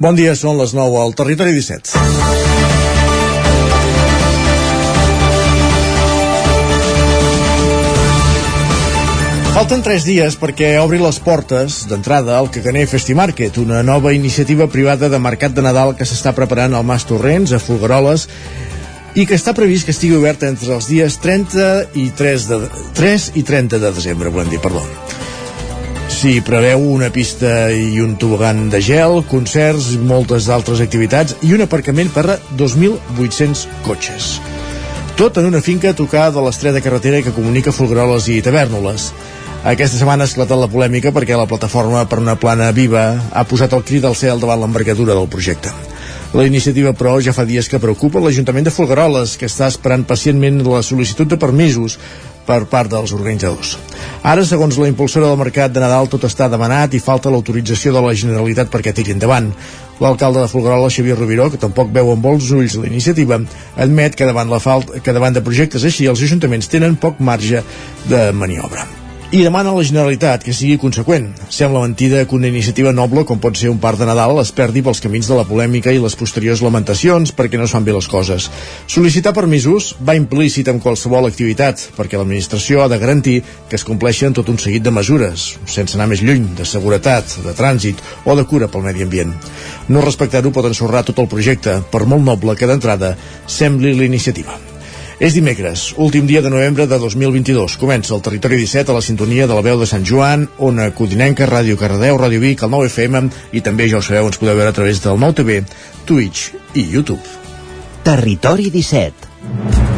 Bon dia, són les 9 al Territori 17. Falten 3 dies perquè obri les portes d'entrada al Caganer Festimarket, una nova iniciativa privada de mercat de Nadal que s'està preparant al Mas Torrents, a Fulgaroles, i que està previst que estigui oberta entre els dies 30 i 3, de, 3 i 30 de desembre, volem dir, perdó. S'hi preveu una pista i un tobogan de gel, concerts, moltes altres activitats i un aparcament per a 2.800 cotxes. Tot en una finca tocada de l'estreta carretera que comunica Folgueroles i Tavernoles. Aquesta setmana ha esclatat la polèmica perquè la plataforma per una plana viva ha posat el crit al cel davant l'envergadura del projecte. La iniciativa, però, ja fa dies que preocupa l'Ajuntament de Folgueroles, que està esperant pacientment la sol·licitud de permisos per part dels organitzadors. Ara, segons la impulsora del Mercat de Nadal, tot està demanat i falta l'autorització de la Generalitat perquè tiri endavant. L'alcalde de Folgueroles, Xavier Rubiró, que tampoc veu amb bons ulls la iniciativa, admet que davant, la falta, que davant de projectes així els ajuntaments tenen poc marge de maniobra i demana a la Generalitat que sigui conseqüent. Sembla mentida que una iniciativa noble com pot ser un parc de Nadal es perdi pels camins de la polèmica i les posteriors lamentacions perquè no es fan bé les coses. Sol·licitar permisos va implícit en qualsevol activitat perquè l'administració ha de garantir que es compleixen tot un seguit de mesures, sense anar més lluny, de seguretat, de trànsit o de cura pel medi ambient. No respectar-ho pot ensorrar tot el projecte, per molt noble que d'entrada sembli l'iniciativa. És dimecres, últim dia de novembre de 2022. Comença el Territori 17 a la sintonia de la veu de Sant Joan, Ona Codinenca, Ràdio Cardedeu, Ràdio Vic, el 9 FM i també, ja ho sabeu, ens podeu veure a través del 9 TV, Twitch i YouTube. Territori 17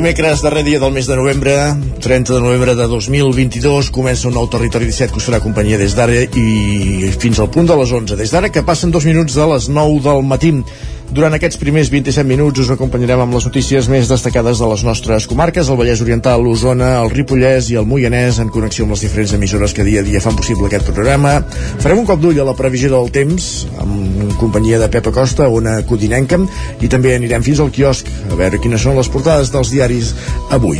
Dimecres, darrer dia del mes de novembre, 30 de novembre de 2022, comença un nou Territori 17 que us farà companyia des d'ara i fins al punt de les 11. Des d'ara que passen dos minuts de les 9 del matí. Durant aquests primers 27 minuts us acompanyarem amb les notícies més destacades de les nostres comarques, el Vallès Oriental, l'Osona, el Ripollès i el Moianès, en connexió amb les diferents emissores que dia a dia fan possible aquest programa. Farem un cop d'ull a la previsió del temps, amb companyia de Pepa Costa, una codinenca, i també anirem fins al quiosc a veure quines són les portades dels diaris avui.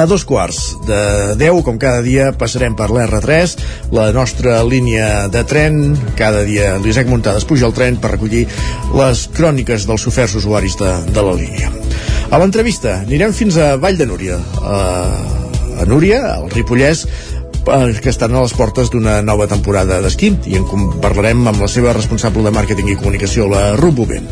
A dos quarts de 10, com cada dia, passarem per l'R3, la nostra línia de tren. Cada dia l'Isaac Muntades puja al tren per recollir les cròniques dels oferts usuaris de, de la línia. A l'entrevista anirem fins a Vall de Núria. A, a Núria, al Ripollès, que estan a les portes d'una nova temporada d'esquí i en parlarem amb la seva responsable de màrqueting i comunicació, la Ruth Bové.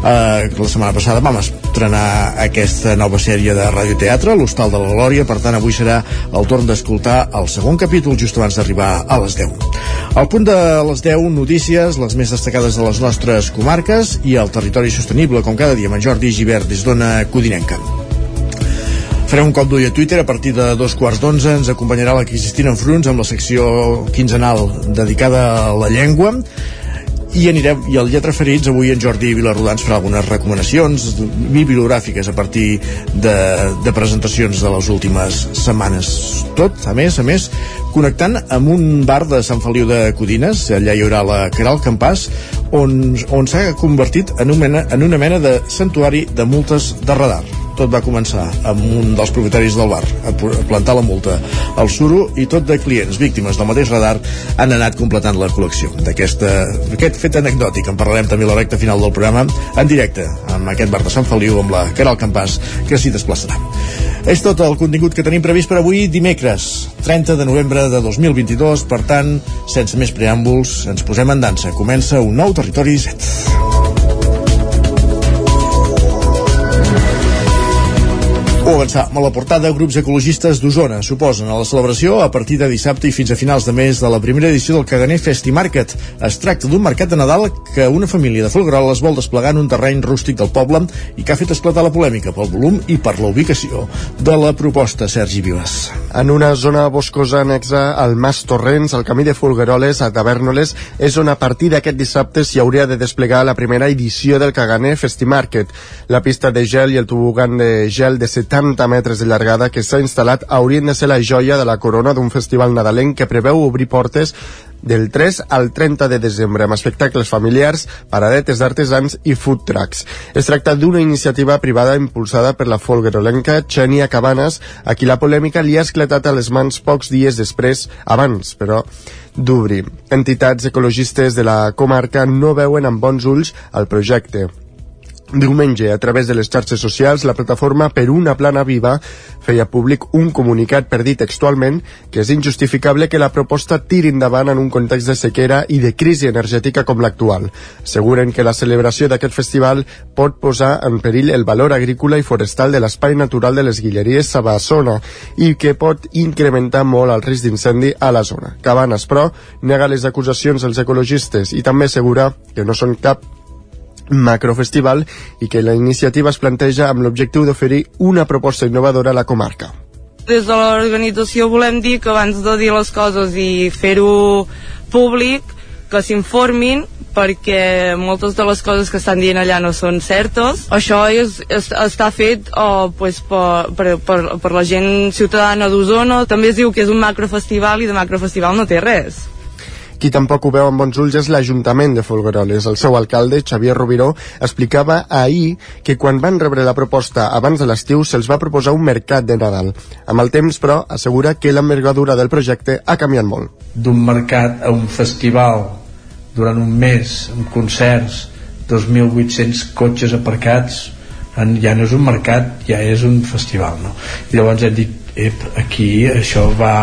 Uh, la setmana passada vam estrenar aquesta nova sèrie de radioteatre, l'Hostal de la Glòria, per tant avui serà el torn d'escoltar el segon capítol just abans d'arribar a les 10. Al punt de les 10, notícies, les més destacades de les nostres comarques i el territori sostenible, com cada dia, amb en Jordi Givert des d'Ona Codinenca. Farem un cop d'ull a Twitter a partir de dos quarts d'onze. Ens acompanyarà la Cristina Enfruns amb la secció quinzenal dedicada a la llengua i anirem, i al Lletra Ferits avui en Jordi Vilarrodans farà algunes recomanacions bibliogràfiques a partir de, de presentacions de les últimes setmanes. Tot, a més, a més connectant amb un bar de Sant Feliu de Codines allà hi haurà la Caral Campàs on, on s'ha convertit en una, mena, en una mena de santuari de multes de radar tot va començar amb un dels propietaris del bar a plantar la multa al suro i tot de clients víctimes del mateix radar han anat completant la col·lecció. D'aquest fet anecdòtic en parlarem també a la recta final del programa en directe amb aquest bar de Sant Feliu amb la Caral Campàs que s'hi desplaçarà. És tot el contingut que tenim previst per avui dimecres 30 de novembre de 2022 per tant, sense més preàmbuls ens posem en dansa, comença un nou Territori 17 Començar amb la portada, grups ecologistes d'Osona suposen a la celebració a partir de dissabte i fins a finals de mes de la primera edició del Caganer Festi Market. Es tracta d'un mercat de Nadal que una família de Folgueroles vol desplegar en un terreny rústic del poble i que ha fet esclatar la polèmica pel volum i per la ubicació de la proposta Sergi Vives. En una zona boscosa anexa al Mas Torrents, al camí de Folgueroles a Tavernoles, és on a partir d'aquest dissabte s'hi hauria de desplegar la primera edició del Caganer Festi Market. La pista de gel i el tobogan de gel de 70 80 metres de llargada que s'ha instal·lat haurien de ser la joia de la corona d'un festival nadalenc que preveu obrir portes del 3 al 30 de desembre amb espectacles familiars, paradetes d'artesans i food trucks. Es tracta d'una iniciativa privada impulsada per la folguerolenca Xenia Cabanes, a qui la polèmica li ha esclatat a les mans pocs dies després, abans, però, d'obrir. Entitats ecologistes de la comarca no veuen amb bons ulls el projecte. Diumenge, a través de les xarxes socials, la plataforma Per una plana viva feia públic un comunicat per dir textualment que és injustificable que la proposta tiri endavant en un context de sequera i de crisi energètica com l'actual. Asseguren que la celebració d'aquest festival pot posar en perill el valor agrícola i forestal de l'espai natural de les Guilleries Sabassona i que pot incrementar molt el risc d'incendi a la zona. Cabanes, però, nega les acusacions dels ecologistes i també assegura que no són cap macrofestival i que la iniciativa es planteja amb l'objectiu d'oferir una proposta innovadora a la comarca. Des de l'organització volem dir que abans de dir les coses i fer-ho públic, que s'informin perquè moltes de les coses que estan dient allà no són certes. Això és, és, està fet oh, pues, per, per, per, per la gent ciutadana d'Osona. També es diu que és un macrofestival i de macrofestival no té res. Qui tampoc ho veu amb bons ulls és l'Ajuntament de Folgueroles. El seu alcalde, Xavier Rubiró, explicava ahir que quan van rebre la proposta abans de l'estiu se'ls va proposar un mercat de Nadal. Amb el temps, però, assegura que l'envergadura del projecte ha canviat molt. D'un mercat a un festival durant un mes, amb concerts, 2.800 cotxes aparcats, ja no és un mercat, ja és un festival, no? I llavors hem dit, ep, aquí això va...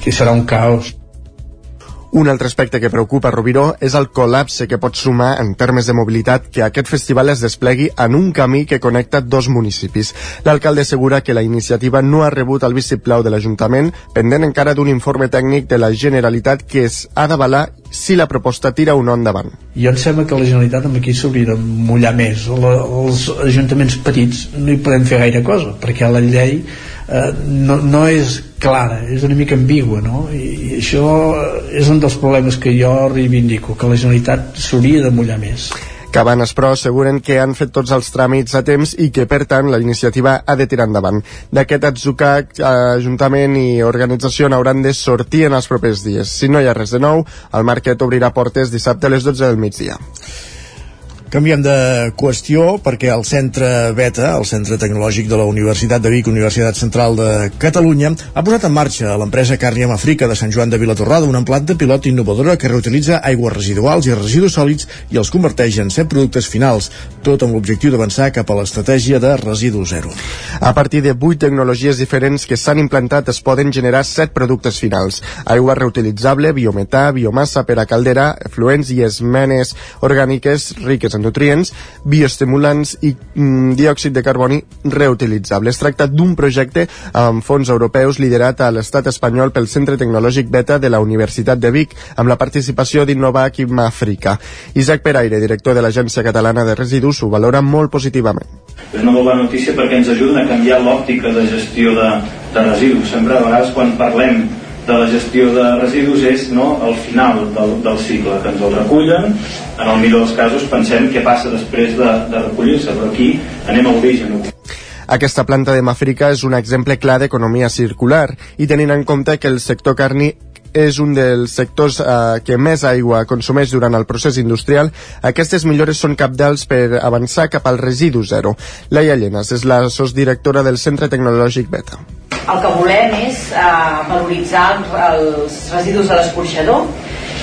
aquí serà un caos un altre aspecte que preocupa Rubiró és el col·lapse que pot sumar en termes de mobilitat que aquest festival es desplegui en un camí que connecta dos municipis. L'alcalde assegura que la iniciativa no ha rebut el vistiplau de l'Ajuntament, pendent encara d'un informe tècnic de la Generalitat que es ha d'avalar si la proposta tira o no endavant. Jo em sembla que la Generalitat amb aquí s'hauria de mullar més. La, els ajuntaments petits no hi podem fer gaire cosa, perquè la llei eh, no, no és clara, és una mica ambigua no? I, i això és un dels problemes que jo reivindico que la Generalitat s'hauria de mullar més Cabanes, però, asseguren que han fet tots els tràmits a temps i que, per tant, la iniciativa ha de tirar endavant. D'aquest atzucac, Ajuntament i organització n'hauran de sortir en els propers dies. Si no hi ha res de nou, el market obrirà portes dissabte a les 12 del migdia. Canviem de qüestió perquè el centre BETA, el centre tecnològic de la Universitat de Vic, Universitat Central de Catalunya, ha posat en marxa l'empresa Carniam Africa de Sant Joan de Vilatorrada, una planta pilot innovadora que reutilitza aigües residuals i residus sòlids i els converteix en set productes finals, tot amb l'objectiu d'avançar cap a l'estratègia de residu zero. A partir de vuit tecnologies diferents que s'han implantat es poden generar set productes finals. Aigua reutilitzable, biometà, biomassa per a caldera, efluents i esmenes orgàniques riques nutrients, bioestimulants i mm, diòxid de carboni reutilitzable. Es tracta d'un projecte amb fons europeus liderat a l'estat espanyol pel Centre Tecnològic Beta de la Universitat de Vic, amb la participació d'Innovac i Màfrica. Isaac Peraire, director de l'Agència Catalana de Residus, ho valora molt positivament. És una molt bona notícia perquè ens ajuden a canviar l'òptica de gestió de, de residus. Sempre a vegades quan parlem de la gestió de residus és no, al final del, del cicle, que ens el recullen, en el millor dels casos pensem què passa després de, de recollir-se, però aquí anem a l'origen. Aquesta planta de Mafrica és un exemple clar d'economia circular i tenint en compte que el sector carni és un dels sectors eh, que més aigua consumeix durant el procés industrial, aquestes millores són capdals per avançar cap al residu zero. Laia Llenes és la sosdirectora del Centre Tecnològic Beta. El que volem és eh, valoritzar els residus de l'escorxador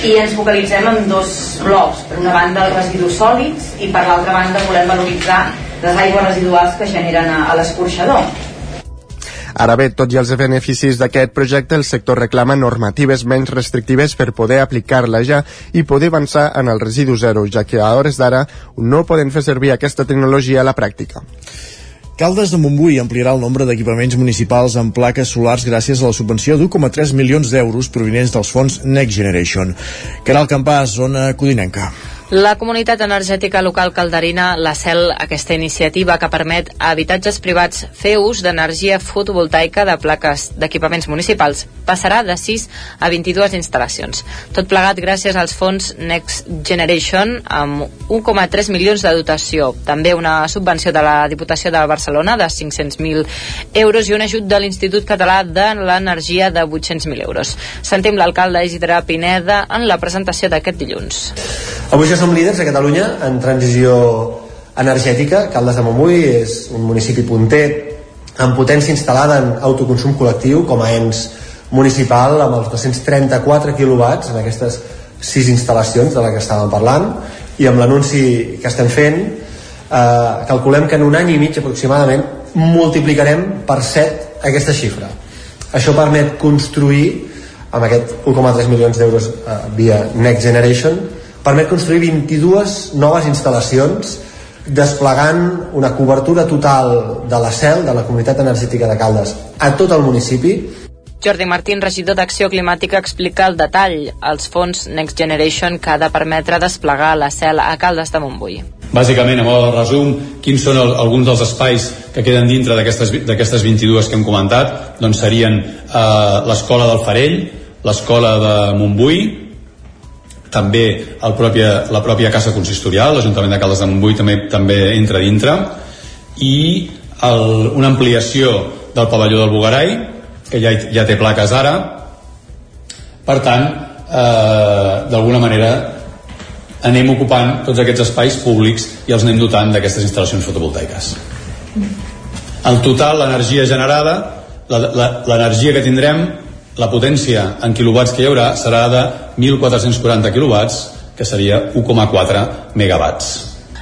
i ens focalitzem en dos blocs. Per una banda els residus sòlids i per l'altra banda volem valoritzar les aigües residuals que generen a, a l'escorxador Ara bé, tot i els beneficis d'aquest projecte, el sector reclama normatives menys restrictives per poder aplicar-la ja i poder avançar en el residu zero, ja que a hores d'ara no poden fer servir aquesta tecnologia a la pràctica. Caldes de Montbui ampliarà el nombre d'equipaments municipals amb plaques solars gràcies a la subvenció d'1,3 milions d'euros provinents dels fons Next Generation. Caral Campàs, zona Codinenca. La comunitat energètica local calderina, la CEL, aquesta iniciativa que permet a habitatges privats fer ús d'energia fotovoltaica de plaques d'equipaments municipals, passarà de 6 a 22 instal·lacions. Tot plegat gràcies als fons Next Generation amb 1,3 milions de dotació, també una subvenció de la Diputació de Barcelona de 500.000 euros i un ajut de l'Institut Català de l'Energia de 800.000 euros. Sentim l'alcalde Isidre Pineda en la presentació d'aquest dilluns. Avui ja som líders a Catalunya en transició energètica. Caldes de Montbui és un municipi punter amb potència instal·lada en autoconsum col·lectiu com a ens municipal amb els 234 quilowatts en aquestes sis instal·lacions de la que estàvem parlant i amb l'anunci que estem fent eh, calculem que en un any i mig aproximadament multiplicarem per 7 aquesta xifra. Això permet construir amb aquest 1,3 milions d'euros eh, via Next Generation permet construir 22 noves instal·lacions desplegant una cobertura total de la CEL, de la Comunitat Energètica de Caldes, a tot el municipi. Jordi Martín, regidor d'Acció Climàtica, explica el detall, els fons Next Generation que ha de permetre desplegar la CEL a Caldes de Montbui. Bàsicament, a modo de resum, quins són el, alguns dels espais que queden dintre d'aquestes 22 que hem comentat? Doncs serien eh, l'Escola del Farell, l'Escola de Montbui, també el pròpia, la pròpia Casa Consistorial, l'Ajuntament de Caldes de Montbui també, també entra dintre, i el, una ampliació del pavelló del Bugarai, que ja, ja té plaques ara, per tant, eh, d'alguna manera anem ocupant tots aquests espais públics i els anem dotant d'aquestes instal·lacions fotovoltaiques. En total, l'energia generada, l'energia que tindrem la potència en quilowatts que hi haurà serà de 1.440 quilowatts, que seria 1,4 megawatts.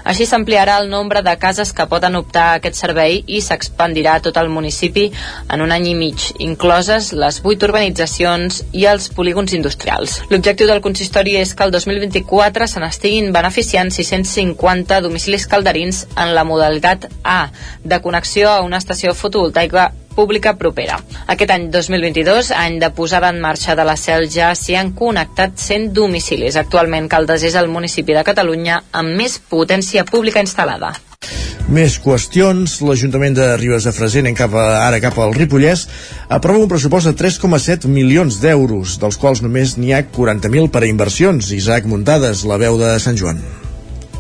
Així s'ampliarà el nombre de cases que poden optar a aquest servei i s'expandirà tot el municipi en un any i mig, incloses les 8 urbanitzacions i els polígons industrials. L'objectiu del consistori és que el 2024 se n'estiguin beneficiant 650 domicilis calderins en la modalitat A, de connexió a una estació fotovoltaica pública propera. Aquest any 2022, any de posada en marxa de la CEL, ja s'hi han connectat 100 domicilis. Actualment, Caldes és el municipi de Catalunya amb més potència pública instal·lada. Més qüestions. L'Ajuntament de Ribes de Freser, anem cap a, ara cap al Ripollès, aprova un pressupost de 3,7 milions d'euros, dels quals només n'hi ha 40.000 per a inversions. Isaac Muntades, la veu de Sant Joan.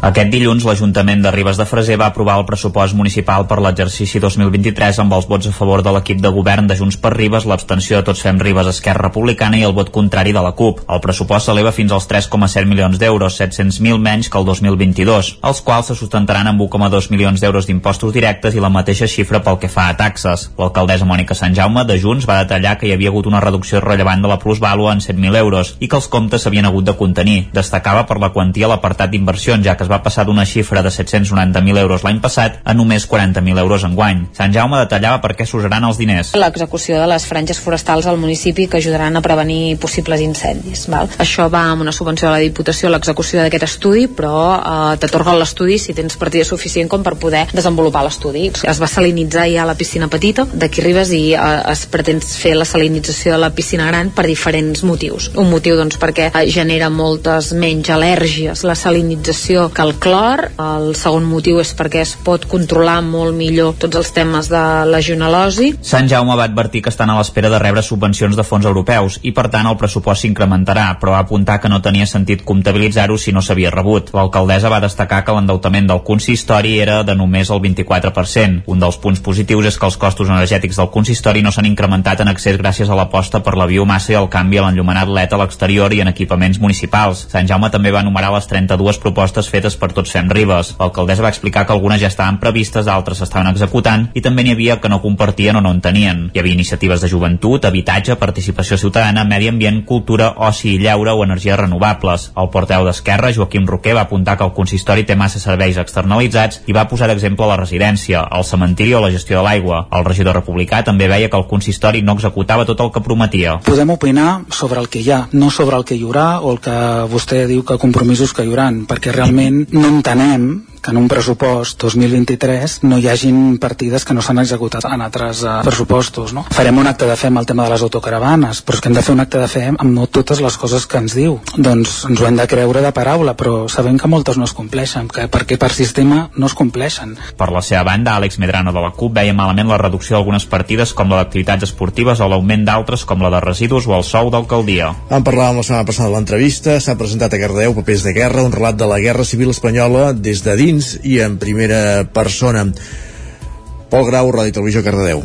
Aquest dilluns l'Ajuntament de Ribes de Freser va aprovar el pressupost municipal per l'exercici 2023 amb els vots a favor de l'equip de govern de Junts per Ribes, l'abstenció de Tots Fem Ribes Esquerra Republicana i el vot contrari de la CUP. El pressupost s'eleva fins als 3,7 milions d'euros, 700.000 menys que el 2022, els quals se sustentaran amb 1,2 milions d'euros d'impostos directes i la mateixa xifra pel que fa a taxes. L'alcaldessa Mònica Sant Jaume de Junts va detallar que hi havia hagut una reducció rellevant de la plusvàlua en 7.000 euros i que els comptes s'havien hagut de contenir. Destacava per la quantia l'apartat d'inversions, ja que es va passar d'una xifra de 790.000 euros l'any passat a només 40.000 euros en guany. Sant Jaume detallava per què s'usaran els diners. L'execució de les franges forestals al municipi que ajudaran a prevenir possibles incendis. Val? Això va amb una subvenció de la Diputació a l'execució d'aquest estudi, però eh, t'atorga l'estudi si tens partida suficient com per poder desenvolupar l'estudi. Es va salinitzar ja la piscina petita d'aquí Ribes i eh, es pretén fer la salinització de la piscina gran per diferents motius. Un motiu doncs perquè eh, genera moltes menys al·lèrgies la salinització que el clor el segon motiu és perquè es pot controlar molt millor tots els temes de legionel·losi. Sant Jaume va advertir que estan a l'espera de rebre subvencions de fons europeus i per tant el pressupost s'incrementarà, però va apuntar que no tenia sentit comptabilitzar-ho si no s'havia rebut. L'alcaldessa va destacar que l'endeutament del consistori era de només el 24%. Un dels punts positius és que els costos energètics del consistori no s'han incrementat en accés gràcies a l'aposta per la biomassa i el canvi a l'enllumenat LED a l'exterior i en equipaments municipals. Sant Jaume també va enumerar les 32 propostes fetes per tots Fem Ribes. L'alcaldessa va explicar que algunes ja estaven previstes, altres s'estaven executant i també n'hi havia que no compartien o no en tenien. Hi havia iniciatives de joventut, habitatge, participació ciutadana, medi ambient, cultura, oci i lleure o energies renovables. El porteu d'Esquerra, Joaquim Roquer, va apuntar que el consistori té massa serveis externalitzats i va posar d'exemple la residència, el cementiri o la gestió de l'aigua. El regidor republicà també veia que el consistori no executava tot el que prometia. Podem opinar sobre el que hi ha, no sobre el que hi haurà o el que vostè diu que compromisos que hi hauran, perquè realment no entenem que en un pressupost 2023 no hi hagin partides que no s'han executat en altres uh, pressupostos. No? Farem un acte de fe amb el tema de les autocaravanes, però és que hem de fer un acte de fe amb no totes les coses que ens diu. Doncs ens ho hem de creure de paraula, però sabem que moltes no es compleixen, que perquè per sistema no es compleixen. Per la seva banda, Àlex Medrano de la CUP veia malament la reducció d'algunes partides com la d'activitats esportives o l'augment d'altres com la de residus o el sou d'alcaldia. En parlàvem la setmana passada de l'entrevista, s'ha presentat a Cardeu Papers de Guerra, un relat de la Guerra Civil Espanyola des de dins i en primera persona. Pol Grau, Ràdio Televisió, Cardedeu.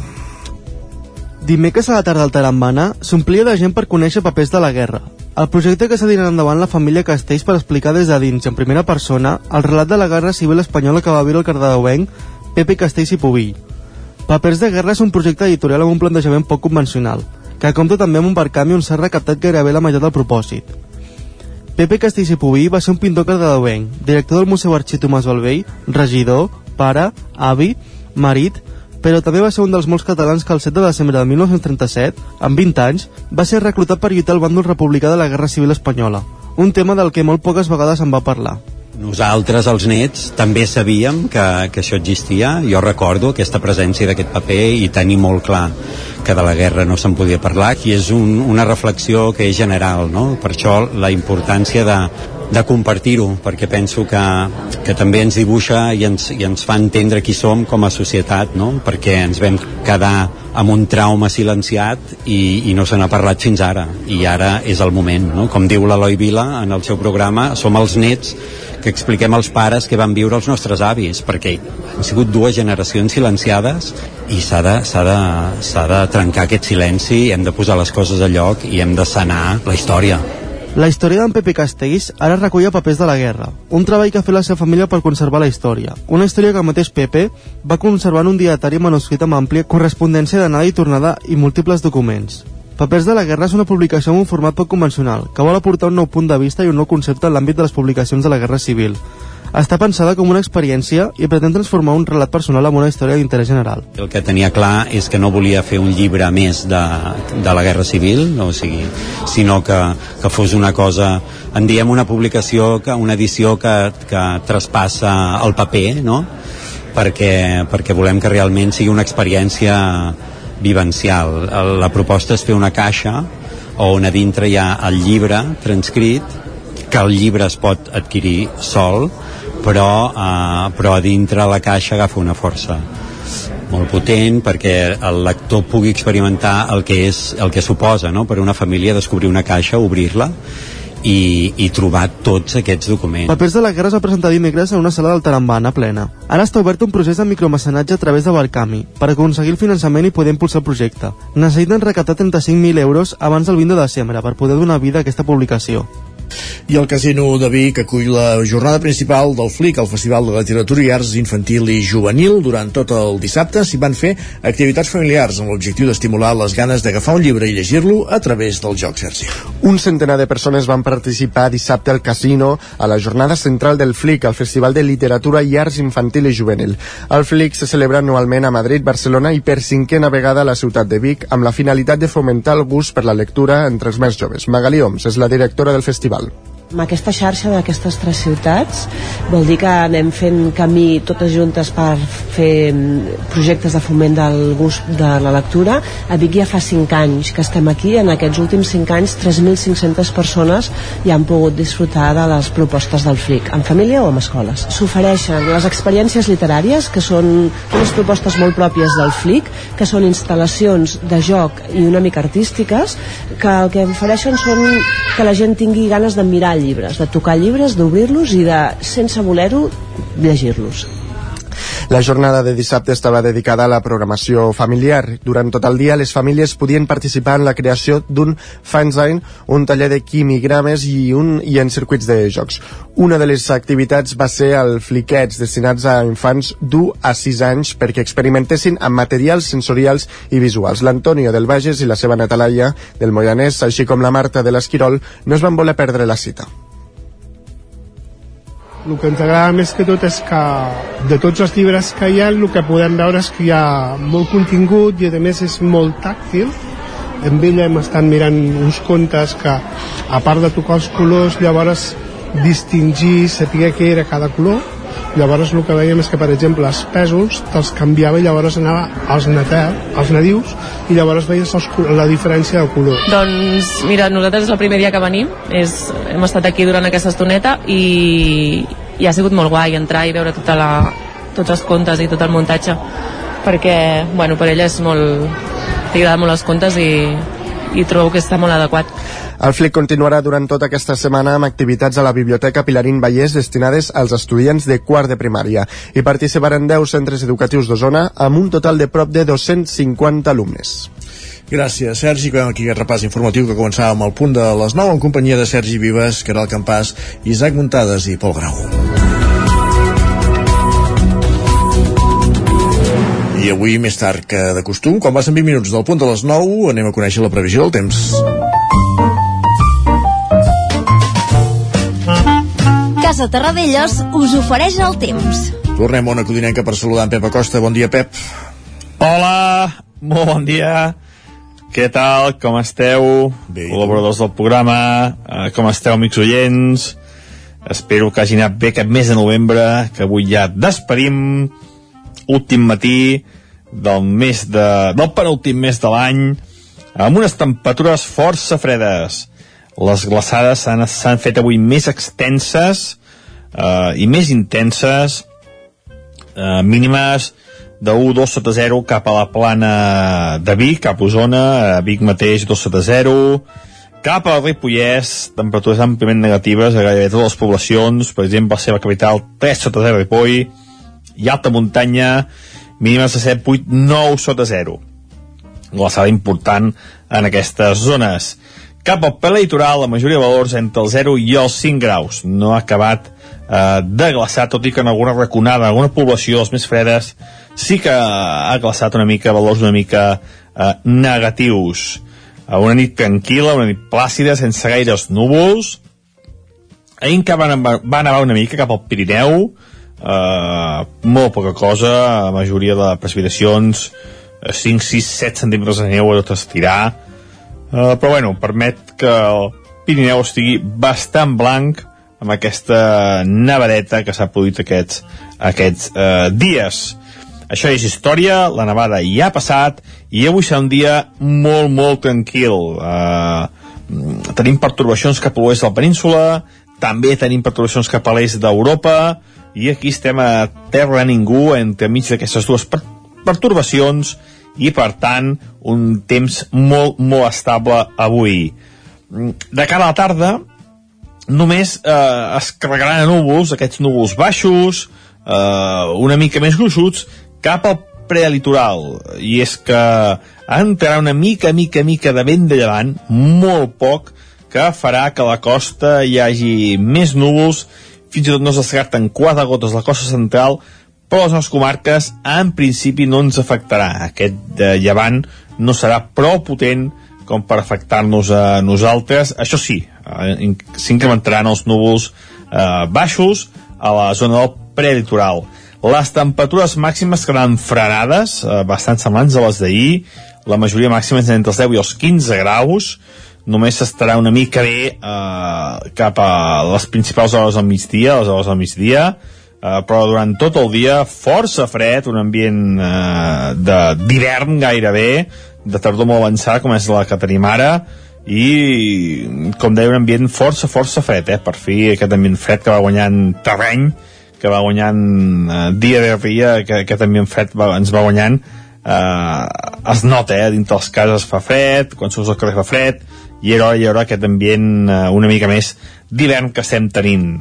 Dimecres a la tarda al Tarambana s'omplia de gent per conèixer papers de la guerra. El projecte que s'ha dinat endavant la família Castells per explicar des de dins, en primera persona, el relat de la Guerra Civil Espanyola que va viure el cardedeuenc Pepe Castells i Pubill. Papers de Guerra és un projecte editorial amb un plantejament poc convencional, que compta també amb un barcami on s'ha recaptat gairebé la meitat del propòsit. Pepe Castells i Pubill va ser un pintor cardedeuenc, director del Museu Arxi Tomàs Balvell, regidor, pare, avi, marit, però també va ser un dels molts catalans que el 7 de desembre de 1937, amb 20 anys, va ser reclutat per lluitar al bàndol republicà de la Guerra Civil Espanyola, un tema del que molt poques vegades en va parlar. Nosaltres, els nets, també sabíem que, que això existia. Jo recordo aquesta presència d'aquest paper i tenir molt clar que de la guerra no se'n podia parlar i és un, una reflexió que és general, no? Per això la importància de, de compartir-ho, perquè penso que, que també ens dibuixa i ens, i ens fa entendre qui som com a societat, no? perquè ens vam quedar amb un trauma silenciat i, i no se n'ha parlat fins ara, i ara és el moment. No? Com diu l'Eloi Vila en el seu programa, som els nets que expliquem als pares que van viure els nostres avis, perquè han sigut dues generacions silenciades i s'ha de, de, de trencar aquest silenci, hem de posar les coses a lloc i hem de sanar la història. La història d'en Pepe Castells ara recull papers de la guerra, un treball que ha fet la seva família per conservar la història. Una història que el mateix Pepe va conservar en un dietari manuscrit amb àmplia correspondència d'anada i tornada i múltiples documents. Papers de la guerra és una publicació amb un format poc convencional, que vol aportar un nou punt de vista i un nou concepte en l'àmbit de les publicacions de la guerra civil. Està pensada com una experiència i pretén transformar un relat personal en una història d'interès general. El que tenia clar és que no volia fer un llibre més de, de la Guerra Civil, o sigui, sinó que, que fos una cosa, en diem una publicació, que una edició que, que traspassa el paper, no? perquè, perquè volem que realment sigui una experiència vivencial. La proposta és fer una caixa on a dintre hi ha el llibre transcrit, que el llibre es pot adquirir sol, però, eh, però a dintre la caixa agafa una força molt potent perquè el lector pugui experimentar el que és el que suposa no? per una família descobrir una caixa, obrir-la i, i trobar tots aquests documents. Papers de la guerra es va presentar dimecres en una sala del Tarambana plena. Ara està obert un procés de micromecenatge a través de Barcami per aconseguir el finançament i poder impulsar el projecte. Necessiten recaptar 35.000 euros abans del 20 de desembre per poder donar vida a aquesta publicació i el Casino de Vic acull la jornada principal del FLIC, el Festival de Literatura i Arts Infantil i Juvenil. Durant tot el dissabte s'hi van fer activitats familiars amb l'objectiu d'estimular les ganes d'agafar un llibre i llegir-lo a través del joc, Sergi. Un centenar de persones van participar dissabte al Casino a la jornada central del FLIC, el Festival de Literatura i Arts Infantil i Juvenil. El FLIC se celebra anualment a Madrid, Barcelona i per cinquena vegada a la ciutat de Vic amb la finalitat de fomentar el gust per la lectura entre els més joves. Magali Oms és la directora del festival. Pablo. Amb aquesta xarxa d'aquestes tres ciutats vol dir que anem fent camí totes juntes per fer mm, projectes de foment del gust de la lectura. A Vic ja fa 5 anys que estem aquí, en aquests últims 5 anys 3.500 persones ja han pogut disfrutar de les propostes del FLIC, en família o en escoles. S'ofereixen les experiències literàries, que són unes propostes molt pròpies del FLIC, que són instal·lacions de joc i una mica artístiques, que el que ofereixen són que la gent tingui ganes de mirar llibres, de tocar llibres, d'obrir-los i de, sense voler-ho, llegir-los. La jornada de dissabte estava dedicada a la programació familiar. Durant tot el dia, les famílies podien participar en la creació d'un fanzine, un taller de quimigrames i, un, i en circuits de jocs. Una de les activitats va ser el Fliquets, destinats a infants d'1 a 6 anys perquè experimentessin amb materials sensorials i visuals. L'Antonio del Bages i la seva neta Laia del Moianès, així com la Marta de l'Esquirol, no es van voler perdre la cita. El que ens agrada més que tot és que de tots els llibres que hi ha el que podem veure és que hi ha molt contingut i a més és molt tàctil. En ella hem estat mirant uns contes que a part de tocar els colors llavors distingir, saber què era cada color llavors el que veiem és que per exemple els pèsols te'ls canviava i llavors anava als neter, als nadius i llavors veies els, la diferència de color. Doncs mira, nosaltres és el primer dia que venim és, hem estat aquí durant aquesta estoneta i, i ha sigut molt guai entrar i veure tota la, tots els contes i tot el muntatge perquè bueno, per ella és molt li agrada molt els contes i, i trobo que està molt adequat el FLIC continuarà durant tota aquesta setmana amb activitats a la Biblioteca Pilarín Vallès destinades als estudiants de quart de primària. Hi participaran 10 centres educatius d'Osona amb un total de prop de 250 alumnes. Gràcies, Sergi. Acabem aquí aquest repàs informatiu que començava amb el punt de les 9 en companyia de Sergi Vives, Caral Campàs, Isaac Muntades i Pol Grau. I avui, més tard que de costum, quan passen 20 minuts del punt de les 9, anem a conèixer la previsió del temps. Casa Terradellos us ofereix el temps. Tornem a una codinenca per saludar en Pep Acosta. Bon dia, Pep. Hola, molt bon dia. Què tal? Com esteu? Bé. Col·laboradors del programa, eh, com esteu, amics oients? Espero que hagi anat bé aquest mes de novembre, que avui ja despedim últim matí del mes de, del penúltim mes de l'any amb unes temperatures força fredes les glaçades s'han fet avui més extenses eh, i més intenses eh, mínimes de 1, 2 sota 0 cap a la plana de Vic, cap a Osona, a Vic mateix 2 sota 0, cap a Ripollès, temperatures àmpliament negatives a gairebé totes les poblacions, per exemple, la seva capital 3 sota 0 Ripoll, i alta muntanya, mínimes de 7, 8, 9 sota 0. Glaçada important en aquestes zones. Cap al ple litoral, la majoria de valors entre el 0 i els 5 graus. No ha acabat eh, de glaçar, tot i que en alguna raconada, en alguna població, les més fredes, sí que ha glaçat una mica, valors una mica eh, negatius. Eh, una nit tranquil·la, una nit plàcida, sense gaires núvols. Ahir encara van, va nevar una mica cap al Pirineu, eh, molt poca cosa, la majoria de precipitacions 5, 6, 7 centímetres de neu a tot estirar eh, però bueno, permet que el Pirineu estigui bastant blanc amb aquesta nevadeta que s'ha produït aquests, aquests eh, dies. Això és història, la nevada ja ha passat i avui serà un dia molt, molt tranquil. Eh, tenim pertorbacions cap a l'oest de la península també tenim pertorbacions cap a l'est d'Europa i aquí estem a terra ningú entre mig d'aquestes dues per pertorbacions i per tant un temps molt molt estable avui. De cara a la tarda només eh, es carregaran a núvols aquests núvols baixos eh, una mica més gruixuts cap al prelitoral. I és que entrarà una mica, mica, mica de vent de llevant molt poc que farà que a la costa hi hagi més núvols fins i tot no es descarten quatre gotes a la costa central, però les nostres comarques en principi no ens afectarà. Aquest de llevant no serà prou potent com per afectar-nos a nosaltres. Això sí, eh, s'incrementaran els núvols eh, baixos a la zona del prelitoral. Les temperatures màximes quedaran frenades, eh, bastant semblants a les d'ahir, la majoria màxima és entre els 10 i els 15 graus, només estarà una mica bé eh, cap a les principals hores del migdia, les hores del migdia, eh, però durant tot el dia força fred, un ambient eh, d'hivern gairebé, de tardor molt avançada com és la que tenim ara, i com deia un ambient força, força fred, eh? per fi aquest ambient fred que va guanyant terreny, que va guanyant eh, dia de dia, que aquest ambient fred va, ens va guanyant, eh, es nota, eh? dintre les cases fa fred, quan surts al carrer fa fred, i era hora, i era aquest ambient eh, una mica més d'hivern que estem tenint.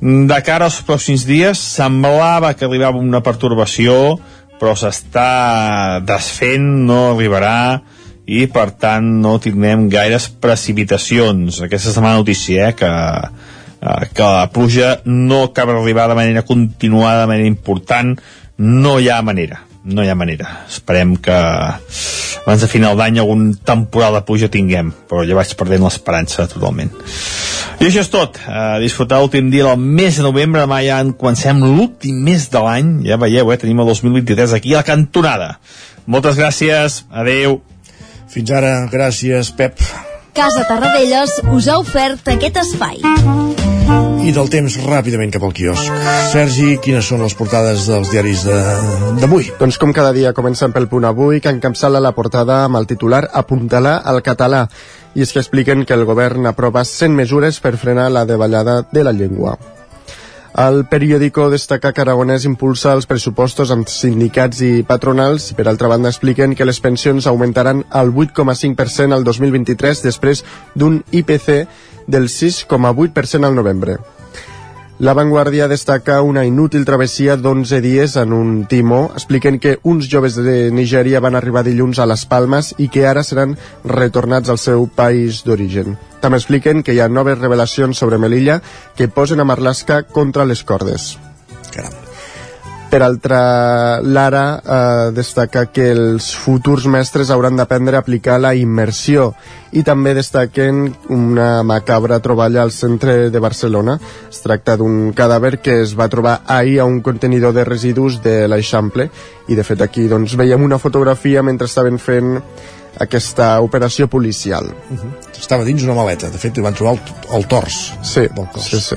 De cara als pròxims dies semblava que arribava una pertorbació, però s'està desfent, no arribarà, i per tant no tindrem gaires precipitacions. Aquesta mala notícia, eh, que, eh, que la pluja no acaba d'arribar de manera continuada, de manera important, no hi ha manera no hi ha manera. Esperem que abans de final d'any algun temporal de pluja tinguem, però ja vaig perdent l'esperança totalment. I això és tot. Uh, disfrutar l'últim dia del mes de novembre, demà ja en comencem l'últim mes de l'any, ja veieu, eh, tenim el 2023 aquí a la cantonada. Moltes gràcies, adeu. Fins ara, gràcies, Pep. Casa Tarradellas us ha ofert aquest espai. I del temps ràpidament cap al quiosc. Sergi, quines són les portades dels diaris d'avui? Doncs com cada dia comencem pel punt avui, que encapçala la portada amb el titular Apuntalar al català. I és que expliquen que el govern aprova 100 mesures per frenar la davallada de la llengua. El periòdico destaca que Aragonès impulsa els pressupostos amb sindicats i patronals i per altra banda expliquen que les pensions augmentaran al 8,5% al 2023 després d'un IPC del 6,8% al novembre. La Vanguardia destaca una inútil travessia d'11 dies en un timó. Expliquen que uns joves de Nigèria van arribar dilluns a les Palmes i que ara seran retornats al seu país d'origen. També expliquen que hi ha noves revelacions sobre Melilla que posen a Marlaska contra les cordes. Caram. Per altra, l'Ara eh, destaca que els futurs mestres hauran d'aprendre a aplicar la immersió i també destaquen una macabra troballa al centre de Barcelona. Es tracta d'un cadàver que es va trobar ahir a un contenidor de residus de l'Eixample i de fet aquí doncs, veiem una fotografia mentre estaven fent aquesta operació policial. Uh -huh. Estava dins una maleta, de fet hi van trobar el, el tors sí, del cos. Sí, sí.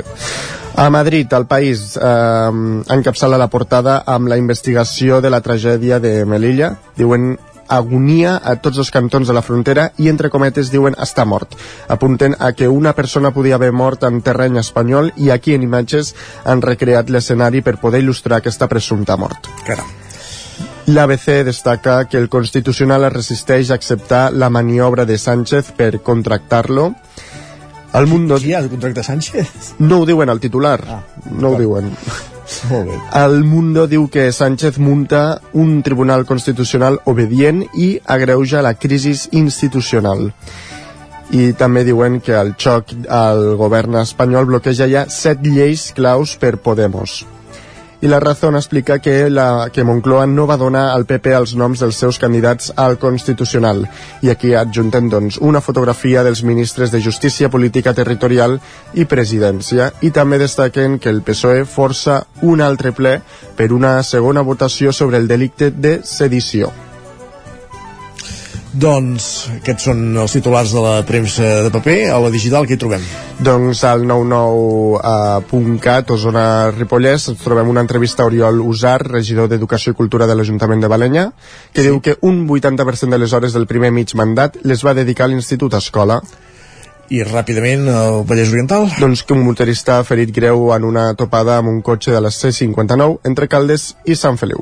A Madrid, el país eh, encapçala la portada amb la investigació de la tragèdia de Melilla. Diuen agonia a tots els cantons de la frontera i entre cometes diuen està mort. Apunten a que una persona podia haver mort en terreny espanyol i aquí en imatges han recreat l'escenari per poder il·lustrar aquesta presumpta mort. Caram. L'ABC destaca que el Constitucional es resisteix a acceptar la maniobra de Sánchez per contractar-lo. El Mundo... Qui ha de contractar Sánchez? No ho diuen al titular, ah, no ho diuen. Molt bé. El Mundo diu que Sánchez munta un tribunal constitucional obedient i agreuja la crisi institucional. I també diuen que el xoc al govern espanyol bloqueja ja set lleis claus per Podemos i la Razón explica que, la, que Moncloa no va donar al PP els noms dels seus candidats al Constitucional i aquí adjunten doncs, una fotografia dels ministres de Justícia, Política Territorial i Presidència i també destaquen que el PSOE força un altre ple per una segona votació sobre el delicte de sedició. Doncs aquests són els titulars de la premsa de paper. A la digital, què hi trobem? Doncs al 99.cat, Osona Ripollès, trobem una entrevista a Oriol Usar, regidor d'Educació i Cultura de l'Ajuntament de Balenya, que sí. diu que un 80% de les hores del primer mig mandat les va dedicar a l'Institut Escola. I ràpidament al Vallès Oriental? Doncs que un motorista ha ferit greu en una topada amb un cotxe de la C-59 entre Caldes i Sant Feliu.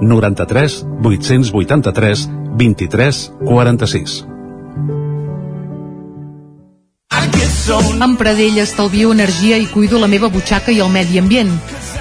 93 883 23 46. Amb Pradell estalvio energia i cuido la meva butxaca i el medi ambient.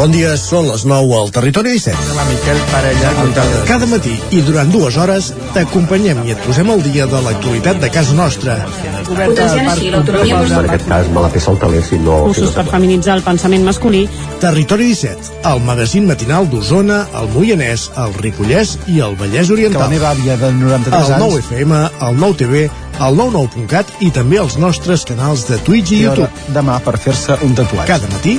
Bon dia, són les 9 al Territori 17. La Miquel Parella, Cada matí i durant dues hores t'acompanyem i et posem al dia de l'actualitat de casa nostra. Potenciant així l'autonomia aquest cas me la peça el taler si no... Cursos per feminitzar el pensament masculí. Territori 17, el magazín matinal d'Osona, el Moianès, el Ripollès i el Vallès Oriental. Que la meva àvia de 93 el anys... 9 FM, el 9 TV, el 99.cat i també els nostres canals de Twitch i I YouTube. demà per fer-se un tatuatge. Cada matí,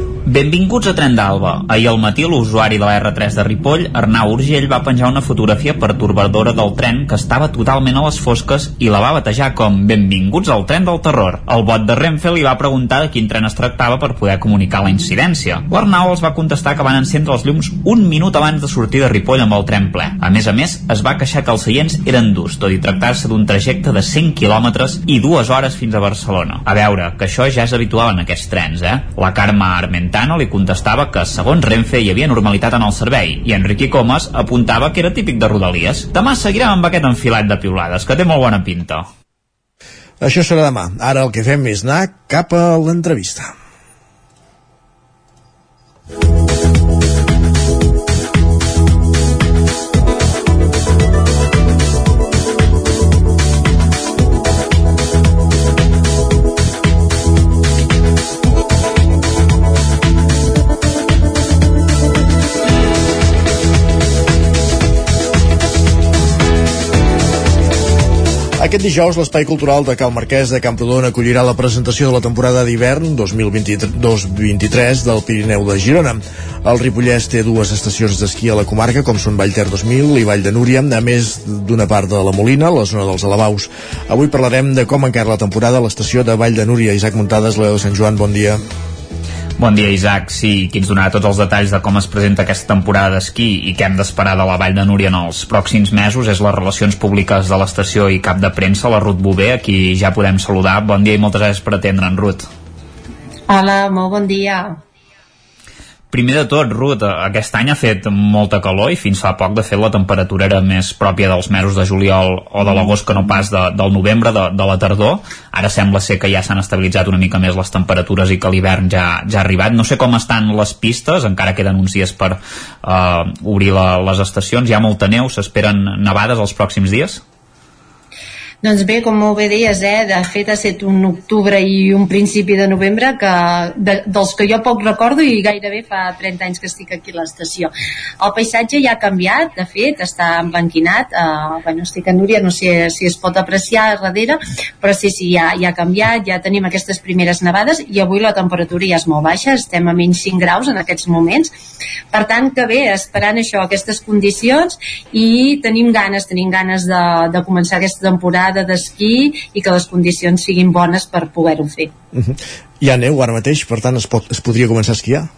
Benvinguts a Tren d'Alba. Ahir al matí l'usuari de la R3 de Ripoll, Arnau Urgell, va penjar una fotografia pertorbadora del tren que estava totalment a les fosques i la va batejar com Benvinguts al tren del terror. El bot de Renfe li va preguntar de quin tren es tractava per poder comunicar la incidència. L'Arnau els va contestar que van encendre els llums un minut abans de sortir de Ripoll amb el tren ple. A més a més, es va queixar que els seients eren durs, tot i tractar-se d'un trajecte de 100 quilòmetres i dues hores fins a Barcelona. A veure, que això ja és habitual en aquests trens, eh? La Carme Armentano li contestava que, segons Renfe, hi havia normalitat en el servei i Enrique Comas apuntava que era típic de Rodalies. Demà seguirem amb aquest enfilat de piulades, que té molt bona pinta. Això serà demà. Ara el que fem és anar cap a l'entrevista. Aquest dijous, l'Espai Cultural de Cal Marquès de Camprodon acollirà la presentació de la temporada d'hivern 2023 del Pirineu de Girona. El Ripollès té dues estacions d'esquí a la comarca, com són Vallter 2000 i Vall de Núria, a més d'una part de la Molina, la zona dels Alabaus. Avui parlarem de com encara la temporada a l'estació de Vall de Núria. Isaac Muntades, Leo Sant Joan, bon dia. Bon dia, Isaac. Sí, qui ens donarà tots els detalls de com es presenta aquesta temporada d'esquí i què hem d'esperar de la Vall de Núria en els pròxims mesos és les relacions públiques de l'estació i cap de premsa, la Ruth Bové, a qui ja podem saludar. Bon dia i moltes gràcies per atendre'n, Ruth. Hola, molt bon dia. Primer de tot, Ruth, aquest any ha fet molta calor i fins fa poc, de fet, la temperatura era més pròpia dels mesos de juliol o de l'agost que no pas de, del novembre, de, de la tardor. Ara sembla ser que ja s'han estabilitzat una mica més les temperatures i que l'hivern ja, ja ha arribat. No sé com estan les pistes, encara queden uns dies per uh, obrir la, les estacions. Hi ha molta neu, s'esperen nevades els pròxims dies? Doncs bé, com molt bé deies, eh, de fet ha estat un octubre i un principi de novembre que, de, dels que jo poc recordo i gairebé fa 30 anys que estic aquí a l'estació. El paisatge ja ha canviat, de fet, està emblanquinat, eh, bueno, estic a Núria, no sé si es pot apreciar darrere, però sí, sí, ja, ja ha canviat, ja tenim aquestes primeres nevades i avui la temperatura ja és molt baixa, estem a menys 5 graus en aquests moments, per tant que bé, esperant això, aquestes condicions i tenim ganes, tenim ganes de, de començar aquesta temporada temporada d'esquí i que les condicions siguin bones per poder-ho fer. Uh -huh. Hi ha neu ara mateix, per tant es, pot, es podria començar a esquiar?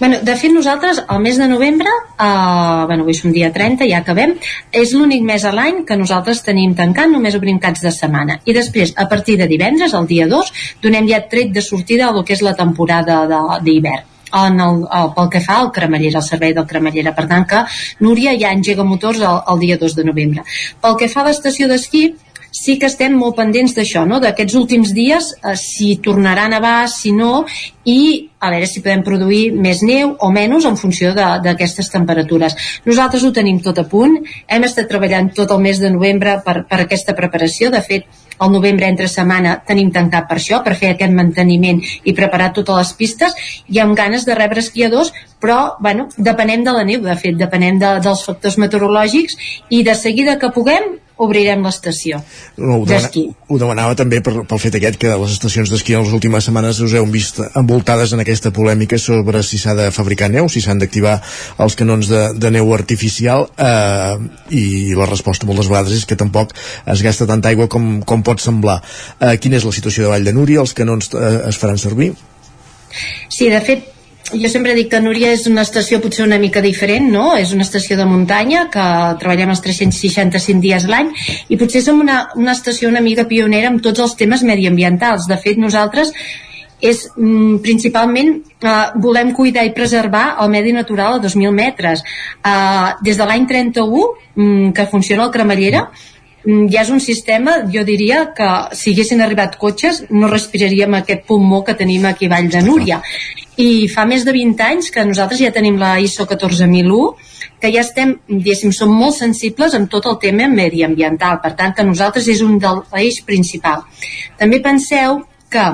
Bueno, de fet nosaltres al mes de novembre eh, bueno, avui som dia 30, ja acabem és l'únic mes a l'any que nosaltres tenim tancat només obrim caps de setmana i després a partir de divendres, el dia 2 donem ja tret de sortida el que és la temporada d'hivern en el, el, pel que fa al cremallera, al servei del cremallera. Per tant que Núria ja engega motors el, el dia 2 de novembre. Pel que fa a l'estació d'esquí, sí que estem molt pendents d'això, no? d'aquests últims dies, eh, si tornarà a nevar, si no, i a veure si podem produir més neu o menys en funció d'aquestes temperatures. Nosaltres ho tenim tot a punt, hem estat treballant tot el mes de novembre per, per aquesta preparació, de fet, el novembre entre setmana tenim tancat per això, per fer aquest manteniment i preparar totes les pistes, i amb ganes de rebre esquiadors, però, bueno, depenem de la neu, de fet, depenem de, dels factors meteorològics, i de seguida que puguem obrirem l'estació no, demana, ho demanava també per, pel fet aquest que les estacions d'esquí en les últimes setmanes us heu vist envoltades en aquesta polèmica sobre si s'ha de fabricar neu, si s'han d'activar els canons de, de neu artificial eh, i la resposta moltes vegades és que tampoc es gasta tanta aigua com, com pot semblar. Eh, quina és la situació de Vall de Núria? Els canons eh, es faran servir? Sí, de fet, jo sempre dic que Núria és una estació potser una mica diferent, no? És una estació de muntanya que treballem els 365 dies l'any i potser som una, una estació una mica pionera amb tots els temes mediambientals. De fet, nosaltres és mm, principalment eh, volem cuidar i preservar el medi natural a 2.000 metres. Eh, des de l'any 31, mm, que funciona el cremallera, ja és un sistema, jo diria que si haguessin arribat cotxes no respiraríem aquest pulmó que tenim aquí a Vall de Núria i fa més de 20 anys que nosaltres ja tenim la ISO 14001 que ja estem, diguéssim, som molt sensibles amb tot el tema mediambiental, per tant que nosaltres és un del eix principal. També penseu que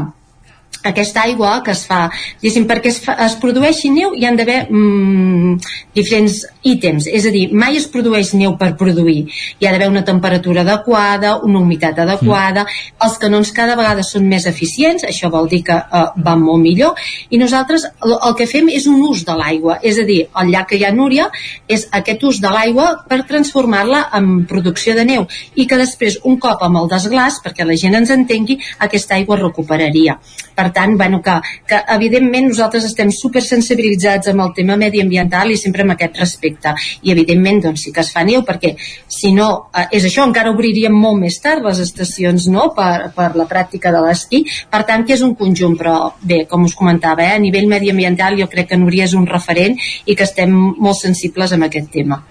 aquesta aigua que es fa, diguéssim, perquè es, fa, es produeixi neu hi han d'haver mm, diferents ítems, és a dir, mai es produeix neu per produir, hi ha d'haver una temperatura adequada, una humitat adequada, mm. els canons cada vegada són més eficients, això vol dir que eh, van molt millor, i nosaltres el, el que fem és un ús de l'aigua, és a dir, el llac que hi ha a Núria és aquest ús de l'aigua per transformar-la en producció de neu, i que després, un cop amb el desglàs, perquè la gent ens entengui, aquesta aigua recuperaria. Per tant, bueno, que, que evidentment nosaltres estem super sensibilitzats amb el tema mediambiental i sempre amb aquest respecte. I evidentment doncs, sí que es fa neu perquè si no, eh, és això, encara obriríem molt més tard les estacions no? per, per la pràctica de l'esquí. Per tant, que és un conjunt, però bé, com us comentava, eh, a nivell mediambiental jo crec que Núria és un referent i que estem molt sensibles amb aquest tema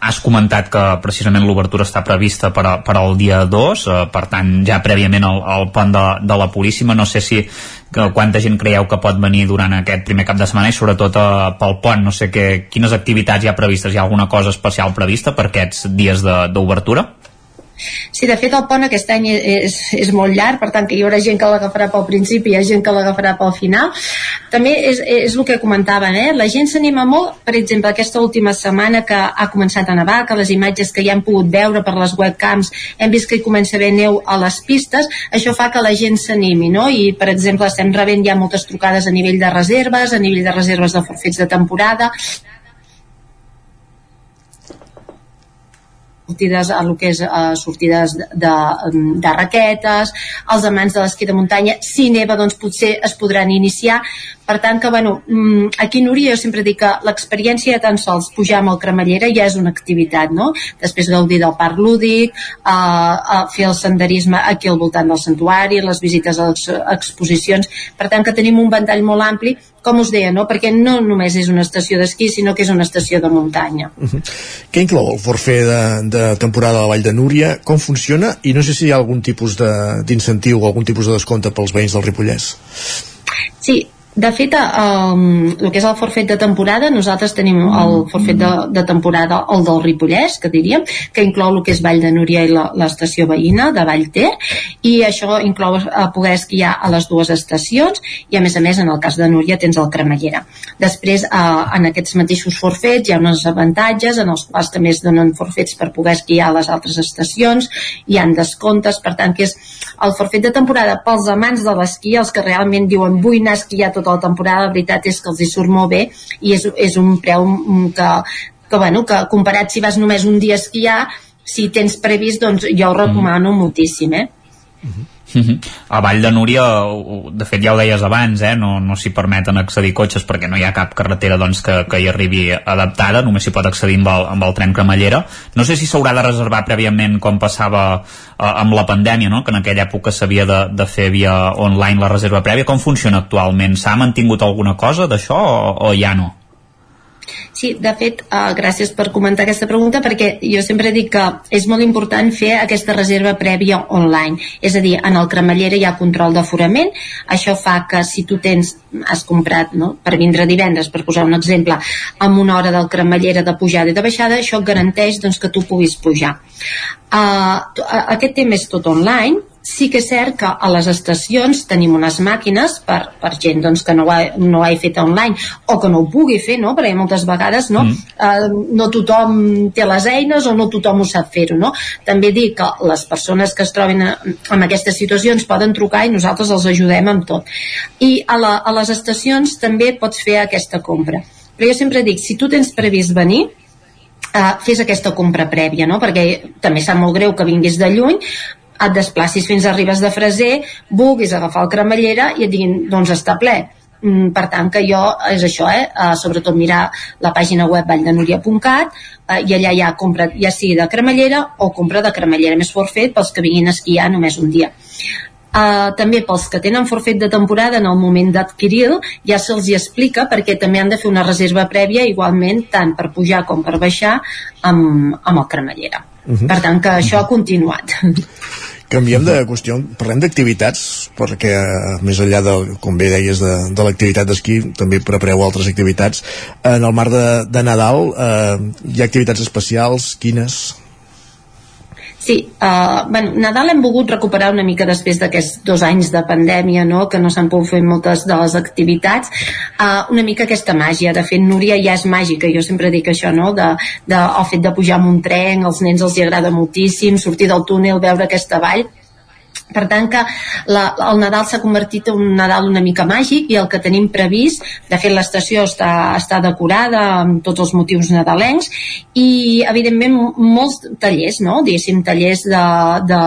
has comentat que precisament l'obertura està prevista per, a, per al dia 2, eh, per tant ja prèviament al, al pont de, de la Puríssima, no sé si que, quanta gent creieu que pot venir durant aquest primer cap de setmana i sobretot eh, pel pont, no sé que, quines activitats hi ha previstes, hi ha alguna cosa especial prevista per aquests dies d'obertura? Sí, de fet el pont aquest any és, és molt llarg, per tant que hi haurà gent que l'agafarà pel principi i hi ha gent que l'agafarà pel final. També és, és el que comentaven, eh? la gent s'anima molt, per exemple, aquesta última setmana que ha començat a nevar, que les imatges que ja hem pogut veure per les webcams hem vist que hi comença a haver neu a les pistes, això fa que la gent s'animi, no? I, per exemple, estem rebent ja moltes trucades a nivell de reserves, a nivell de reserves de forfets de temporada, sortides a lo que és uh, sortides de, de, de raquetes, els amants de l'esquí de muntanya, si neva doncs potser es podran iniciar, per tant que bueno, mm, aquí a Núria jo sempre dic que l'experiència de tan sols pujar amb el cremallera ja és una activitat, no? Després gaudir del parc lúdic, uh, uh, fer el senderisme aquí al voltant del santuari, les visites a les exposicions, per tant que tenim un ventall molt ampli com us deia, no? perquè no només és una estació d'esquí, sinó que és una estació de muntanya. Uh -huh. Què inclou el forfet de, de temporada a la Vall de Núria? Com funciona? I no sé si hi ha algun tipus d'incentiu o algun tipus de descompte pels veïns del Ripollès. Sí, de fet, um, el que és el forfet de temporada, nosaltres tenim el forfet de, de temporada, el del Ripollès, que diríem, que inclou el que és Vall de Núria i l'estació veïna de Vallter, i això inclou uh, poder esquiar a les dues estacions, i a més a més, en el cas de Núria, tens el Cremallera. Després, uh, en aquests mateixos forfets hi ha uns avantatges, en els quals també es donen forfets per poder esquiar a les altres estacions, hi han descomptes, per tant, que és el forfet de temporada pels amants de l'esquí, els que realment diuen vull anar a esquiar tot tota la temporada, la veritat és que els hi surt molt bé i és, és un preu que, que, bueno, que comparat si vas només un dia a esquiar, si tens previst, doncs jo ho recomano mm. moltíssim, eh? Mm -hmm. Uh -huh. A Vall de Núria, de fet ja ho deies abans, eh? no, no s'hi permeten accedir cotxes perquè no hi ha cap carretera doncs, que, que hi arribi adaptada, només s'hi pot accedir amb el, amb el tren cremallera. No sé si s'haurà de reservar prèviament com passava eh, amb la pandèmia, no? que en aquella època s'havia de, de fer via online la reserva prèvia. Com funciona actualment? S'ha mantingut alguna cosa d'això o, o ja no? Sí, de fet, uh, gràcies per comentar aquesta pregunta perquè jo sempre dic que és molt important fer aquesta reserva prèvia online. És a dir, en el cremallera hi ha control d'aforament, això fa que si tu tens, has comprat no, per vindre divendres, per posar un exemple, amb una hora del cremallera de pujada i de baixada, això garanteix doncs, que tu puguis pujar. Uh, aquest tema és tot online, sí que és cert que a les estacions tenim unes màquines per, per gent doncs, que no ho, ha, no ho ha fet online o que no ho pugui fer, no? perquè moltes vegades no, mm. eh, no tothom té les eines o no tothom ho sap fer-ho. No? També dic que les persones que es troben en aquestes situacions poden trucar i nosaltres els ajudem amb tot. I a, la, a les estacions també pots fer aquesta compra. Però jo sempre dic, si tu tens previst venir, eh, fes aquesta compra prèvia, no? perquè també sap molt greu que vinguis de lluny, et desplacis fins a Ribes de Freser, vulguis agafar el cremallera i et diguin, doncs està ple. Mm, per tant que jo, és això, eh? Uh, sobretot mirar la pàgina web valldenuria.cat uh, i allà hi ha compra ja sigui de cremallera o compra de cremallera més forfet pels que vinguin a esquiar només un dia. Uh, també pels que tenen forfet de temporada en el moment d'adquirir ja se'ls hi explica perquè també han de fer una reserva prèvia igualment tant per pujar com per baixar amb, amb el cremallera. Uh mhm. -huh. Per tant que això ha continuat. Canviem de qüestió, parlem d'activitats, perquè eh, més enllà de, com bé deies, de, de l'activitat d'esquí, també prepareu altres activitats. En el mar de, de Nadal eh, hi ha activitats especials, quines? Sí, uh, bueno, Nadal hem volgut recuperar una mica després d'aquests dos anys de pandèmia, no?, que no s'han pogut fer moltes de les activitats, uh, una mica aquesta màgia. De fet, Núria ja és màgica, jo sempre dic això, no?, de, de, el fet de pujar amb un tren, als nens els hi agrada moltíssim, sortir del túnel, veure aquesta vall, per tant que la, el Nadal s'ha convertit en un Nadal una mica màgic i el que tenim previst, de fet l'estació està, està decorada amb tots els motius nadalencs i evidentment molts tallers, no? diguéssim tallers de, de,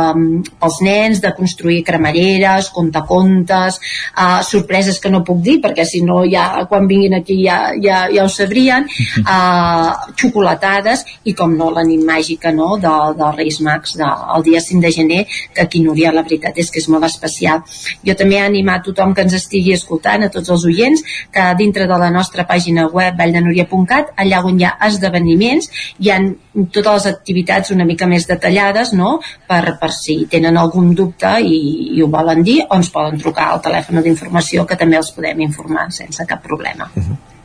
pels nens, de construir cremalleres, contacontes, uh, sorpreses que no puc dir perquè si no ja quan vinguin aquí ja, ja, ja ho sabrien, uh, xocolatades i com no la nit màgica no? de, dels Reis Mags del dia 5 de gener que aquí Núria la veritat és que és molt especial. Jo també he animat tothom que ens estigui escoltant, a tots els oients, que dintre de la nostra pàgina web valldenuria.cat, allà on hi ha esdeveniments, hi han totes les activitats una mica més detallades, no?, per, per si tenen algun dubte i, i ho volen dir, o ens poden trucar al telèfon d'informació que també els podem informar sense cap problema. Uh -huh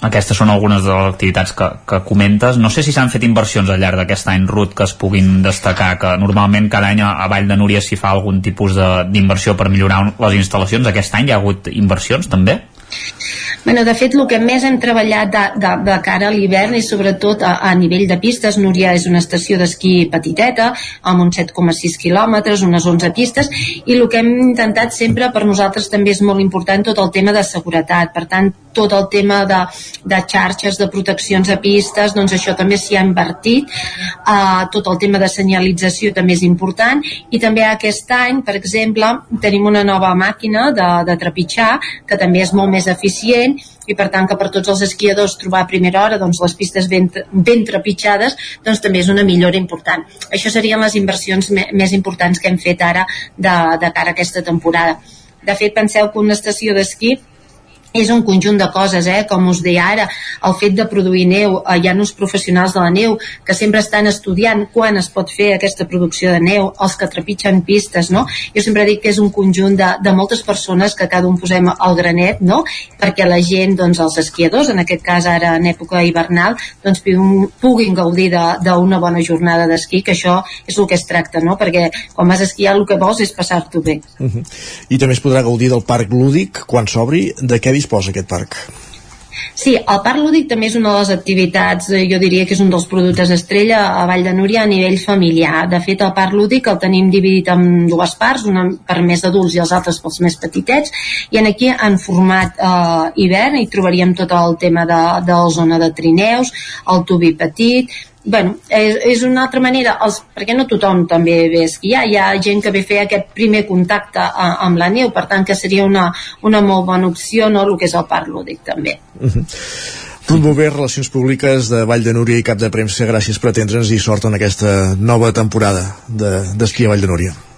aquestes són algunes de les activitats que, que comentes. No sé si s'han fet inversions al llarg d'aquest any, Ruth, que es puguin destacar, que normalment cada any a Vall de Núria s'hi fa algun tipus d'inversió per millorar les instal·lacions. Aquest any hi ha hagut inversions, també? Bueno, de fet, el que més hem treballat de, de, de cara a l'hivern és sobretot a, a nivell de pistes. Núria és una estació d'esquí petiteta, amb uns 7,6 quilòmetres, unes 11 pistes, i el que hem intentat sempre per nosaltres també és molt important tot el tema de seguretat. Per tant, tot el tema de, de xarxes, de proteccions a pistes, doncs això també s'hi ha invertit. Uh, tot el tema de senyalització també és important. I també aquest any, per exemple, tenim una nova màquina de, de trepitjar, que també és molt més eficient i per tant que per tots els esquiadors trobar a primera hora doncs, les pistes ben, ben trepitjades doncs també és una millora important. Això serien les inversions me, més importants que hem fet ara de, de cara a aquesta temporada. De fet, penseu que una estació d'esquí és un conjunt de coses, eh? com us deia ara, el fet de produir neu, eh, hi ha uns professionals de la neu que sempre estan estudiant quan es pot fer aquesta producció de neu, els que trepitgen pistes, no? Jo sempre dic que és un conjunt de, de moltes persones que cada un posem al granet, no? Perquè la gent, doncs els esquiadors, en aquest cas ara en època hivernal, doncs puguin gaudir d'una bona jornada d'esquí, que això és el que es tracta, no? Perquè quan vas a esquiar el que vols és passar-t'ho bé. Uh -huh. I també es podrà gaudir del parc lúdic quan s'obri, de què disposa aquest parc? Sí, el Parc Lúdic també és una de les activitats, eh, jo diria que és un dels productes estrella a Vall de Núria a nivell familiar. De fet, el Parc Lúdic el tenim dividit en dues parts, una per més adults i els altres pels més petitets, i en aquí en format eh, hivern hi trobaríem tot el tema de, de la zona de trineus, el tubi petit, bueno, és, és una altra manera, els, perquè no tothom també ve a esquiar, hi ha gent que ve a fer aquest primer contacte a, amb la neu, per tant que seria una, una molt bona opció, no?, el que és el parc lúdic també. Uh -huh. Ruth Relacions Públiques de Vall de Núria i Cap de Premsa, gràcies per atendre'ns i sort en aquesta nova temporada d'esquí de, a Vall de Núria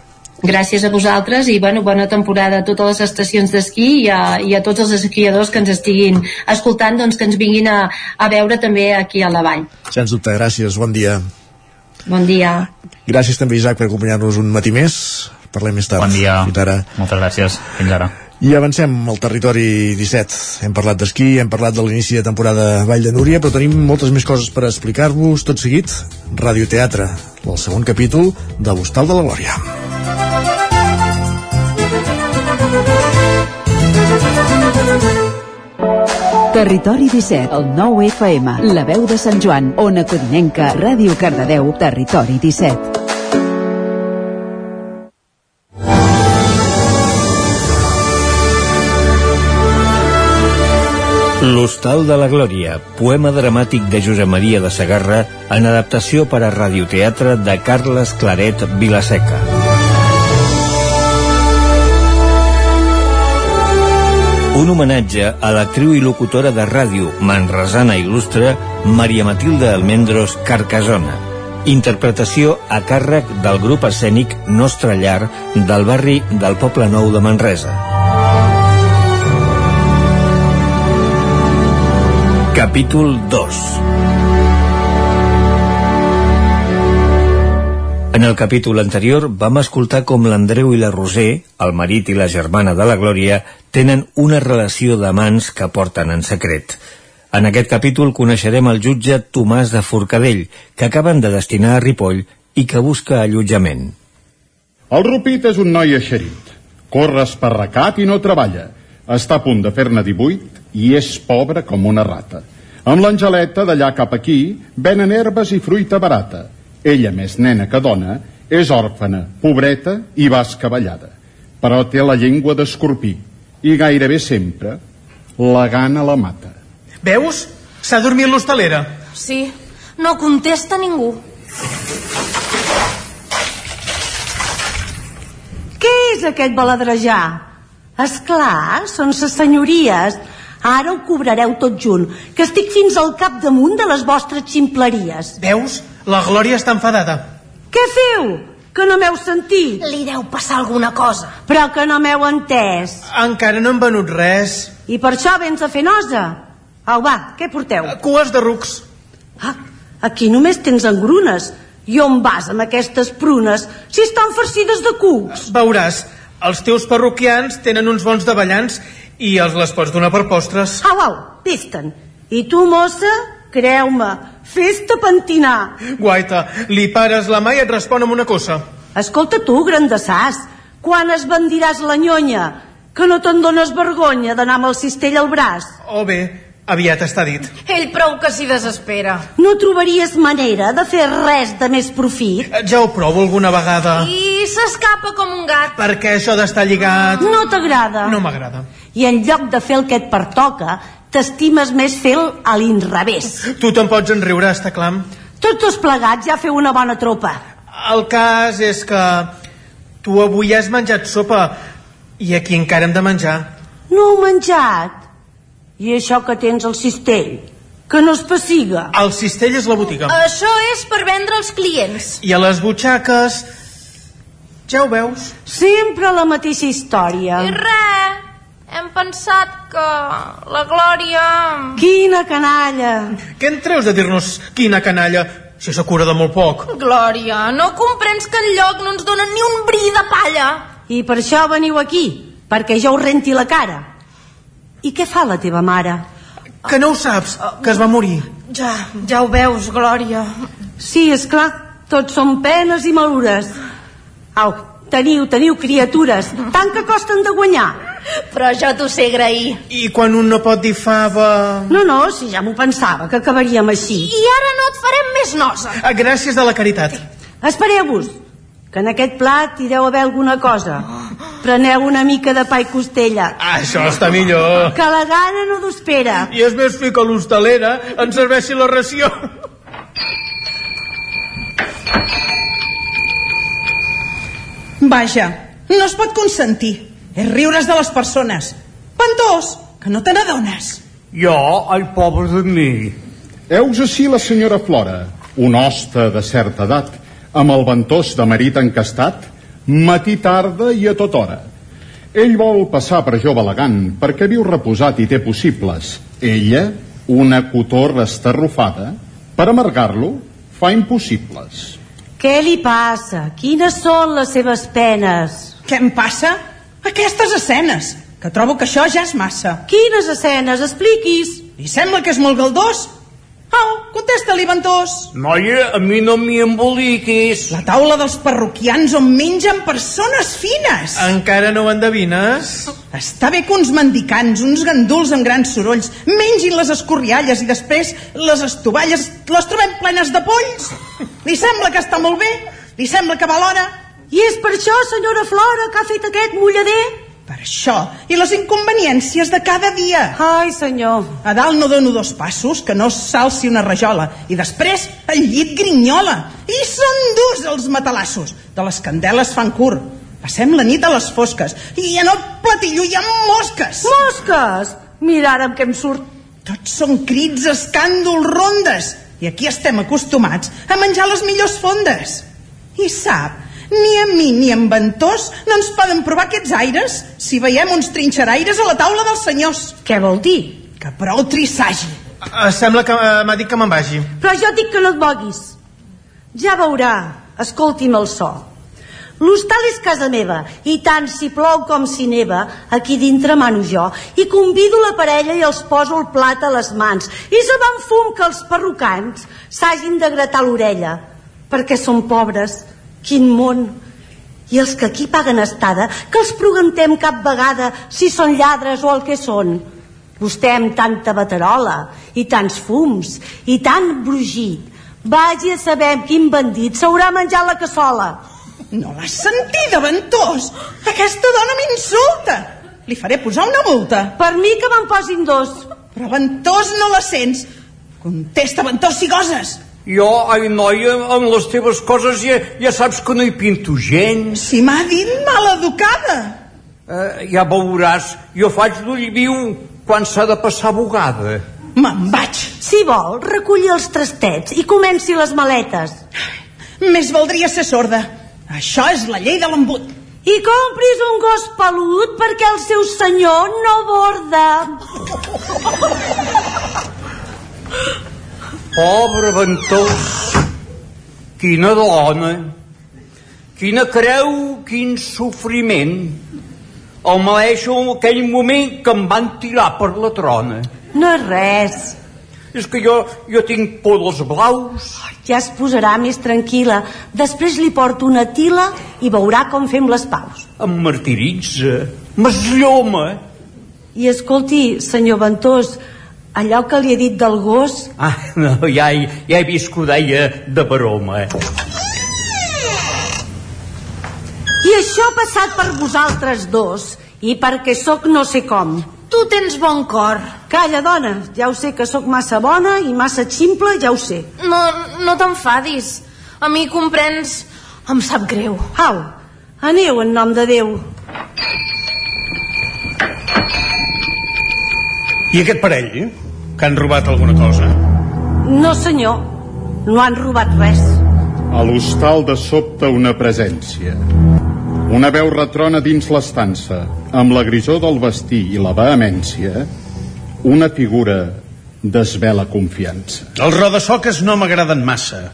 gràcies a vosaltres i bueno, bona temporada a totes les estacions d'esquí i, a, i a tots els esquiadors que ens estiguin escoltant doncs que ens vinguin a, a veure també aquí a la vall. Sens dubte, gràcies, bon dia. Bon dia. Gràcies també Isaac per acompanyar-nos un matí més. Parlem més tard. Bon dia. Fins ara. Moltes gràcies. Fins ara. I avancem al territori 17. Hem parlat d'esquí, hem parlat de l'inici de temporada Vall de Núria, però tenim moltes més coses per explicar-vos. Tot seguit, Radioteatre, el segon capítol de l'Hostal de la Glòria. Territori 17, el 9 FM, la veu de Sant Joan, Ona Codinenca, Ràdio Cardedeu, Territori 17. L'Hostal de la Glòria, poema dramàtic de Josep Maria de Sagarra en adaptació per a radioteatre de Carles Claret Vilaseca. Un homenatge a l'actriu i locutora de ràdio manresana il·lustre Maria Matilde Almendros Carcasona. Interpretació a càrrec del grup escènic Nostra Llar del barri del Poble Nou de Manresa. Capítol 2 En el capítol anterior vam escoltar com l'Andreu i la Roser, el marit i la germana de la Glòria, tenen una relació d'amants que porten en secret. En aquest capítol coneixerem el jutge Tomàs de Forcadell, que acaben de destinar a Ripoll i que busca allotjament. El Rupit és un noi eixerit. Corre esparracat i no treballa. Està a punt de fer-ne 18 i és pobre com una rata. Amb l'Angeleta, d'allà cap aquí, venen herbes i fruita barata. Ella, més nena que dona, és òrfana, pobreta i bascavallada. Però té la llengua d'escorpí i gairebé sempre la gana la mata. Veus? S'ha dormit l'hostalera. Sí, no contesta ningú. Què és aquest baladrejar? És clar, són ses senyories. Ara ho cobrareu tot junt, que estic fins al cap damunt de les vostres ximpleries. Veus? La Glòria està enfadada. Què feu? Que no m'heu sentit? Li deu passar alguna cosa. Però que no m'heu entès. Encara no hem venut res. I per això vens a fer nosa? Au, va, què porteu? Cues de rucs. Ah, aquí només tens engrunes. I on vas amb aquestes prunes si estan farcides de cucs? Veuràs, els teus parroquians tenen uns bons davallants i els les pots donar per postres. Au, au, vés-te'n. I tu, mossa, creu-me, fes-te pentinar. Guaita, li pares la mà i et respon amb una cosa. Escolta tu, grandassàs, quan es bendiràs la nyonya? Que no te'n dones vergonya d'anar amb el cistell al braç? Oh bé, aviat està dit. Ell prou que s'hi desespera. No trobaries manera de fer res de més profit? Ja ho provo alguna vegada. I s'escapa com un gat. Perquè això d'estar lligat... No t'agrada? No m'agrada. I en lloc de fer el que et pertoca, t'estimes més fer a l'inrevés. Tu te'n pots enriure, està clar. Tots dos plegats ja feu una bona tropa. El cas és que tu avui has menjat sopa i aquí encara hem de menjar. No heu menjat? I això que tens al cistell? Que no es pessiga? El cistell és la botiga. Això és per vendre als clients. I a les butxaques... Ja ho veus? Sempre la mateixa història. I res, hem pensat que la Glòria... Quina canalla! Què en treus de dir-nos quina canalla? Si això cura de molt poc. Glòria, no comprens que enlloc no ens donen ni un bri de palla? I per això veniu aquí, perquè jo us renti la cara. I què fa la teva mare? Que no ho saps, que es va morir. Ja, ja ho veus, Glòria. Sí, és clar, tots són penes i malures. Au, teniu, teniu criatures, tant que costen de guanyar. Però jo t'ho sé agrair. I quan un no pot dir fava... No, no, si ja m'ho pensava, que acabaríem així. I ara no et farem més nosa. Gràcies de la caritat. Espereu-vos, que en aquest plat hi deu haver alguna cosa. Preneu una mica de pa i costella. Ah, això està millor. Que la gana no d'espera. I és més fi que l'hostalera ens serveixi la ració. Vaja, no es pot consentir. És riures de les persones. Ventós, que no te n'adones. Jo, ai, pobre de mi. Heus així la senyora Flora, un hoste de certa edat, amb el ventós de marit encastat, matí tarda i a tota hora. Ell vol passar per jove elegant perquè viu reposat i té possibles. Ella, una cotorra estarrufada, per amargar-lo, fa impossibles. Què li passa? Quines són les seves penes? Què em passa? Aquestes escenes, que trobo que això ja és massa. Quines escenes? Expliquis. Li sembla que és molt galdós? Au, contesta-li, Ventós. Noia, a mi no m'hi emboliquis. La taula dels parroquians on mengen persones fines. Encara no ho endevines? Està bé que uns mendicants, uns ganduls amb grans sorolls, mengin les escorrialles i després les estovalles les trobem plenes de polls. Li sembla que està molt bé? Li sembla que va l'hora? I és per això, senyora Flora, que ha fet aquest mullader? Per això. I les inconveniències de cada dia. Ai, senyor. A dalt no dono dos passos, que no s'alci una rajola. I després el llit grinyola. I són durs els matalassos. De les candeles fan curt. Passem la nit a les fosques. I en el platillo hi ha mosques. Mosques? Mira ara amb què em surt. Tots són crits, escàndols, rondes. I aquí estem acostumats a menjar les millors fondes. I sap, ni a mi ni a en Ventós no ens poden provar aquests aires si veiem uns trinxeraires a la taula dels senyors. Què vol dir? Que prou trissagi. Uh, sembla que uh, m'ha dit que me'n vagi. Però jo dic que no et moguis. Ja veurà. Escolti'm el so. L'hostal és casa meva, i tant si plou com si neva, aquí dintre mano jo, i convido la parella i els poso el plat a les mans, i se van fum que els perrucants s'hagin de gratar l'orella, perquè són pobres, quin món! I els que aquí paguen estada, que els preguntem cap vegada si són lladres o el que són. Vostè amb tanta baterola, i tants fums, i tant brugit, vagi a saber quin bandit s'haurà menjat la cassola. No l'has sentida, Ventós? Aquesta dona m'insulta. Li faré posar una multa. Per mi que me'n posin dos. Però Ventós no la sents. Contesta, Ventós, si goses. Jo, ai, noia, amb les teves coses ja, ja saps que no hi pinto gens. Si m'ha dit maleducada. Uh, ja veuràs, jo faig d'ull viu quan s'ha de passar bugada. Me'n vaig. Si vol, reculli els trastets i comenci les maletes. Més valdria ser sorda. Això és la llei de l'embut. I compris un gos pelut perquè el seu senyor no borda. Pobre Ventós, quina dona, quina creu, quin sofriment. El maleixo en aquell moment que em van tirar per la trona. No és res. És que jo, jo tinc por dels blaus. Ja es posarà més tranquil·la. Després li porto una tila i veurà com fem les paus. Em martiritza, m'eslloma. I escolti, senyor Ventós, allò que li he dit del gos... Ah, no, ja, he, ja he vist que ho deia de broma. I això ha passat per vosaltres dos, i perquè sóc no sé com. Tu tens bon cor. Calla, dona, ja ho sé que sóc massa bona i massa ximple, ja ho sé. No, no t'enfadis. A mi, comprens, em sap greu. Au, aneu en nom de Déu. I aquest parell, que han robat alguna cosa? No, senyor, no han robat res. A l'hostal de sobte una presència. Una veu retrona dins l'estança, amb la grisó del vestir i la vehemència, una figura desvela confiança. Els rodasoques no m'agraden massa.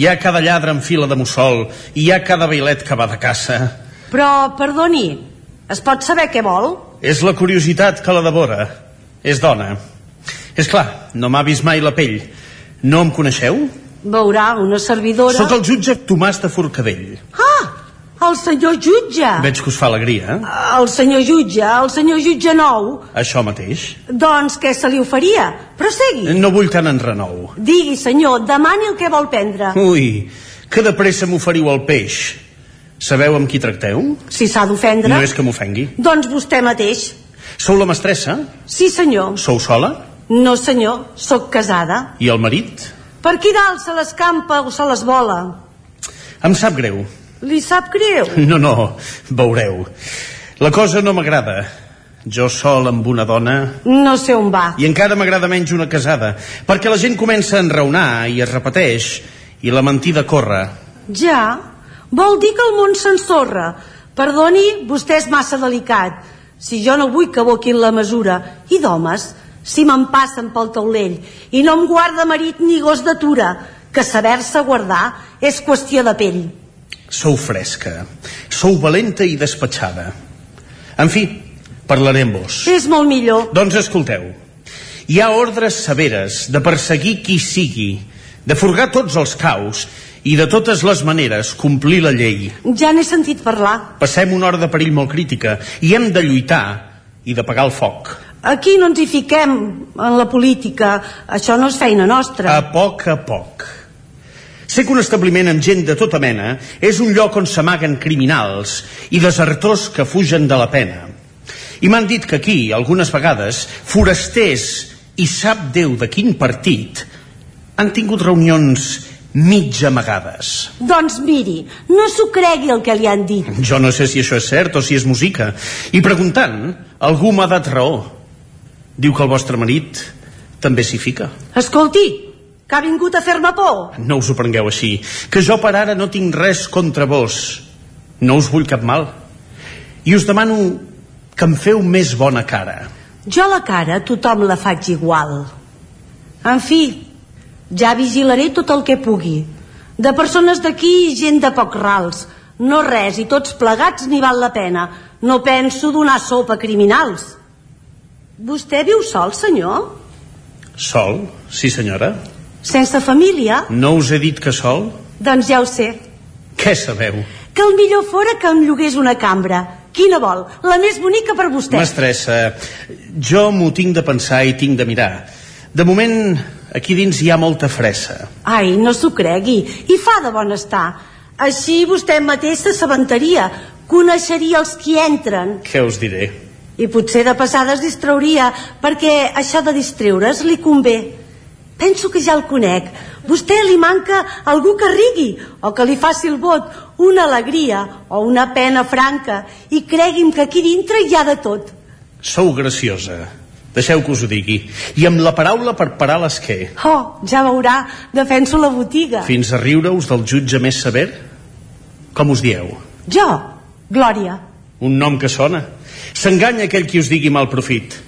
Hi ha cada lladre en fila de mussol i hi ha cada bailet que va de caça. Però, perdoni, es pot saber què vol? És la curiositat que la devora. És dona. És clar, no m'ha vist mai la pell. No em coneixeu? Veurà, una servidora... Sóc el jutge Tomàs de Forcadell. Ah, el senyor jutge. Veig que us fa alegria. eh? El senyor jutge, el senyor jutge nou. Això mateix. Doncs què se li oferia? Prosegui. No vull tant en renou. Digui, senyor, demani el que vol prendre. Ui, que de pressa m'oferiu el peix. Sabeu amb qui tracteu? Si s'ha d'ofendre... No és que m'ofengui. Doncs vostè mateix. Sou la mestressa? Sí, senyor. Sou sola? No, senyor, sóc casada. I el marit? Per aquí dalt se l'escampa o se les vola. Em sap greu. Li sap greu? No, no, veureu. La cosa no m'agrada. Jo sol amb una dona... No sé on va. I encara m'agrada menys una casada, perquè la gent comença a enraonar i es repeteix, i la mentida corre. Ja? Vol dir que el món s'ensorra. Perdoni, vostè és massa delicat. Si jo no vull que aboquin la mesura. I d'homes, si me'n passen pel taulell i no em guarda marit ni gos d'atura, que saber-se guardar és qüestió de pell. Sou fresca, sou valenta i despatxada. En fi, parlaré amb vos. És molt millor. Doncs escolteu. Hi ha ordres severes de perseguir qui sigui, de forgar tots els caus i de totes les maneres complir la llei. Ja n'he sentit parlar. Passem una hora de perill molt crítica i hem de lluitar i de pagar el foc. Aquí no ens hi fiquem en la política. Això no és feina nostra. A poc a poc. Sé que un establiment amb gent de tota mena és un lloc on s'amaguen criminals i desertors que fugen de la pena. I m'han dit que aquí, algunes vegades, forasters i sap Déu de quin partit han tingut reunions mig amagades. Doncs miri, no s'ho cregui el que li han dit. Jo no sé si això és cert o si és música. I preguntant, algú m'ha dat raó. Diu que el vostre marit també s'hi fica. Escolti, que ha vingut a fer-me por. No us ho prengueu així, que jo per ara no tinc res contra vos. No us vull cap mal. I us demano que em feu més bona cara. Jo la cara tothom la faig igual. En fi, ja vigilaré tot el que pugui. De persones d'aquí, gent de poc rals. No res, i tots plegats ni val la pena. No penso donar sopa a criminals. Vostè viu sol, senyor? Sol? Sí, senyora. Sense família? No us he dit que sol? Doncs ja ho sé. Què sabeu? Que el millor fora que em llogués una cambra. Quina vol? La més bonica per vostè. Mestressa, jo m'ho tinc de pensar i tinc de mirar. De moment, aquí dins hi ha molta fressa. Ai, no s'ho cregui. I fa de bon estar. Així vostè mateix s'assabentaria. Coneixeria els qui entren. Què us diré? I potser de passada es distrauria, perquè això de distreure's li convé. Penso que ja el conec. Vostè li manca algú que rigui o que li faci el vot, una alegria o una pena franca. I cregui'm que aquí dintre hi ha de tot. Sou graciosa. Deixeu que us ho digui. I amb la paraula per parar l'esquer. Oh, ja veurà, defenso la botiga. Fins a riure-us del jutge més sever? Com us dieu? Jo, Glòria. Un nom que sona. S'enganya aquell qui us digui mal profit.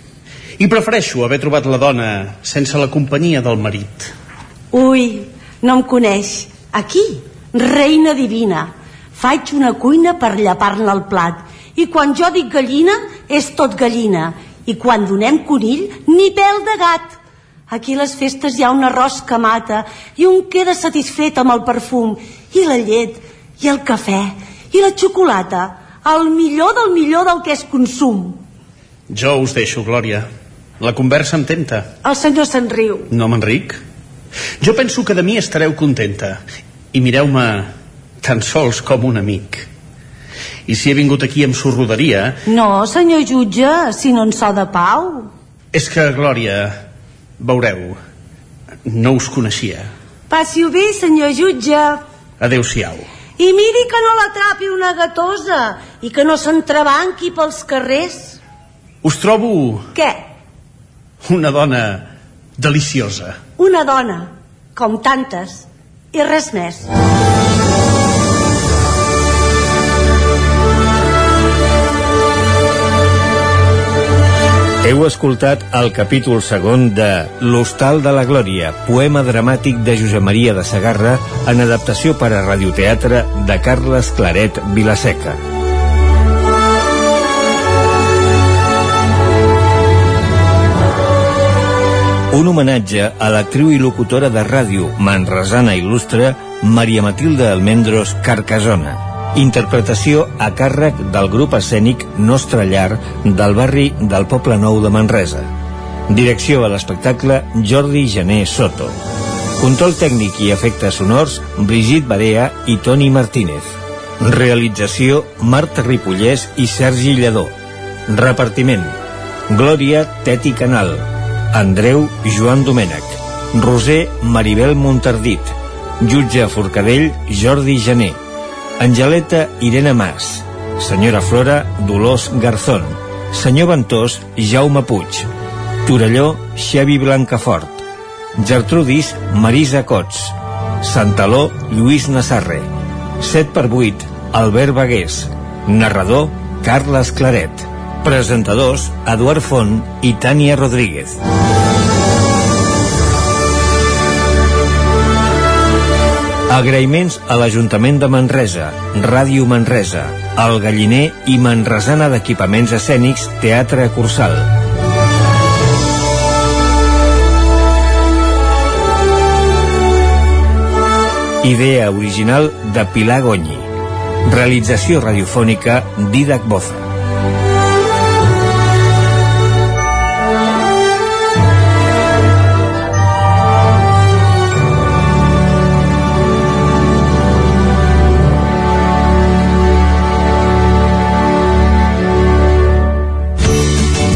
I prefereixo haver trobat la dona sense la companyia del marit. Ui, no em coneix. Aquí, reina divina. Faig una cuina per llapar-ne el plat. I quan jo dic gallina, és tot gallina. I quan donem conill, ni pèl de gat. Aquí les festes hi ha un arròs que mata i un queda satisfet amb el perfum i la llet i el cafè i la xocolata, el millor del millor del que és consum. Jo us deixo, Glòria. La conversa em tenta. El senyor se'n riu. No m'enric? Jo penso que de mi estareu contenta. I mireu-me tan sols com un amic. I si he vingut aquí em sorrodaria... No, senyor jutge, si no en so de pau. És que, Glòria, veureu, no us coneixia. Passi-ho bé, senyor jutge. Adéu-siau. I miri que no l'atrapi una gatosa i que no s'entrebanqui pels carrers. Us trobo... Què? Una dona deliciosa. Una dona, com tantes, i res més. Heu escoltat el capítol segon de L'Hostal de la Glòria, poema dramàtic de Josep Maria de Sagarra en adaptació per a radioteatre de Carles Claret Vilaseca. Un homenatge a l'actriu i locutora de ràdio manresana il·lustre Maria Matilde Almendros Carcasona Interpretació a càrrec del grup escènic Nostra Llar del barri del Poble Nou de Manresa. Direcció a l'espectacle Jordi Gené Soto. Control tècnic i efectes sonors Brigitte Barea i Toni Martínez. Realització Marta Ripollès i Sergi Lledó. Repartiment Glòria Teti Canal Andreu Joan Domènech Roser Maribel Montardit Jutge Forcadell Jordi Gené Angeleta Irene Mas Senyora Flora Dolors Garzón Senyor Ventós Jaume Puig Torelló Xavi Blancafort Gertrudis Marisa Cots Santaló Lluís Nassarre 7 per 8 Albert Bagués Narrador Carles Claret Presentadors Eduard Font i Tània Rodríguez Agraïments a l'Ajuntament de Manresa, Ràdio Manresa, El Galliner i Manresana d'Equipaments Escènics Teatre Cursal. Idea original de Pilar Gonyi. Realització radiofònica Didac Boza.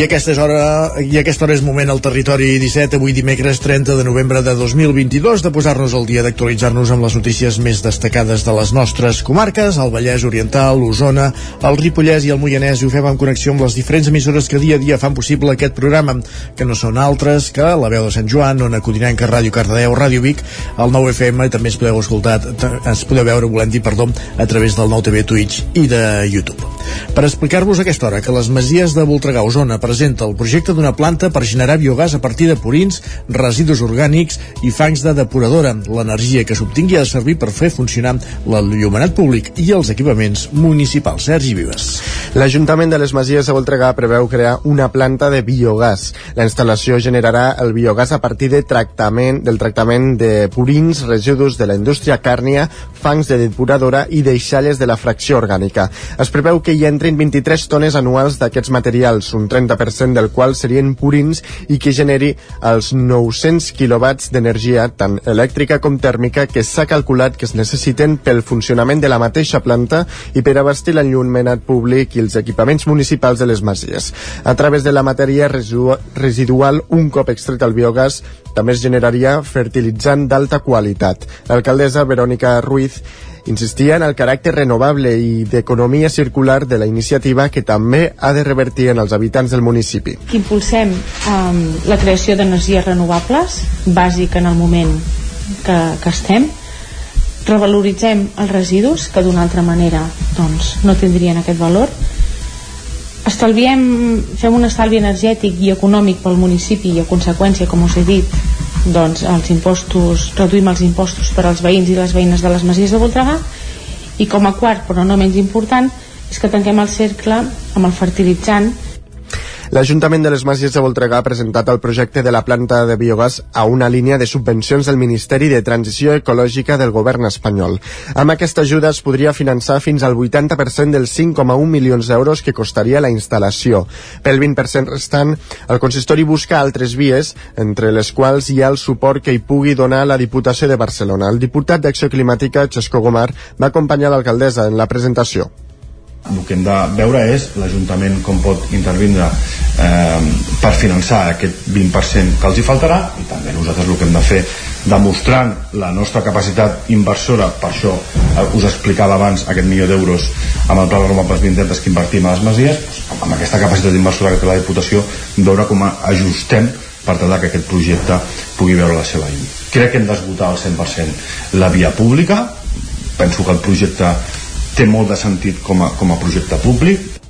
I aquesta, és hora, I aquesta hora és moment al territori 17, avui dimecres 30 de novembre de 2022, de posar-nos al dia d'actualitzar-nos amb les notícies més destacades de les nostres comarques, el Vallès Oriental, l'Osona, el Ripollès i el Moianès, i ho fem en connexió amb les diferents emissores que dia a dia fan possible aquest programa, que no són altres que la veu de Sant Joan, Ona Codinenca, Ràdio Cardedeu, Ràdio Vic, el 9 FM, i també ens podeu escoltar, ens podeu veure, volem dir, perdó, a través del 9 TV Twitch i de YouTube. Per explicar-vos aquesta hora que les Masies de Voltregà, Osona, presenta el projecte d'una planta per generar biogàs a partir de purins, residus orgànics i fangs de depuradora. L'energia que s'obtingui ha de servir per fer funcionar l'enllumenat públic i els equipaments municipals. Sergi Vives. L'Ajuntament de les Masies de Voltregà preveu crear una planta de biogàs. La instal·lació generarà el biogàs a partir de tractament, del tractament de purins, residus de la indústria càrnia, fangs de depuradora i deixalles de la fracció orgànica. Es preveu que hi entrin 23 tones anuals d'aquests materials, un 30% del qual serien purins i que generi els 900 quilowatts d'energia tant elèctrica com tèrmica que s'ha calculat que es necessiten pel funcionament de la mateixa planta i per abastir l'enllumenat públic i els equipaments municipals de les masies. A través de la matèria residu residual, un cop extret el biogàs, també es generaria fertilitzant d'alta qualitat. L'alcaldessa Verònica Ruiz insistia en el caràcter renovable i d'economia circular de la iniciativa que també ha de revertir en els habitants del municipi. impulsem um, la creació d'energies renovables, bàsic en el moment que, que estem, revaloritzem els residus, que d'una altra manera doncs, no tindrien aquest valor, estalviem, fem un estalvi energètic i econòmic pel municipi i a conseqüència, com us he dit, doncs els impostos, reduïm els impostos per als veïns i les veïnes de les masies de Voltregà i com a quart, però no menys important, és que tanquem el cercle amb el fertilitzant L'Ajuntament de les Masies de Voltregà ha presentat el projecte de la planta de biogàs a una línia de subvencions del Ministeri de Transició Ecològica del govern espanyol. Amb aquesta ajuda es podria finançar fins al 80% dels 5,1 milions d'euros que costaria la instal·lació. Pel 20% restant, el consistori busca altres vies, entre les quals hi ha el suport que hi pugui donar la Diputació de Barcelona. El diputat d'Acció Climàtica, Xesco Gomar, va acompanyar l'alcaldessa en la presentació el que hem de veure és l'Ajuntament com pot intervindre eh, per finançar aquest 20% que els hi faltarà i també nosaltres el que hem de fer demostrant la nostra capacitat inversora per això eh, us explicava abans aquest milió d'euros amb el Pla de Renovables 2030 que invertim a les Masies doncs, amb aquesta capacitat inversora que té la Diputació veure com ajustem per tal que aquest projecte pugui veure la seva llum. Crec que hem d'esgotar al 100% la via pública, penso que el projecte té molt de sentit com a, com a projecte públic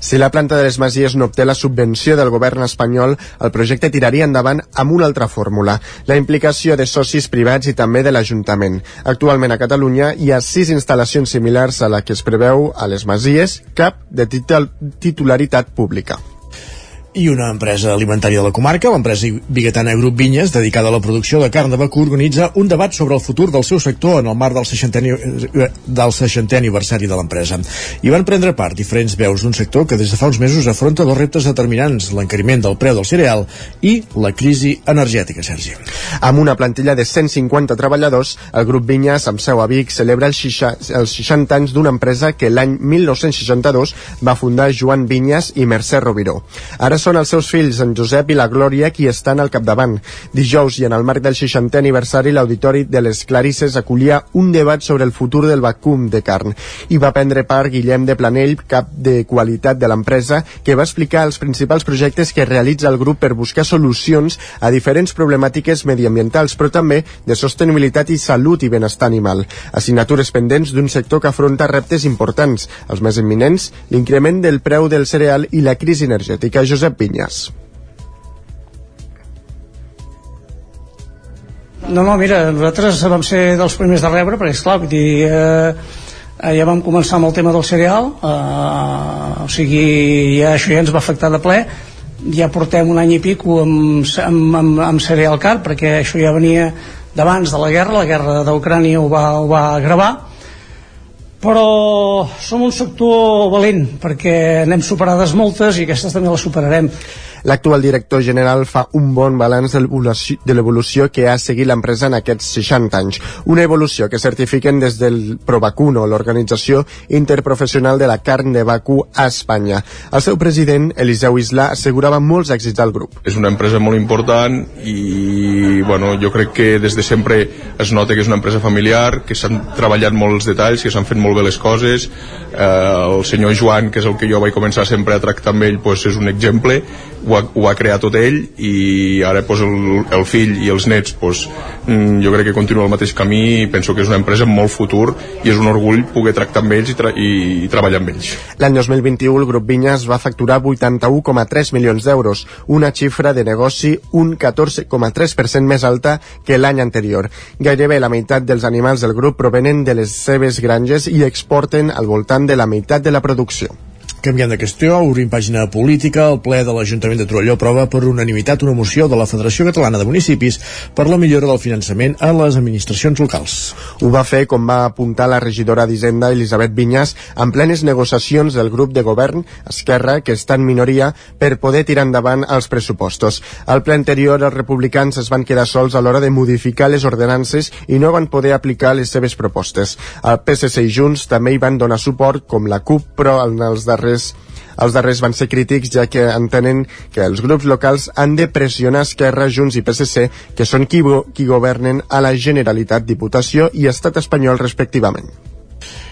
si la planta de les Masies no obté la subvenció del govern espanyol, el projecte tiraria endavant amb una altra fórmula, la implicació de socis privats i també de l'Ajuntament. Actualment a Catalunya hi ha sis instal·lacions similars a la que es preveu a les Masies, cap de titul titularitat pública i una empresa alimentària de la comarca, l'empresa biguetana Grup Vinyes, dedicada a la producció de carn de vacú, organitza un debat sobre el futur del seu sector en el marc del 60è, del 60è aniversari de l'empresa. Hi van prendre part diferents veus d'un sector que des de fa uns mesos afronta dos reptes determinants, l'encariment del preu del cereal i la crisi energètica, Sergi. Amb una plantilla de 150 treballadors, el Grup Vinyes, amb seu a Vic, celebra els 60 anys d'una empresa que l'any 1962 va fundar Joan Vinyes i Mercè Rovira. Ara són els seus fills, en Josep i la Glòria, qui estan al capdavant. Dijous i en el marc del 60è aniversari, l'Auditori de les Clarisses acollia un debat sobre el futur del vacum de carn. Hi va prendre part Guillem de Planell, cap de qualitat de l'empresa, que va explicar els principals projectes que realitza el grup per buscar solucions a diferents problemàtiques mediambientals, però també de sostenibilitat i salut i benestar animal. Assignatures pendents d'un sector que afronta reptes importants, els més imminents, l'increment del preu del cereal i la crisi energètica. Josep Pinyas. No, no, mira, nosaltres vam ser dels primers de rebre, perquè, esclar, vull dir, eh, eh, ja vam començar amb el tema del cereal, eh, o sigui, ja, això ja ens va afectar de ple, ja portem un any i pico amb, amb, amb, amb cereal car, perquè això ja venia d'abans de la guerra, la guerra d'Ucrània ho, va, ho va gravar, però som un sector valent perquè n'hem superades moltes i aquestes també les superarem L'actual director general fa un bon balanç de l'evolució que ha seguit l'empresa en aquests 60 anys. Una evolució que certifiquen des del Provacuno, l'organització interprofessional de la carn de vacu a Espanya. El seu president, Eliseu Isla, assegurava molts èxits al grup. És una empresa molt important i bueno, jo crec que des de sempre es nota que és una empresa familiar, que s'han treballat molts detalls, que s'han fet molt bé les coses. Eh, el senyor Joan, que és el que jo vaig començar sempre a tractar amb ell, pues, és un exemple ho ha, ho ha creat tot ell i ara pues, el, el fill i els nets pues, mm, jo crec que continua el mateix camí i penso que és una empresa amb molt futur i és un orgull poder tractar amb ells i, tra i, i treballar amb ells. L'any 2021 el grup Vinyes va facturar 81,3 milions d'euros, una xifra de negoci un 14,3% més alta que l'any anterior. Gairebé la meitat dels animals del grup provenen de les seves granges i exporten al voltant de la meitat de la producció. Canviant de qüestió, obrim pàgina política, el ple de l'Ajuntament de Torelló aprova per unanimitat una moció de la Federació Catalana de Municipis per la millora del finançament a les administracions locals. Ho va fer, com va apuntar la regidora d'Hisenda, Elisabet Vinyas, en plenes negociacions del grup de govern Esquerra, que està en minoria, per poder tirar endavant els pressupostos. Al ple anterior, els republicans es van quedar sols a l'hora de modificar les ordenances i no van poder aplicar les seves propostes. El PSC i Junts també hi van donar suport, com la CUP, però en els darrers darrers els darrers van ser crítics ja que entenen que els grups locals han de pressionar Esquerra, Junts i PSC, que són qui, qui governen a la Generalitat, Diputació i Estat espanyol respectivament.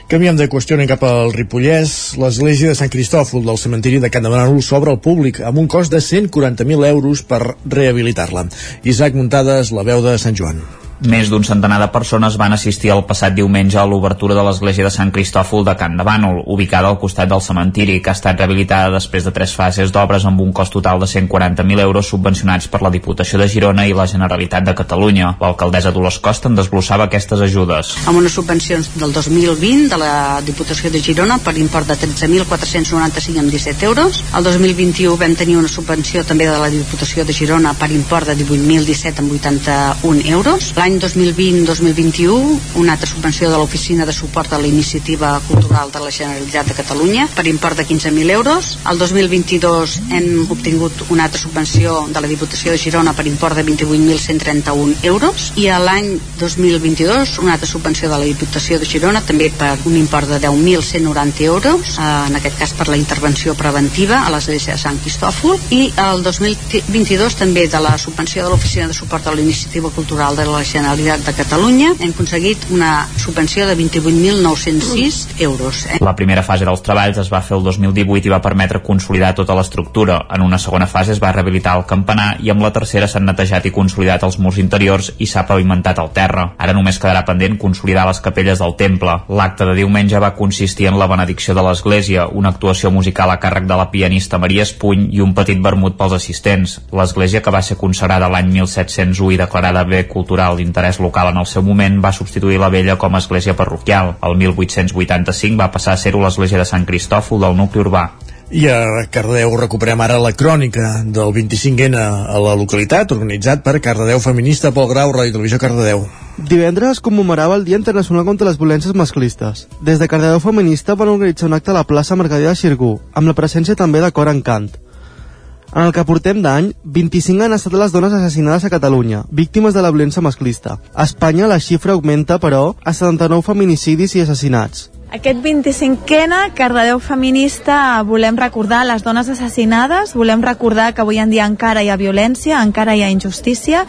Canviem de qüestió cap al Ripollès. L'església de Sant Cristòfol del cementiri de Can de Manol s'obre al públic amb un cost de 140.000 euros per rehabilitar-la. Isaac Muntades, la veu de Sant Joan. Més d'un centenar de persones van assistir el passat diumenge a l'obertura de l'església de Sant Cristòfol de Can de Bànol, ubicada al costat del cementiri, que ha estat rehabilitada després de tres fases d'obres amb un cost total de 140.000 euros subvencionats per la Diputació de Girona i la Generalitat de Catalunya. L'alcaldessa Dolors Costa en desglossava aquestes ajudes. Amb unes subvencions del 2020 de la Diputació de Girona per import de 13.495 amb 17 euros. El 2021 vam tenir una subvenció també de la Diputació de Girona per import de 18.017 amb 81 euros. L'any l'any 2020-2021 una altra subvenció de l'Oficina de Suport a la Iniciativa Cultural de la Generalitat de Catalunya per import de 15.000 euros. El 2022 hem obtingut una altra subvenció de la Diputació de Girona per import de 28.131 euros i a l'any 2022 una altra subvenció de la Diputació de Girona també per un import de 10.190 euros, eh, en aquest cas per la intervenció preventiva a l'església de Sant Cristòfol i el 2022 també de la subvenció de l'Oficina de Suport a la Iniciativa Cultural de la Generalitat Generalitat de Catalunya hem aconseguit una subvenció de 28.906 euros. Eh? La primera fase dels treballs es va fer el 2018 i va permetre consolidar tota l'estructura. En una segona fase es va rehabilitar el campanar i amb la tercera s'han netejat i consolidat els murs interiors i s'ha pavimentat el terra. Ara només quedarà pendent consolidar les capelles del temple. L'acte de diumenge va consistir en la benedicció de l'església, una actuació musical a càrrec de la pianista Maria Espuny i un petit vermut pels assistents. L'església que va ser consagrada l'any 1701 i declarada bé cultural d'interès local en el seu moment va substituir la vella com a església parroquial. El 1885 va passar a ser-ho l'església de Sant Cristòfol del nucli urbà. I a Cardedeu recuperem ara la crònica del 25N a la localitat, organitzat per Cardedeu Feminista, Pol Grau, Ràdio Televisió Cardedeu. Divendres es commemorava el Dia Internacional contra les Violències Masclistes. Des de Cardedeu Feminista van organitzar un acte a la plaça Mercader de Xirgú, amb la presència també de Cor Encant. En el que portem d'any, 25 han estat les dones assassinades a Catalunya, víctimes de la violència masclista. A Espanya la xifra augmenta, però, a 79 feminicidis i assassinats. Aquest 25ena, Cardedeu Feminista, volem recordar les dones assassinades, volem recordar que avui en dia encara hi ha violència, encara hi ha injustícia,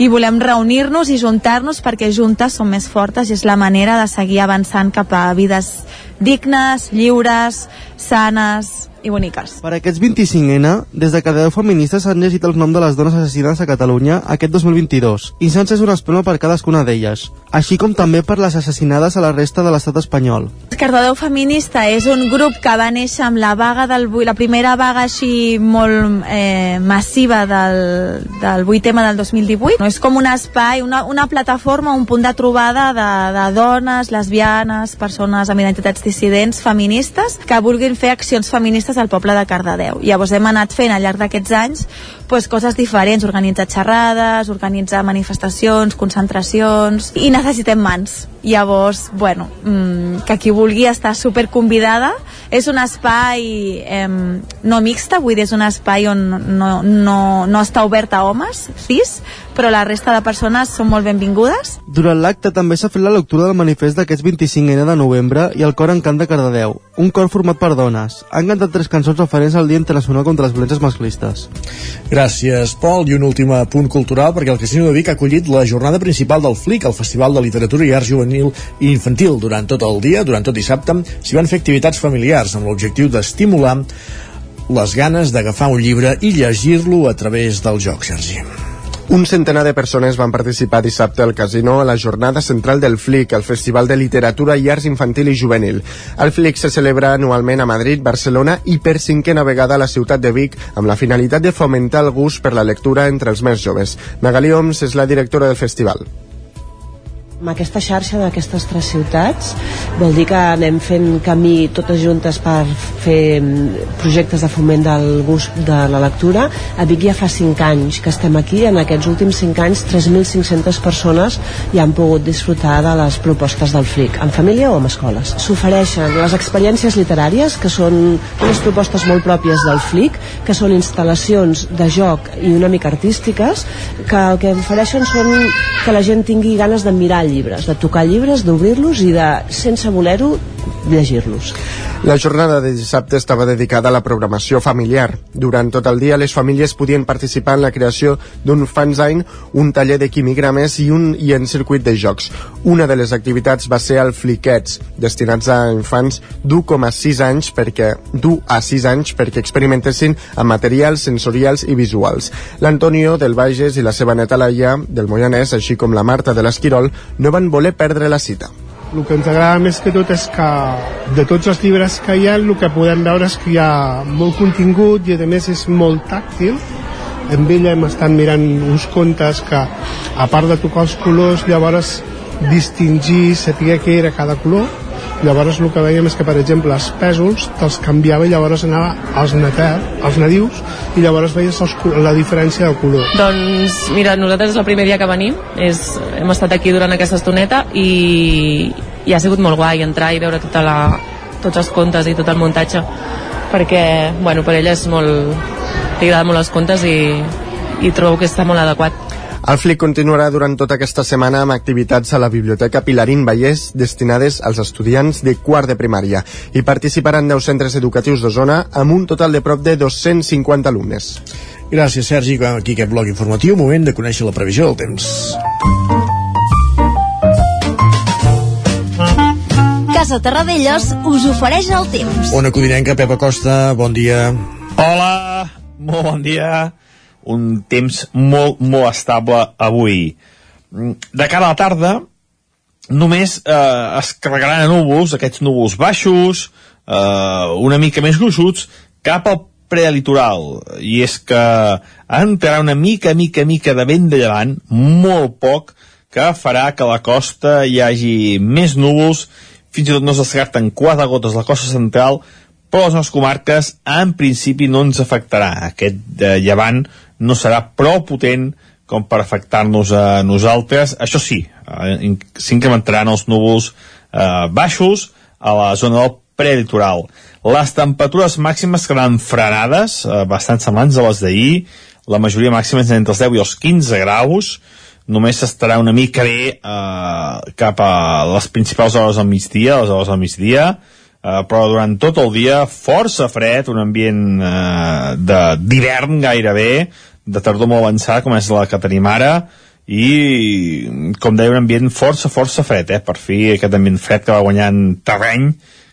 i volem reunir-nos i juntar-nos perquè juntes som més fortes i és la manera de seguir avançant cap a vides dignes, lliures, sanes i boniques. Per aquests 25N, des de Cardedeu Feminista s'han llegit els noms de les dones assassinades a Catalunya aquest 2022 i s'han una espelma per cadascuna d'elles, així com també per les assassinades a la resta de l'estat espanyol. Cardedeu Feminista és un grup que va néixer amb la vaga del 8, la primera vaga així molt eh, massiva del, del 8M del 2018. No, és com un espai, una, una plataforma, un punt de trobada de, de dones, lesbianes, persones amb identitats dissidents, feministes, que vulguin fer accions feministes al poble de Cardedeu. Llavors hem anat fent al llarg d'aquests anys pues, coses diferents, organitzar xerrades, organitzar manifestacions, concentracions, i necessitem mans. Llavors, bueno, mmm, que qui vulgui estar super convidada, és un espai eh, no mixta, vull dir, és un espai on no, no, no està obert a homes, cis, però la resta de persones són molt benvingudes. Durant l'acte també s'ha fet la lectura del manifest d'aquest 25N de novembre i el cor encant de Cardedeu, un cor format per dones. Han cantat tres cançons referents al Dia Internacional contra les Violències Masclistes. Gràcies, Pol. I un últim punt cultural, perquè el Casino de Vic ha acollit la jornada principal del FLIC, el Festival de Literatura i Art Juvenil i Infantil. Durant tot el dia, durant tot dissabte, s'hi van fer activitats familiars amb l'objectiu d'estimular les ganes d'agafar un llibre i llegir-lo a través del joc, Sergi. Un centenar de persones van participar dissabte al casino a la jornada central del FLIC, el Festival de Literatura i Arts Infantil i Juvenil. El FLIC se celebra anualment a Madrid, Barcelona i per cinquena vegada a la ciutat de Vic amb la finalitat de fomentar el gust per la lectura entre els més joves. Magali Oms és la directora del festival. Amb aquesta xarxa d'aquestes tres ciutats vol dir que anem fent camí totes juntes per fer mm, projectes de foment del gust de la lectura. A Vic ja fa 5 anys que estem aquí, en aquests últims 5 anys 3.500 persones ja han pogut disfrutar de les propostes del FLIC, en família o en escoles. S'ofereixen les experiències literàries, que són unes propostes molt pròpies del FLIC, que són instal·lacions de joc i una mica artístiques, que el que ofereixen són que la gent tingui ganes de mirar llibres, de tocar llibres, d'obrir-los i de, sense voler-ho, llegir-los. La jornada de dissabte estava dedicada a la programació familiar. Durant tot el dia les famílies podien participar en la creació d'un fanzine, un taller de quimigrames i un i en circuit de jocs. Una de les activitats va ser el Fliquets, destinats a infants d'1,6 anys perquè d'1 a 6 anys perquè experimentessin amb materials sensorials i visuals. L'Antonio del Bages i la seva neta Laia del Moianès, així com la Marta de l'Esquirol, no van voler perdre la cita. El que ens agrada més que tot és que de tots els llibres que hi ha el que podem veure és que hi ha molt contingut i a més és molt tàctil amb ella hem estat mirant uns contes que a part de tocar els colors llavors distingir, saber què era cada color llavors el que veiem és que per exemple els pèsols te'ls canviava i llavors anava als neter, als nadius i llavors veies els, la diferència de color. Doncs mira, nosaltres és el primer dia que venim és, hem estat aquí durant aquesta estoneta i, i ha sigut molt guai entrar i veure tota la, tots els contes i tot el muntatge perquè bueno, per ella és molt li molt els contes i, i trobo que està molt adequat el FLIC continuarà durant tota aquesta setmana amb activitats a la Biblioteca Pilarín Vallès destinades als estudiants de quart de primària. Hi participaran 10 centres educatius de zona amb un total de prop de 250 alumnes. Gràcies, Sergi. Aquí aquest bloc informatiu. Moment de conèixer la previsió del temps. Casa Terradellos us ofereix el temps. Ona Codinenca, Pepa Costa, bon dia. Hola, molt bon dia un temps molt, molt estable avui. De cara a la tarda, només eh, es carregaran a núvols, aquests núvols baixos, eh, una mica més gruixuts, cap al prelitoral. I és que entrarà una mica, mica, mica de vent de llevant, molt poc, que farà que a la costa hi hagi més núvols, fins i tot no es descarten quatre gotes a la costa central, però les nostres comarques en principi no ens afectarà. Aquest eh, llevant no serà prou potent com per afectar-nos a nosaltres. Això sí, eh, s'incrementaran els núvols eh, baixos a la zona del prelitoral. Les temperatures màximes seran frenades, eh, bastant semblants a les d'ahir, la majoria màxima és entre els 10 i els 15 graus, només s'estarà una mica bé eh, cap a les principals hores del migdia, les hores del migdia, eh, però durant tot el dia força fred, un ambient eh, d'hivern gairebé, de tardor molt avançada, com és la que tenim ara, i com deia un ambient força, força fred, eh? per fi aquest ambient fred que va guanyant terreny,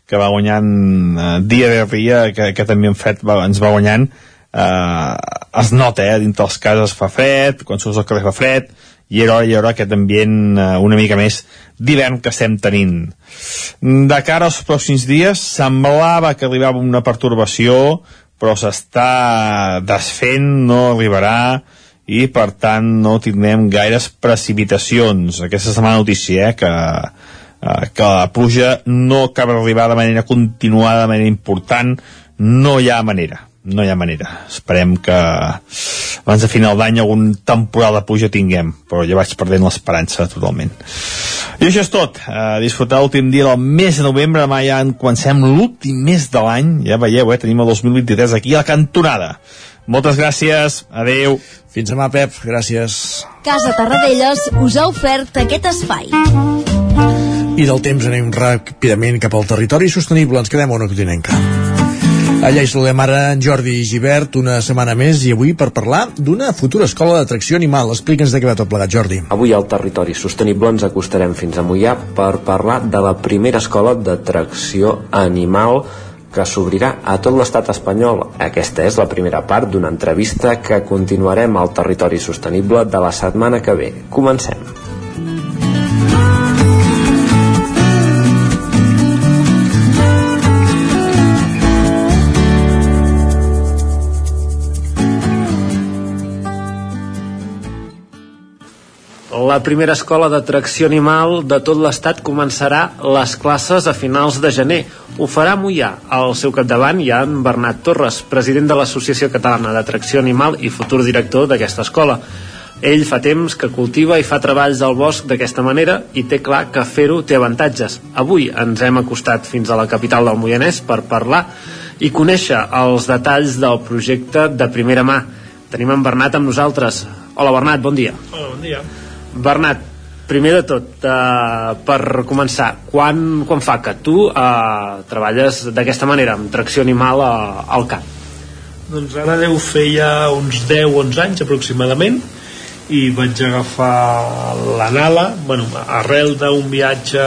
que va guanyant eh, dia de dia, que aquest ambient fred va, ens va guanyant, eh, es nota, eh? dintre les cases fa fred, quan surts al carrer fa fred, i era hora, i era aquest ambient eh, una mica més d'hivern que estem tenint. De cara als pròxims dies, semblava que arribava una pertorbació, però s'està desfent, no arribarà, i per tant no tindrem gaires precipitacions. Aquesta mala notícia, eh, que, eh, que la pluja no acaba d'arribar de manera continuada, de manera important, no hi ha manera no hi ha manera. Esperem que abans de final d'any algun temporal de puja tinguem, però ja vaig perdent l'esperança totalment. I això és tot. Uh, disfrutar l'últim dia del mes de novembre, demà ja en comencem l'últim mes de l'any, ja veieu, eh, tenim el 2023 aquí a la cantonada. Moltes gràcies, adeu. Fins demà, Pep, gràcies. Casa Tarradellas us ha ofert aquest espai. I del temps anem ràpidament cap al territori sostenible. Ens quedem a una continenca. Allà hi saludem ara en Jordi Givert una setmana més i avui per parlar d'una futura escola d'atracció animal. Explica'ns de què va tot plegat, Jordi. Avui al territori sostenible ens acostarem fins a Mollà per parlar de la primera escola d'atracció animal que s'obrirà a tot l'estat espanyol. Aquesta és la primera part d'una entrevista que continuarem al territori sostenible de la setmana que ve. Comencem. La primera escola d'atracció animal de tot l'estat començarà les classes a finals de gener. Ho farà Mollà. Al seu capdavant hi ha en Bernat Torres, president de l'Associació Catalana d'Atracció Animal i futur director d'aquesta escola. Ell fa temps que cultiva i fa treballs al bosc d'aquesta manera i té clar que fer-ho té avantatges. Avui ens hem acostat fins a la capital del Moianès per parlar i conèixer els detalls del projecte de primera mà. Tenim en Bernat amb nosaltres. Hola Bernat, bon dia. Hola, bon dia. Bernat, primer de tot, eh, per començar, quan, quan fa que tu eh, treballes d'aquesta manera, amb tracció animal a, al camp? Doncs ara deu fer ja uns 10-11 anys aproximadament i vaig agafar l'anala, bueno, arrel d'un viatge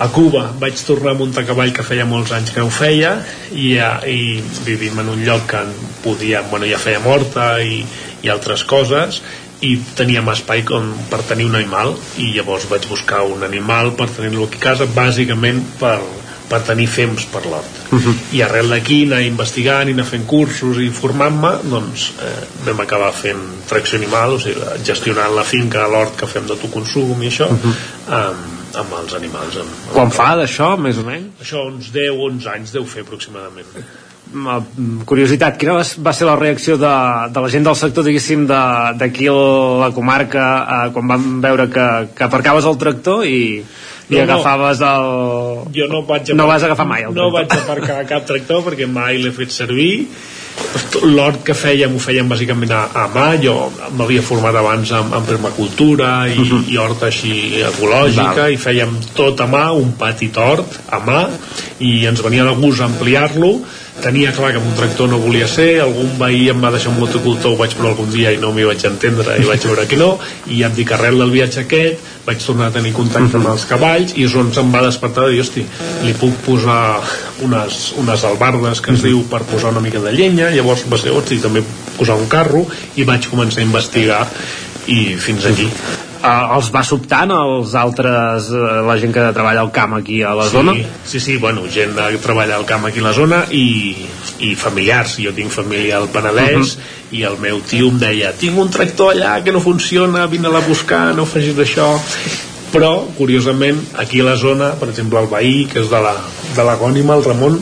a Cuba vaig tornar a muntar cavall que feia molts anys que ho feia i, i vivim en un lloc que podia, bueno, ja feia morta i, i altres coses i teníem espai com per tenir un animal i llavors vaig buscar un animal per tenir-lo aquí a casa bàsicament per, per tenir fems per l'hort uh -huh. i arrel d'aquí anar investigant i anar fent cursos i formant-me doncs eh, vam acabar fent tracció animal o sigui, gestionant la finca, l'hort que fem d'autoconsum i això uh -huh. amb, amb els animals amb, amb Quan fa d'això, més o menys? Això uns 10-11 anys deu fer aproximadament curiositat, quina va ser la reacció de, de la gent del sector, diguéssim, d'aquí la comarca eh, quan van veure que, que aparcaves el tractor i, i no, agafaves el... Jo no vaig aparcar, no vas agafar mai el tractor. No vaig aparcar cap tractor perquè mai l'he fet servir l'hort que fèiem ho fèiem bàsicament a, a mà jo m'havia format abans en, en permacultura i, uh -huh. i hort així ecològica Val. i fèiem tot a mà un petit hort a mà i ens venia de gust ampliar-lo tenia clar que amb un tractor no volia ser algun veí em va deixar un motocultor ho vaig provar algun dia i no m'hi vaig entendre i vaig veure que no i ja et dic arrel del viatge aquest vaig tornar a tenir contacte amb els cavalls i és on se'm va despertar de dir, hosti, li puc posar unes, unes albardes que es diu per posar una mica de llenya llavors va ser, hosti, també posar un carro i vaig començar a investigar i fins aquí uh, els va sobtant els altres, uh, la gent que treballa al camp aquí a la sí, zona? Sí, sí, bueno, gent que treballa al camp aquí a la zona i, i familiars, jo tinc família al Penedès uh -huh. i el meu tio em deia tinc un tractor allà que no funciona vine-la a buscar, no facis això però, curiosament, aquí a la zona per exemple el veí, que és de la, de la Gònima, el Ramon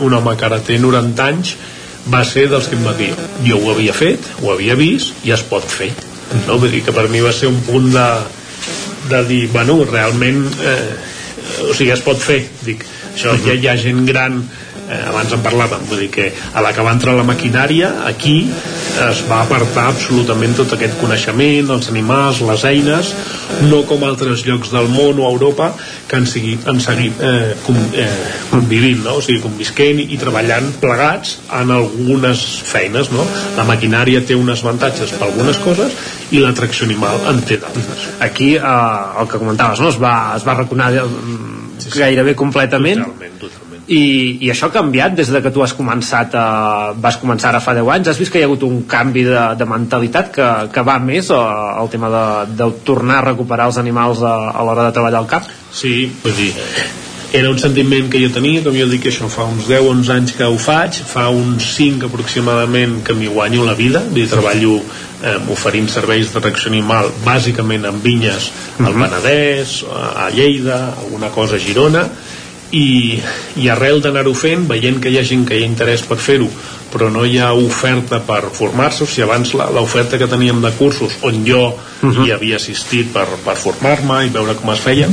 un home que ara té 90 anys va ser dels que em va dir jo ho havia fet, ho havia vist i es pot fer no? vull dir que per mi va ser un punt de, de dir, bueno, realment eh, o sigui, es pot fer dic, això ja hi ha gent gran eh, abans en parlàvem vull dir que a la que va entrar la maquinària aquí es va apartar absolutament tot aquest coneixement els animals, les eines no com altres llocs del món o Europa que han seguit, han seguit eh, com, eh, convivint no? o sigui, convisquent i, i treballant plegats en algunes feines no? la maquinària té unes avantatges per algunes coses i l'atracció animal en té d'altres aquí eh, el que comentaves no? es va, es va raconar sí, sí. gairebé completament totalment, totalment. I, i això ha canviat des de que tu has començat a, vas començar ara fa 10 anys? Has vist que hi ha hagut un canvi de, de mentalitat que, que va més al tema de, de tornar a recuperar els animals a, a l'hora de treballar al camp? Sí, vull dir, era un sentiment que jo tenia, com jo dic que això fa uns 10-11 anys que ho faig, fa uns 5 aproximadament que m'hi guanyo la vida, dir, treballo eh, oferint serveis de reacció animal bàsicament en vinyes al Penedès, a Lleida, alguna cosa a Girona, i, i arrel d'anar-ho fent, veient que hi ha gent que hi ha interès per fer-ho, però no hi ha oferta per formar-se, o sigui, abans l'oferta que teníem de cursos, on jo uh -huh. hi havia assistit per, per formar-me i veure com es feia,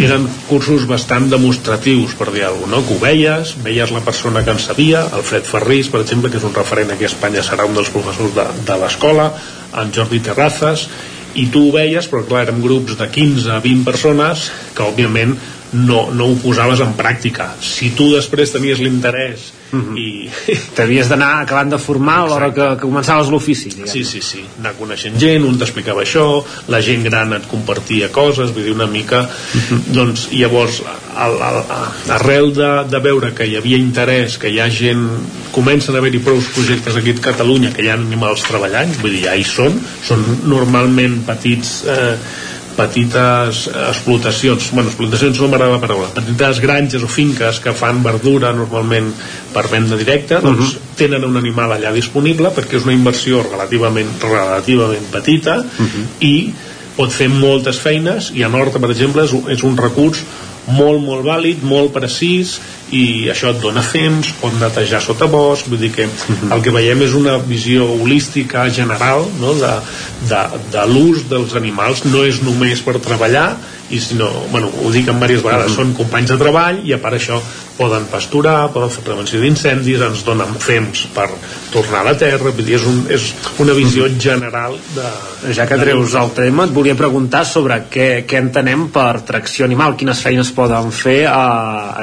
eren cursos bastant demostratius, per dir alguna cosa, no? que ho veies, veies la persona que en sabia, Alfred Ferrís, per exemple, que és un referent aquí a Espanya, serà un dels professors de, de l'escola, en Jordi Terrazas, i tu ho veies, però clar, érem grups de 15 a 20 persones que òbviament no, no ho posaves en pràctica. Si tu després tenies l'interès uh -huh. i t'havies d'anar acabant de formar a l'hora que, que començaves l'ofici sí, sí, sí, anar coneixent gent un t'explicava això, la gent gran et compartia coses, vull dir una mica. Uh -huh. doncs llavors al, al, arrel de, de veure que hi havia interès, que hi ha gent comencen a haver-hi prou projectes aquí a Catalunya que hi ha animals treballant, vull dir, ja hi són són normalment petits eh, petites explotacions, bueno, explotacions no m'agrada la paraula, petites granges o finques que fan verdura normalment per venda directa, doncs uh -huh. tenen un animal allà disponible perquè és una inversió relativament relativament petita uh -huh. i pot fer moltes feines i a Horta, per exemple, és, és un recurs molt, molt vàlid, molt precís i això et dona fems, pot netejar sota bosc, vull dir que el que veiem és una visió holística general no? de, de, de l'ús dels animals, no és només per treballar i si no, bueno, ho dic en diverses vegades, uh -huh. són companys de treball i a part això poden pasturar, poden fer prevenció d'incendis, ens donen fems per tornar a la terra, vull dir, és, un, és una visió general de... Ja que treus el tema, et volia preguntar sobre què, què entenem per tracció animal, quines feines poden fer a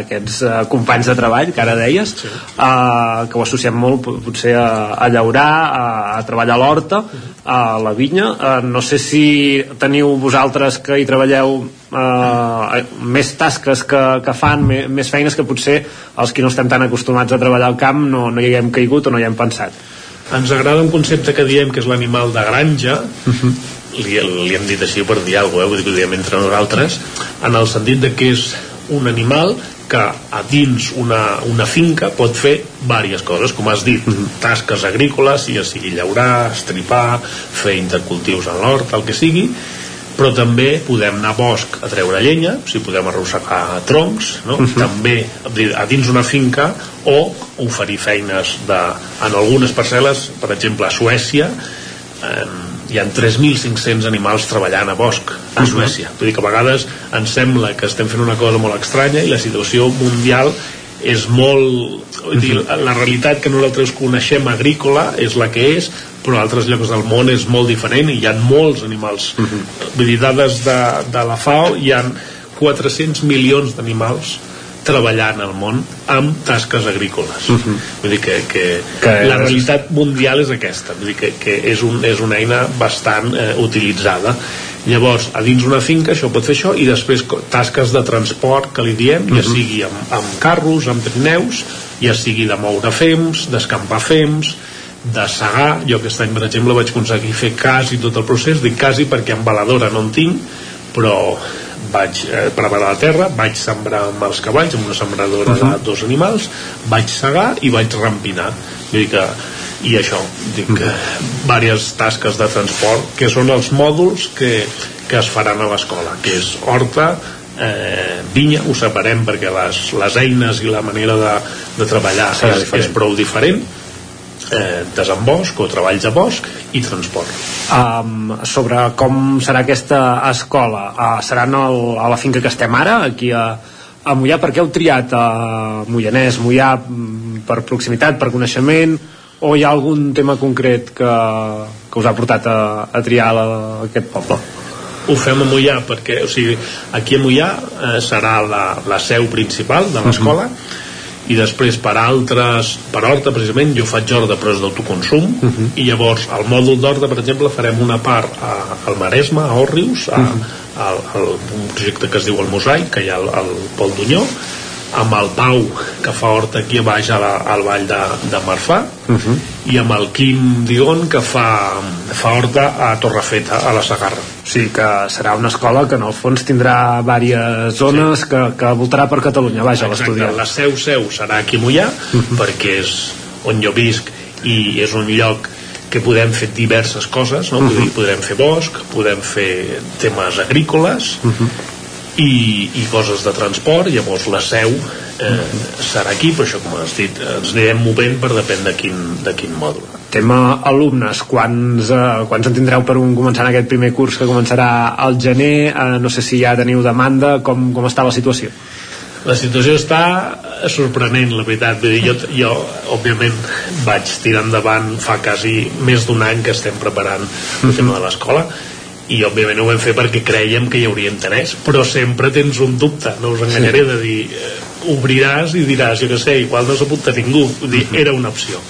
aquests a companys de treball, que ara deies, sí. a, que ho associem molt potser a, a llaurar, a, a treballar a l'horta, a la vinya. A, no sé si teniu vosaltres que hi treballeu eh, més tasques que, que fan, més, més feines que potser els que no estem tan acostumats a treballar al camp no, no hi haguem caigut o no hi hem pensat. Ens agrada un concepte que diem que és l'animal de granja, uh -huh. li, li hem dit així per dir alguna cosa, eh? vull dir que ho diem entre nosaltres, en el sentit de que és un animal que a dins una, una finca pot fer diverses coses, com has dit, tasques agrícoles, ja sigui llaurar, estripar, fer intercultius en l'hort, el que sigui, però també podem anar a bosc a treure llenya, si podem arrossegar troncs, no? Uh -huh. també a dins una finca o oferir feines de, en algunes parcel·les, per exemple a Suècia, eh, hi ha 3.500 animals treballant a bosc a Suècia. Vull dir que a vegades ens sembla que estem fent una cosa molt estranya i la situació mundial és molt... Vull dir, la realitat que nosaltres coneixem agrícola és la que és, però a altres llocs del món és molt diferent i hi ha molts animals uh -huh. vull dir, dades de, de la FAO hi ha 400 milions d'animals treballant al món amb tasques agrícoles. Uh -huh. vull dir que, que, que la realitat mundial és aquesta. Vull dir que, que és, un, és una eina bastant eh, utilitzada. Llavors a dins una finca això pot fer això i després tasques de transport que li diem, ja sigui amb, amb carros, amb trineus ja sigui de moure fems, d'escampar fems de segar, jo aquest any per exemple vaig aconseguir fer quasi tot el procés dic quasi perquè embaladora no en tinc però vaig eh, preparar la terra, vaig sembrar amb els cavalls, amb una sembradora uh -huh. de dos animals, vaig segar i vaig rampinar. Vull dir que, i això, dic que diverses tasques de transport, que són els mòduls que, que es faran a l'escola, que és horta, eh, vinya, ho separem perquè les, les eines i la manera de, de treballar és, és prou diferent, eh, desembosc o treballs a bosc i transport. Um, sobre com serà aquesta escola, uh, seran el, a la finca que estem ara, aquí a, a Mollà, per què heu triat a Mollanès, Mollà mm, per proximitat, per coneixement o hi ha algun tema concret que, que us ha portat a, a triar la, aquest poble? ho fem a Mollà perquè o sigui, aquí a Mollà eh, serà la, la seu principal de l'escola uh -huh. I després per altres per Horta precisament jo faig Horta però és d'autoconsum uh -huh. i llavors al mòdul d'Horta per exemple farem una part a, al Maresme, a Òrrius a, uh -huh. a, a, un projecte que es diu el Mosaic que hi ha al, al Pol d'Unyó amb el Pau que fa horta aquí a baix a la, al vall de, de Marfà uh -huh. i amb el Quim Digon que fa, fa horta a Torrefeta a la Sagarra o sigui que serà una escola que en el fons tindrà diverses zones sí. que, que voltarà per Catalunya vaja l'estudiant la seu seu serà aquí a Mollà uh -huh. perquè és on jo visc i és un lloc que podem fer diverses coses no? Uh -huh. podrem fer bosc, podem fer temes agrícoles uh -huh i, i coses de transport llavors la seu eh, serà aquí però això com has dit ens anirem movent per depèn de quin, de quin mòdul. Tema alumnes quants, eh, quants en tindreu per un començar aquest primer curs que començarà al gener? Eh, no sé si ja teniu demanda com, com està la situació? La situació està sorprenent la veritat. Vull dir, jo, jo òbviament vaig tirar endavant fa quasi més d'un any que estem preparant el tema de l'escola i òbviament ho vam fer perquè creiem que hi hauria interès. Però sempre tens un dubte no us enganyaré de dir eh, obriràs i diràs, jo què sé, igual no s'apunta ningú. Dir, era una opció.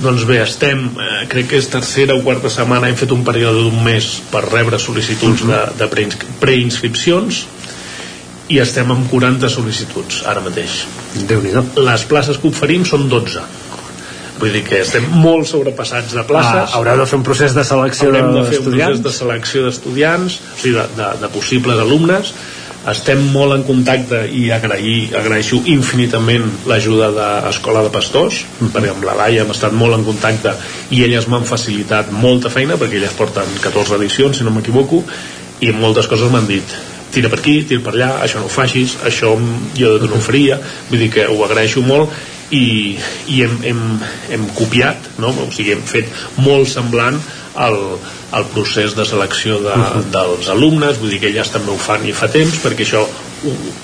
Doncs bé, estem, eh, crec que és tercera o quarta setmana, hem fet un període d'un mes per rebre sol·licituds de, de preinscripcions i estem amb 40 sol·licituds ara mateix. Déu nhi les places que oferim són 12 vull dir que estem molt sobrepassats de places. Ah, haureu de fer un procés de selecció haurem de fer un procés de selecció d'estudiants o sigui, de, de, de possibles alumnes. Estem molt en contacte i agrair, agraeixo infinitament l'ajuda de l'Escola de Pastors mm -hmm. perquè amb la Laia hem estat molt en contacte i elles m'han facilitat molta feina perquè elles porten 14 edicions si no m'equivoco i moltes coses m'han dit tira per aquí, tira per allà, això no ho facis, això jo no ho faria, vull dir que ho agraeixo molt i, i hem, hem, hem copiat no? o sigui, hem fet molt semblant el, el procés de selecció de, uh -huh. dels alumnes vull dir que elles també ho fan i fa temps perquè això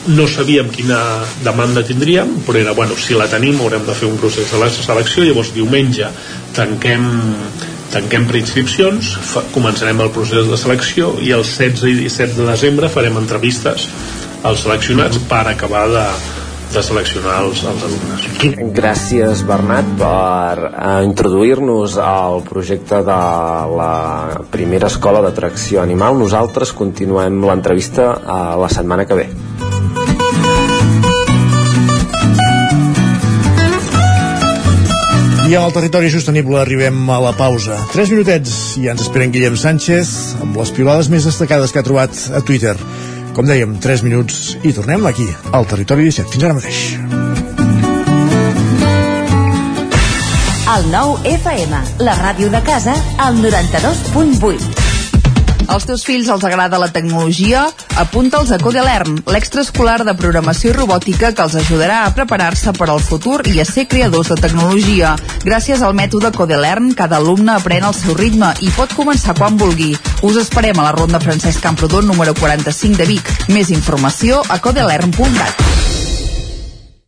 no sabíem quina demanda tindríem però era, bueno, si la tenim haurem de fer un procés de selecció llavors diumenge tanquem tanquem preinscripcions, començarem el procés de selecció i el 16 i 17 de desembre farem entrevistes als seleccionats uh -huh. per acabar de, de seleccionar els, els alumnes. Gràcies, Bernat, per eh, introduir-nos al projecte de la primera escola d'atracció animal. Nosaltres continuem l'entrevista a la setmana que ve. I al territori sostenible arribem a la pausa. Tres minutets i ja ens esperen Guillem Sánchez amb les pilades més destacades que ha trobat a Twitter. Com dèiem, 3 minuts i tornem aquí, al Territori 17. Fins ara mateix. El nou FM, la ràdio de casa, al 92.8. Als teus fills els agrada la tecnologia? Apunta'ls a Codelern, l'extraescolar de programació i robòtica que els ajudarà a preparar-se per al futur i a ser creadors de tecnologia. Gràcies al mètode Codelern, cada alumne aprèn al seu ritme i pot començar quan vulgui. Us esperem a la Ronda Francesc Camprodon número 45 de Vic. Més informació a codelern.cat.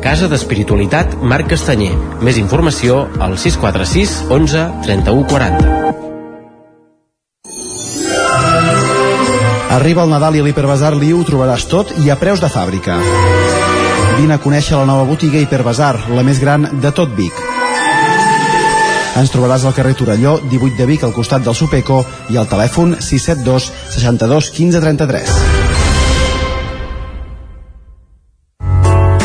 Casa d'Espiritualitat Marc Castanyer. Més informació al 646 11 31 40. Arriba el Nadal i a l'Hiperbasar Liu ho trobaràs tot i a preus de fàbrica. Vine a conèixer la nova botiga Hiperbasar, la més gran de tot Vic. Ens trobaràs al carrer Torelló, 18 de Vic, al costat del Supeco, i al telèfon 672 62 15 33.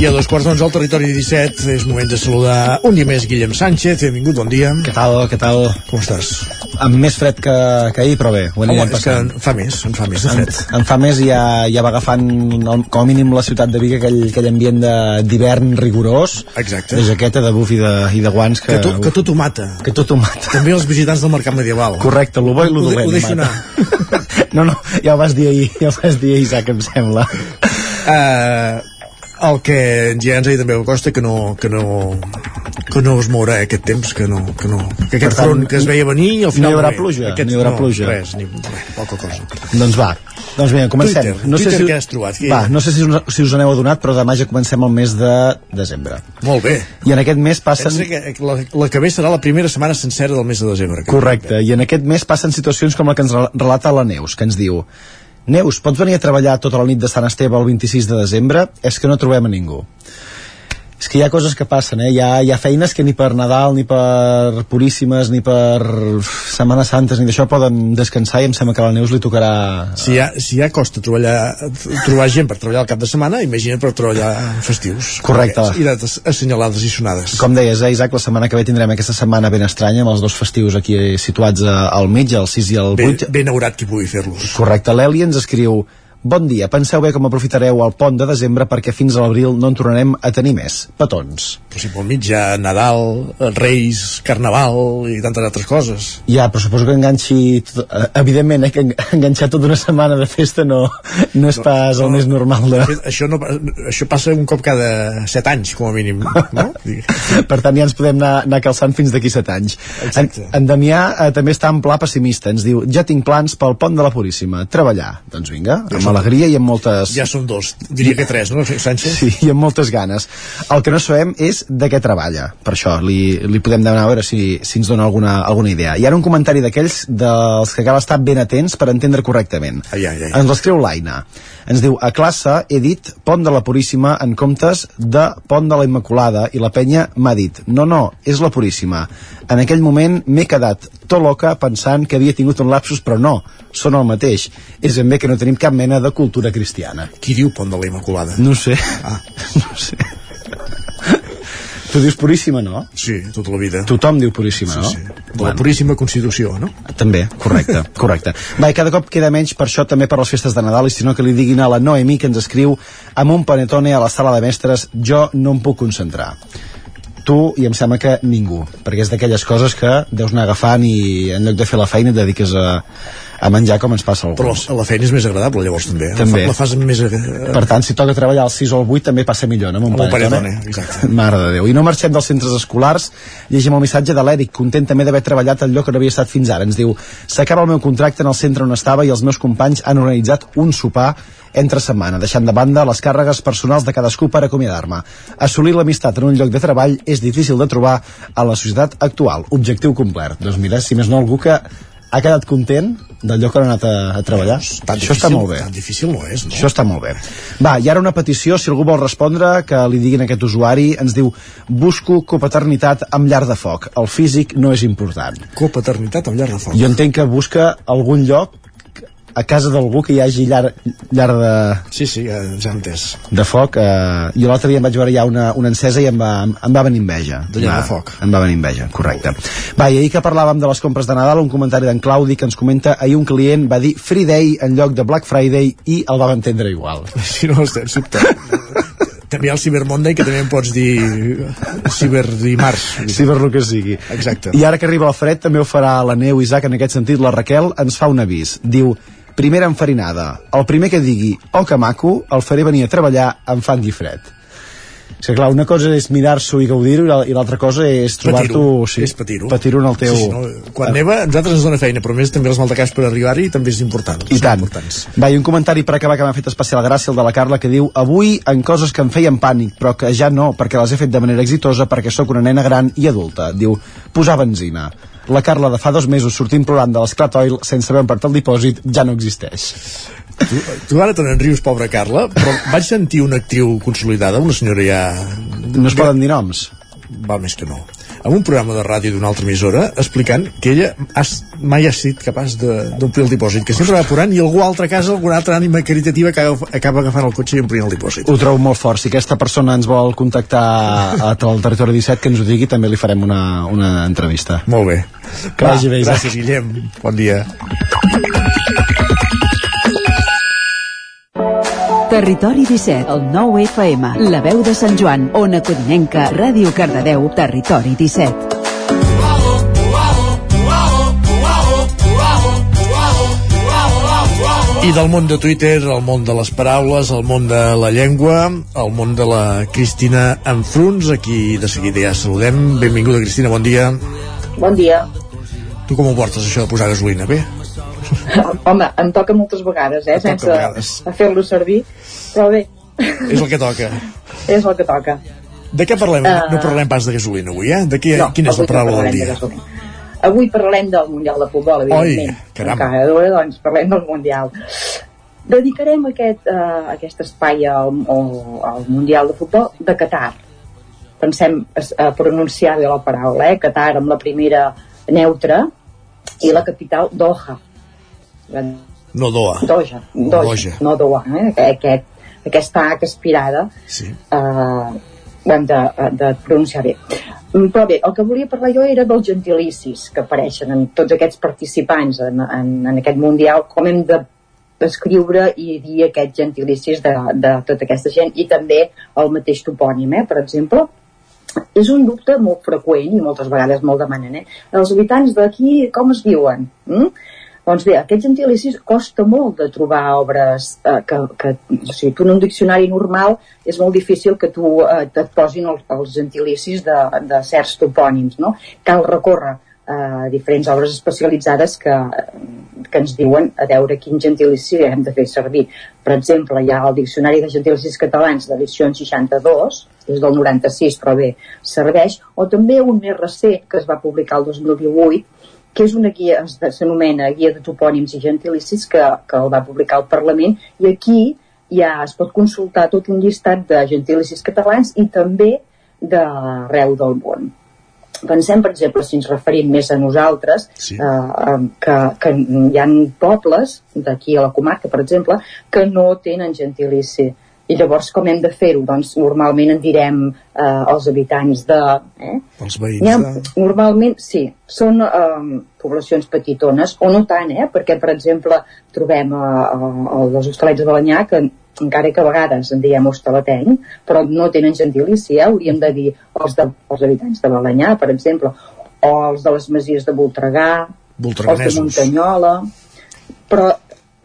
I a dos quarts d'onze al territori 17 és moment de saludar un dia més Guillem Sánchez. Benvingut, bon dia. Què tal, què tal? Com estàs? Amb més fred que, que ahir, però bé, ho anirem Home, és que passant. en fa més, en fa més de fred. em fa més i ja, ja va agafant el, com a mínim la ciutat de Vic aquell, aquell ambient de- d'hivern rigorós Exacte. de jaqueta, de buf i de, i de guants que, Que tot, que tot ho mata. que tot ho mata També els visitants del mercat medieval. correcte, el bo i el Ho, de- dolent ho deixo anar. no, no, ja ho vas dir ahir ja ho vas dir ahir, Isaac, em sembla Uh, el que ja ens ha dit també el Costa que no, que no, que no es mourà eh, aquest temps, que no, que, no, que aquest tant, front que es veia venir al final no hi haurà pluja, aquest, no hi haurà no, pluja. res, ni res, poca cosa. Doncs va, doncs bé, comencem. Twitter, no sé Twitter si, què has trobat? Va, no sé si us, si us n'heu adonat però demà ja comencem el mes de desembre. Molt bé. I en aquest mes passen Pensa que la, la que ve serà la primera setmana sencera del mes de desembre que Correcte, i en aquest mes passen situacions com la que ens rel- relata la Neus, que ens diu Neus, pots venir a treballar tota la nit de Sant Esteve el 26 de desembre? És que no trobem a ningú. És que hi ha coses que passen, eh? Hi ha, hi ha feines que ni per Nadal, ni per Puríssimes, ni per Setmana Santes, ni d'això poden descansar i em sembla que a la Neus li tocarà... si ja, si ja costa treballar, trobar gent per treballar el cap de setmana, imagina't per treballar en festius. Correcte. I dates assenyalades i sonades. Com deies, eh, Isaac, la setmana que ve tindrem aquesta setmana ben estranya amb els dos festius aquí situats a, al mig, el 6 i el 8. Ben, ben aurat qui pugui fer-los. Correcte, l'Eli ens escriu Bon dia, penseu bé com aprofitareu el pont de desembre perquè fins a l'abril no en tornarem a tenir més. Petons. Però si pel mig hi ha Nadal, Reis, Carnaval i tantes altres coses. Ja, però suposo que enganxi... Tot, eh, evidentment, eh, que en- enganxar tota una setmana de festa no, no és pas el més normal de... Això, no, això passa un cop cada set anys, com a mínim. No? per tant ja ens podem anar, anar calçant fins d'aquí set anys en, en Damià eh, també està en pla pessimista ens diu, ja tinc plans pel pont de la Puríssima treballar, doncs vinga, amb alegria i amb moltes Ja són dos, diria que tres, no, Sánchez? Sí, i amb moltes ganes. El que no sabem és de què treballa. Per això li, li podem demanar a veure si, si ens dona alguna, alguna idea. I ara un comentari d'aquells dels que cal estar ben atents per entendre correctament. Ai, ai, ai. Ens l'escriu l'Aina. Ens diu, a classe he dit Pont de la Puríssima en comptes de Pont de la Immaculada i la penya m'ha dit, no, no, és la Puríssima. En aquell moment m'he quedat tot loca pensant que havia tingut un lapsus, però no, són el mateix. És ben bé que no tenim cap mena de cultura cristiana. Qui diu Pont de la Immaculada? No sé. Ah. No sé. Tu dius Puríssima, no? Sí, tota la vida. Tothom diu Puríssima, no? Sí, sí. De la Puríssima Constitució, no? També, correcte, correcte. Va, i cada cop queda menys per això també per les festes de Nadal i si no que li diguin a la Noemi que ens escriu amb un panetone a la sala de mestres jo no em puc concentrar tu i em sembla que ningú perquè és d'aquelles coses que deus anar agafant i en lloc de fer la feina et dediques a, a menjar com ens passa a Però alguns. la, la feina és més agradable, llavors, també. També. La, fa, la fas més... Eh, Per tant, si toca treballar al 6 o al 8 també passa millor, no? Amb un Amb un exacte. Mare de Déu. I no marxem dels centres escolars, llegim el missatge de l'Eric, content també d'haver treballat al lloc on havia estat fins ara. Ens diu, s'acaba el meu contracte en el centre on estava i els meus companys han organitzat un sopar entre setmana, deixant de banda les càrregues personals de cadascú per acomiadar-me. Assolir l'amistat en un lloc de treball és difícil de trobar a la societat actual. Objectiu complert. Doncs mira, si més no algú que ha quedat content del lloc on ha anat a, a treballar. Tan Això està difícil- molt bé. Tan difícil no és, no? Això està molt bé. Va, i ara una petició, si algú vol respondre, que li diguin a aquest usuari, ens diu busco copaternitat amb llar de foc. El físic no és important. Copaternitat amb llar de foc. Jo entenc que busca algun lloc a casa d'algú que hi hagi llar, llar de, Sí, sí, ja, entès. de foc eh, jo l'altre dia em vaig veure ja una, una encesa i em va, em va venir enveja De llar Va, de foc. em va venir enveja, correcte va, i ahir que parlàvem de les compres de Nadal un comentari d'en Claudi que ens comenta ahir un client va dir Free Day en lloc de Black Friday i el vam entendre igual Si no, estem sobte. també hi ha el Cyber Monday, que també en pots dir Cyber Dimarts. Per lo que sigui. Exacte. I ara que arriba el fred també ho farà la neu, Isaac, en aquest sentit la Raquel ens fa un avís. Diu, primera enfarinada, el primer que digui oh que maco, el faré venir a treballar amb fang i fred. O sigui, clar, una cosa és mirar-s'ho i gaudir-ho i la- i l'altra cosa és trobar-t'ho... Patir-ho, Sí, és patir-ho. Patir-ho en el teu... Sí, sí, no? Quan neva, a nosaltres ens dona feina, però més també els maldecaps per arribar-hi també és important. I tant. Importants. Va, i un comentari per acabar que m'ha fet especial gràcia, el de la Carla, que diu Avui en coses que em feien pànic, però que ja no, perquè les he fet de manera exitosa, perquè sóc una nena gran i adulta. Diu, posar benzina. La Carla de fa dos mesos sortint plorant de l'Esclat Oil sense haver empart el dipòsit ja no existeix. Tu, tu ara te n'enrius, pobra Carla, però vaig sentir una actriu consolidada, una senyora ja... No es poden dir noms? Va més que no. En un programa de ràdio d'una altra emissora, explicant que ella has, mai ha estat capaç d'omplir el dipòsit, que sempre va apurant i algú altre a casa, alguna altra ànima caritativa que acaba agafant el cotxe i omplint el dipòsit. Ho trobo molt fort. Si aquesta persona ens vol contactar a, al Territori 17, que ens ho digui, també li farem una, una entrevista. Molt bé. Que Va, vagi bé, gràcies, Guillem. Bon dia. Territori 17, el 9 FM, la veu de Sant Joan, Ona Codinenca, Ràdio Cardedeu, Territori 17. I del món de Twitter, el món de les paraules, el món de la llengua, el món de la Cristina Enfruns, aquí de seguida ja saludem. Benvinguda, Cristina, bon dia. Bon dia. Tu com ho portes, això de posar gasolina? Bé? Home, em toca moltes vegades, eh, sense fer-lo servir, però bé, És el que toca. és el que toca. De què parlem? Eh, No parlem pas de gasolina avui, eh? De què, No, quina és la paraula del de dia? gasolina. Avui parlem del Mundial de Futbol, evidentment. Oi, caram. Cada hora, doncs, parlem del Mundial. Dedicarem aquest, uh, aquest espai al, al Mundial de Futbol de Qatar. Pensem a pronunciar bé la paraula, eh? Qatar amb la primera neutra i la capital Doha. No Doha. Doja, Doja, Doja. no Doha, eh? Aquest, aquesta H aspirada sí. eh, ho hem de, de pronunciar bé. Mm, Però bé, el que volia parlar jo era dels gentilicis que apareixen en tots aquests participants en, en, en aquest Mundial, com hem de descriure i dir aquests gentilicis de, de tota aquesta gent i també el mateix topònim, eh? per exemple, és un dubte molt freqüent i moltes vegades molt demanen, eh? Els habitants d'aquí com es diuen? Mm? Doncs bé, aquests gentilicis costa molt de trobar obres eh, que, que, o sigui, tu en un diccionari normal és molt difícil que tu eh, et posin el, els gentilicis de, de certs topònims, no? Cal recórrer a diferents obres especialitzades que, que ens diuen a veure quin gentilici hem de fer servir. Per exemple, hi ha el Diccionari de Gentilicis Catalans d'edició 62, és del 96, però bé, serveix, o també un més recent que es va publicar el 2018, que és una guia, s'anomena Guia de Topònims i Gentilicis, que, que el va publicar el Parlament, i aquí ja es pot consultar tot un llistat de gentilicis catalans i també d'arreu del món. Pensem, per exemple, si ens referim més a nosaltres, sí. eh, eh, que, que hi ha pobles d'aquí a la comarca, per exemple, que no tenen gentilici. I llavors com hem de fer-ho? Doncs normalment en direm eh, els habitants de... Eh? Els veïns ha, de... normalment, sí, són eh, poblacions petitones, o no tant, eh? perquè, per exemple, trobem a, a, a els hostalets de Balanyà que encara que a vegades en diem hostaleteny, però no tenen gentilici, eh? hauríem de dir els, de, els habitants de Balanyà, per exemple, o els de les masies de Voltregà, els de. Muntanyola, però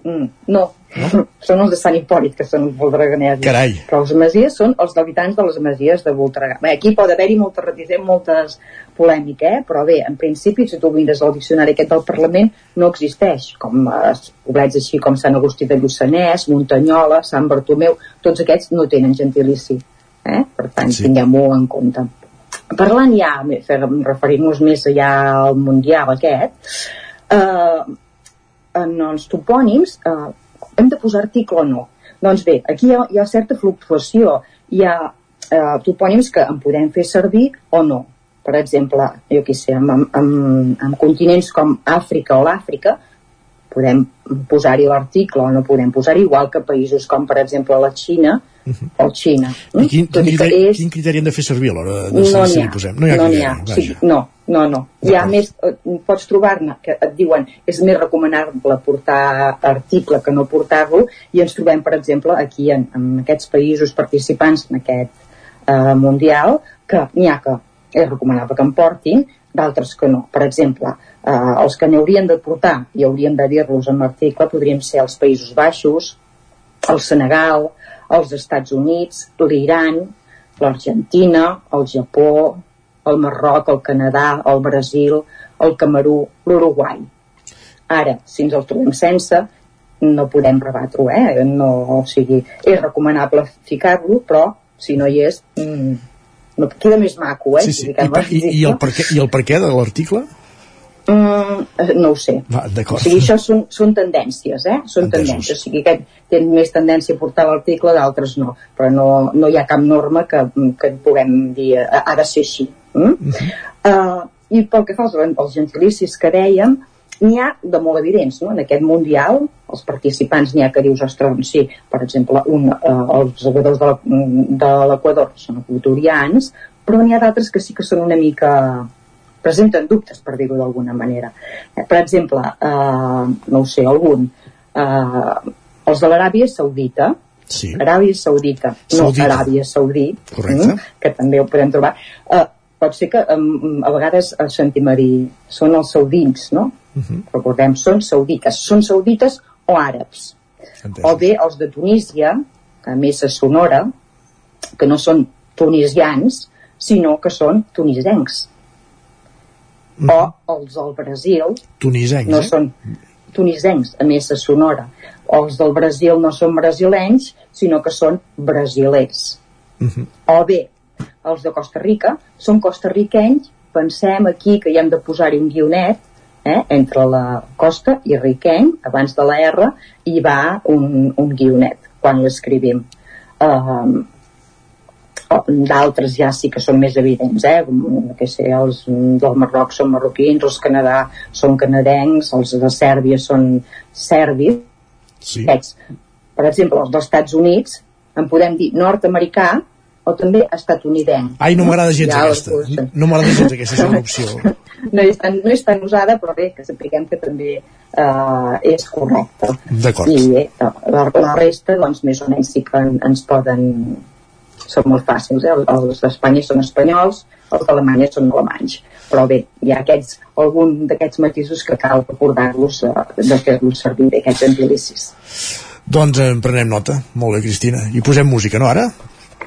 mm, no, són els de Sant Hipòlit, que són els voltreganesos. Carai. Però els masies són els habitants de les masies de Voltregà. Bé, aquí pot haver-hi moltes reticències, moltes polèmica, eh? però bé, en principi, si tu mires el diccionari aquest del Parlament, no existeix, com eh, poblets així com Sant Agustí de Lluçanès, Muntanyola, Sant Bartomeu, tots aquests no tenen gentilici. Eh? Per tant, sí. tinguem-ho en compte. Parlant ja, referint-nos més ja al Mundial aquest, eh, en els topònims eh, hem de posar article o no. Doncs bé, aquí hi ha, hi ha certa fluctuació. Hi ha eh, topònims que en podem fer servir o no. Per exemple, jo què sé, amb, amb, amb continents com Àfrica o l'Àfrica, podem posar-hi l'article o no podem posar igual que països com, per exemple, la Xina, uh -huh. o Xina. I quin, quin, criteri, és... quin criteri hem de fer servir a l'hora de no si hi posem? No hi ha, no, ha. O sigui, no, no, no. Hi ha més, eh, pots trobar-ne que et diuen és més recomanable portar article que no portar-lo i ens trobem, per exemple, aquí en, en aquests països participants en aquest eh, mundial que n'hi ha que és recomanable que en portin, d'altres que no. Per exemple, eh, els que n'haurien de portar i hauríem de dir-los en l'article podrien ser els Països Baixos, el Senegal, els Estats Units, l'Iran, l'Argentina, el Japó, el Marroc, el Canadà, el Brasil, el Camerú, l'Uruguai. Ara, si ens el trobem sense, no podem rebatre-ho, eh? No, o sigui, és recomanable ficar-lo, però si no hi és, mm, no, queda més maco, eh? Sí, sí. I, i, i, el per què, I el per què de l'article? Mm, no ho sé. Va, o sigui, això són, són tendències, eh? Són Entesos. tendències. O sigui, aquest té més tendència a portar l'article, d'altres no. Però no, no hi ha cap norma que, que puguem dir ha, ha de ser així. Mm? Uh uh, I pel que fa als, als gentilicis que dèiem, n'hi ha de molt evidents, no? En aquest Mundial, els participants n'hi ha que dius, ostres, doncs sí, per exemple, un, uh, els jugadors de l'Equador són equatorians, però n'hi ha d'altres que sí que són una mica presenten dubtes, per dir-ho d'alguna manera. Eh, per exemple, eh, no ho sé, algun, eh, els de l'Aràbia Saudita, sí. Aràbia Saudita, no Saudita. Aràbia Saudí, mm, que també ho podem trobar, eh, pot ser que um, a vegades eh, sentim a dir, són els saudins, no? Uh -huh. Recordem, són saudites. Són saudites o àrabs. Entesos. O bé els de Tunísia, a més a Sonora, que no són tunisians, sinó que són tunisencs mm. o els del Brasil tunisencs, no eh? són tunisencs, a més a Sonora o els del Brasil no són brasilenys sinó que són brasilers mm -hmm. o bé els de Costa Rica són costarriquenys pensem aquí que hi hem de posar-hi un guionet eh, entre la costa i riqueny abans de la R hi va un, un guionet quan l'escrivim um, d'altres ja sí que són més evidents eh? que sé, els del Marroc són marroquins els Canadà són canadencs els de Sèrbia són serbis sí. Per exemple els dels Estats Units en podem dir nord-americà o també estatunidenc ai no m'agrada gens ja aquesta no m'agrada gens aquesta és una opció no és, tan, no és tan usada però bé que sapiguem que també uh, és correcta i eh, la, la resta doncs més o menys sí que en, ens poden són molt fàcils, eh? els d'Espanya són espanyols, els d'Alemanya són alemanys. Però bé, hi ha aquests, algun d'aquests matisos que cal recordar-los eh, de fer-los servir bé, aquests gentilicis. Doncs en prenem nota. Molt bé, Cristina. I posem música, no, ara?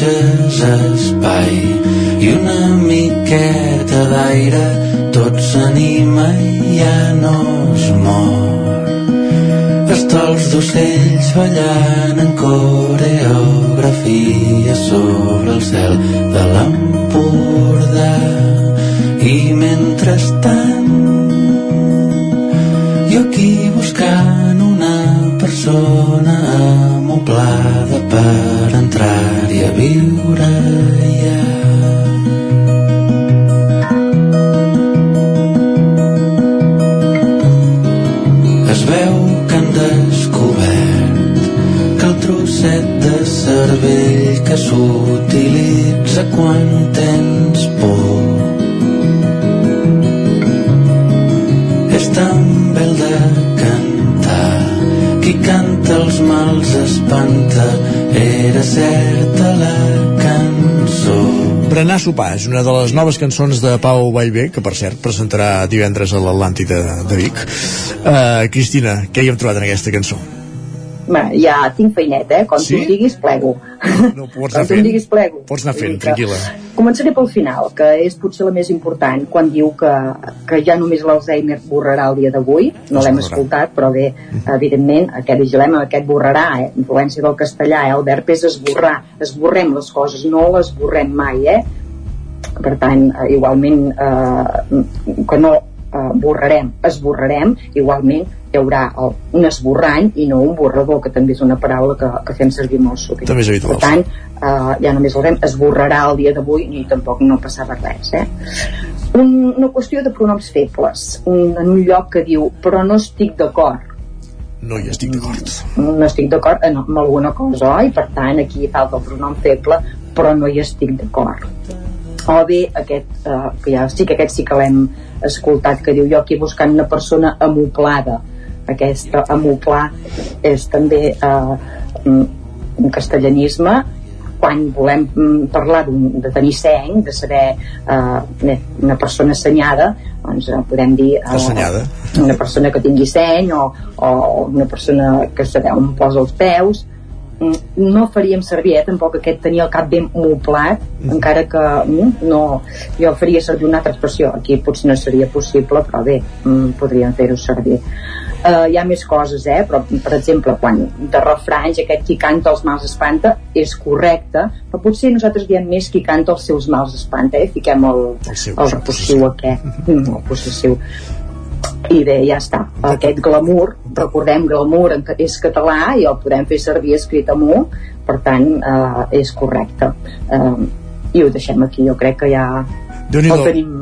deixes espai i una miqueta d'aire, tot s'anima i ja no es mor. Estols d'ocells ballant en coreografia sobre el cel de l'Empordà i mentrestant jo aquí buscant una persona viure allà. Es veu que han descobert que el trosset de cervell que s'utilitza quan tens por és tan bel de cantar qui canta els mals espanta era certa la cançó. Berenar sopar és una de les noves cançons de Pau Vallvé, que per cert presentarà divendres a l'Atlàntida de Vic. Uh, Cristina, què hi hem trobat en aquesta cançó? Bé, ja tinc feineta, eh? Quan Sí? tu em diguis, plego. No, pots Quan anar fent. diguis, plego. Pots anar fent, tranquil·la. Començaré pel final, que és potser la més important, quan diu que, que ja només l'Alzheimer borrarà el dia d'avui. No l'hem escoltat, però bé, evidentment, aquest vigilem, aquest borrarà, eh? influència del castellà, eh? el verb és esborrar, esborrem les coses, no les borrem mai, eh? Per tant, eh, igualment, eh, que no eh, borrarem, esborrarem, igualment hi haurà el, un esborrany i no un borrador, que també és una paraula que, que fem servir molt sovint. També és habitual, Per tant, eh, ja només el esborrarà el dia d'avui i tampoc no passava res, eh? Un, una qüestió de pronoms febles, un, en un lloc que diu però no estic d'acord No hi estic d'acord. no estic d'acord amb alguna cosa, oi? Per tant, aquí falta el pronom feble, però no hi estic d'acord. O bé, aquest, eh, que ja sí que aquest sí que l'hem escoltat, que diu jo aquí buscant una persona amoplada. Aquesta amoplar és també eh, un castellanisme quan volem parlar de tenir seny, de saber eh, una persona assenyada, doncs eh, podem dir eh, Assenyada. una persona que tingui seny o, o una persona que sabeu on posa els peus no faríem servir eh, tampoc aquest tenir el cap ben moplat encara que mm, no jo faria servir una altra expressió aquí potser no seria possible però bé, mm, podríem fer-ho servir uh, hi ha més coses eh? però per exemple quan de refranys aquest qui canta els mals espanta és correcte però potser nosaltres diem més qui canta els seus mals espanta eh? fiquem el, el, el repossiu aquest mm, el possessiu i bé, ja està. Aquest glamour, recordem, glamour és català i el podem fer servir escrit amb U, per tant, eh, és correcte. Eh, I ho deixem aquí, jo crec que ja déu nhi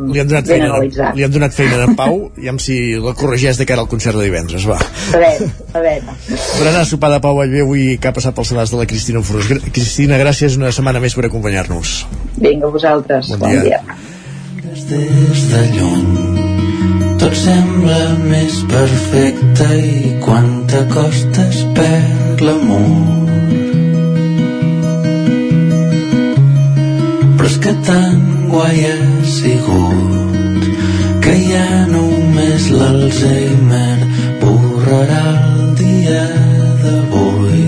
li han donat feina, analitzat. li han donat feina a en Pau i amb si la corregeix de cara al concert de divendres, va. A veure, a veure. Berenar a sopar de Pau Vallvé avui que ha passat pel sedàs de la Cristina Forós. Cristina, gràcies una setmana més per acompanyar-nos. Vinga, vosaltres. Bon Bon dia. dia. des de lluny tot sembla més perfecte i quan t'acostes perd l'amor però és que tan guai ha sigut que ja només l'Alzheimer borrarà el dia d'avui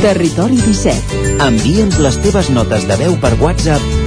Territori 17. Envia'ns les teves notes de veu per WhatsApp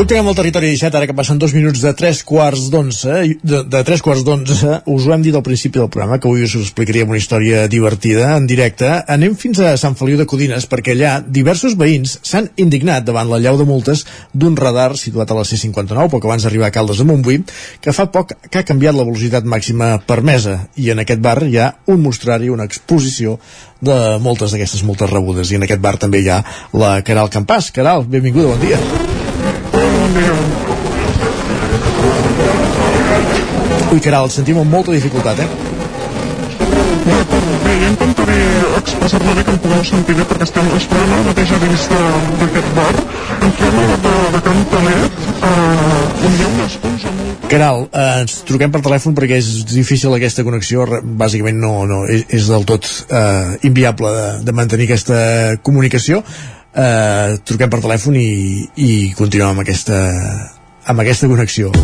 Continuem al territori 17, ara que passen dos minuts de tres quarts d'onze, de, de tres quarts d'onze, us ho hem dit al principi del programa, que avui us explicaríem una història divertida, en directe. Anem fins a Sant Feliu de Codines, perquè allà diversos veïns s'han indignat davant la llau de multes d'un radar situat a la C59, poc abans d'arribar a Caldes de Montbui, que fa poc que ha canviat la velocitat màxima permesa, i en aquest bar hi ha un mostrari, una exposició de moltes d'aquestes multes rebudes, i en aquest bar també hi ha la Caral Campàs. Caral, benvinguda, bon dia. Ui, caral, et sentim amb molta dificultat, eh? Bé, jo intentaré expressar-me bé que em pugueu sentir bé perquè estem esperant ara mateix a dins d'aquest bar. Entrem a la de, de Can Talet, eh, on hi ha unes onze multes. Caral, eh, ens truquem per telèfon perquè és difícil aquesta connexió, bàsicament no, no és, és del tot eh, inviable de, de mantenir aquesta comunicació. Eh, truquem per telèfon i, i continuem amb aquesta, amb aquesta connexió.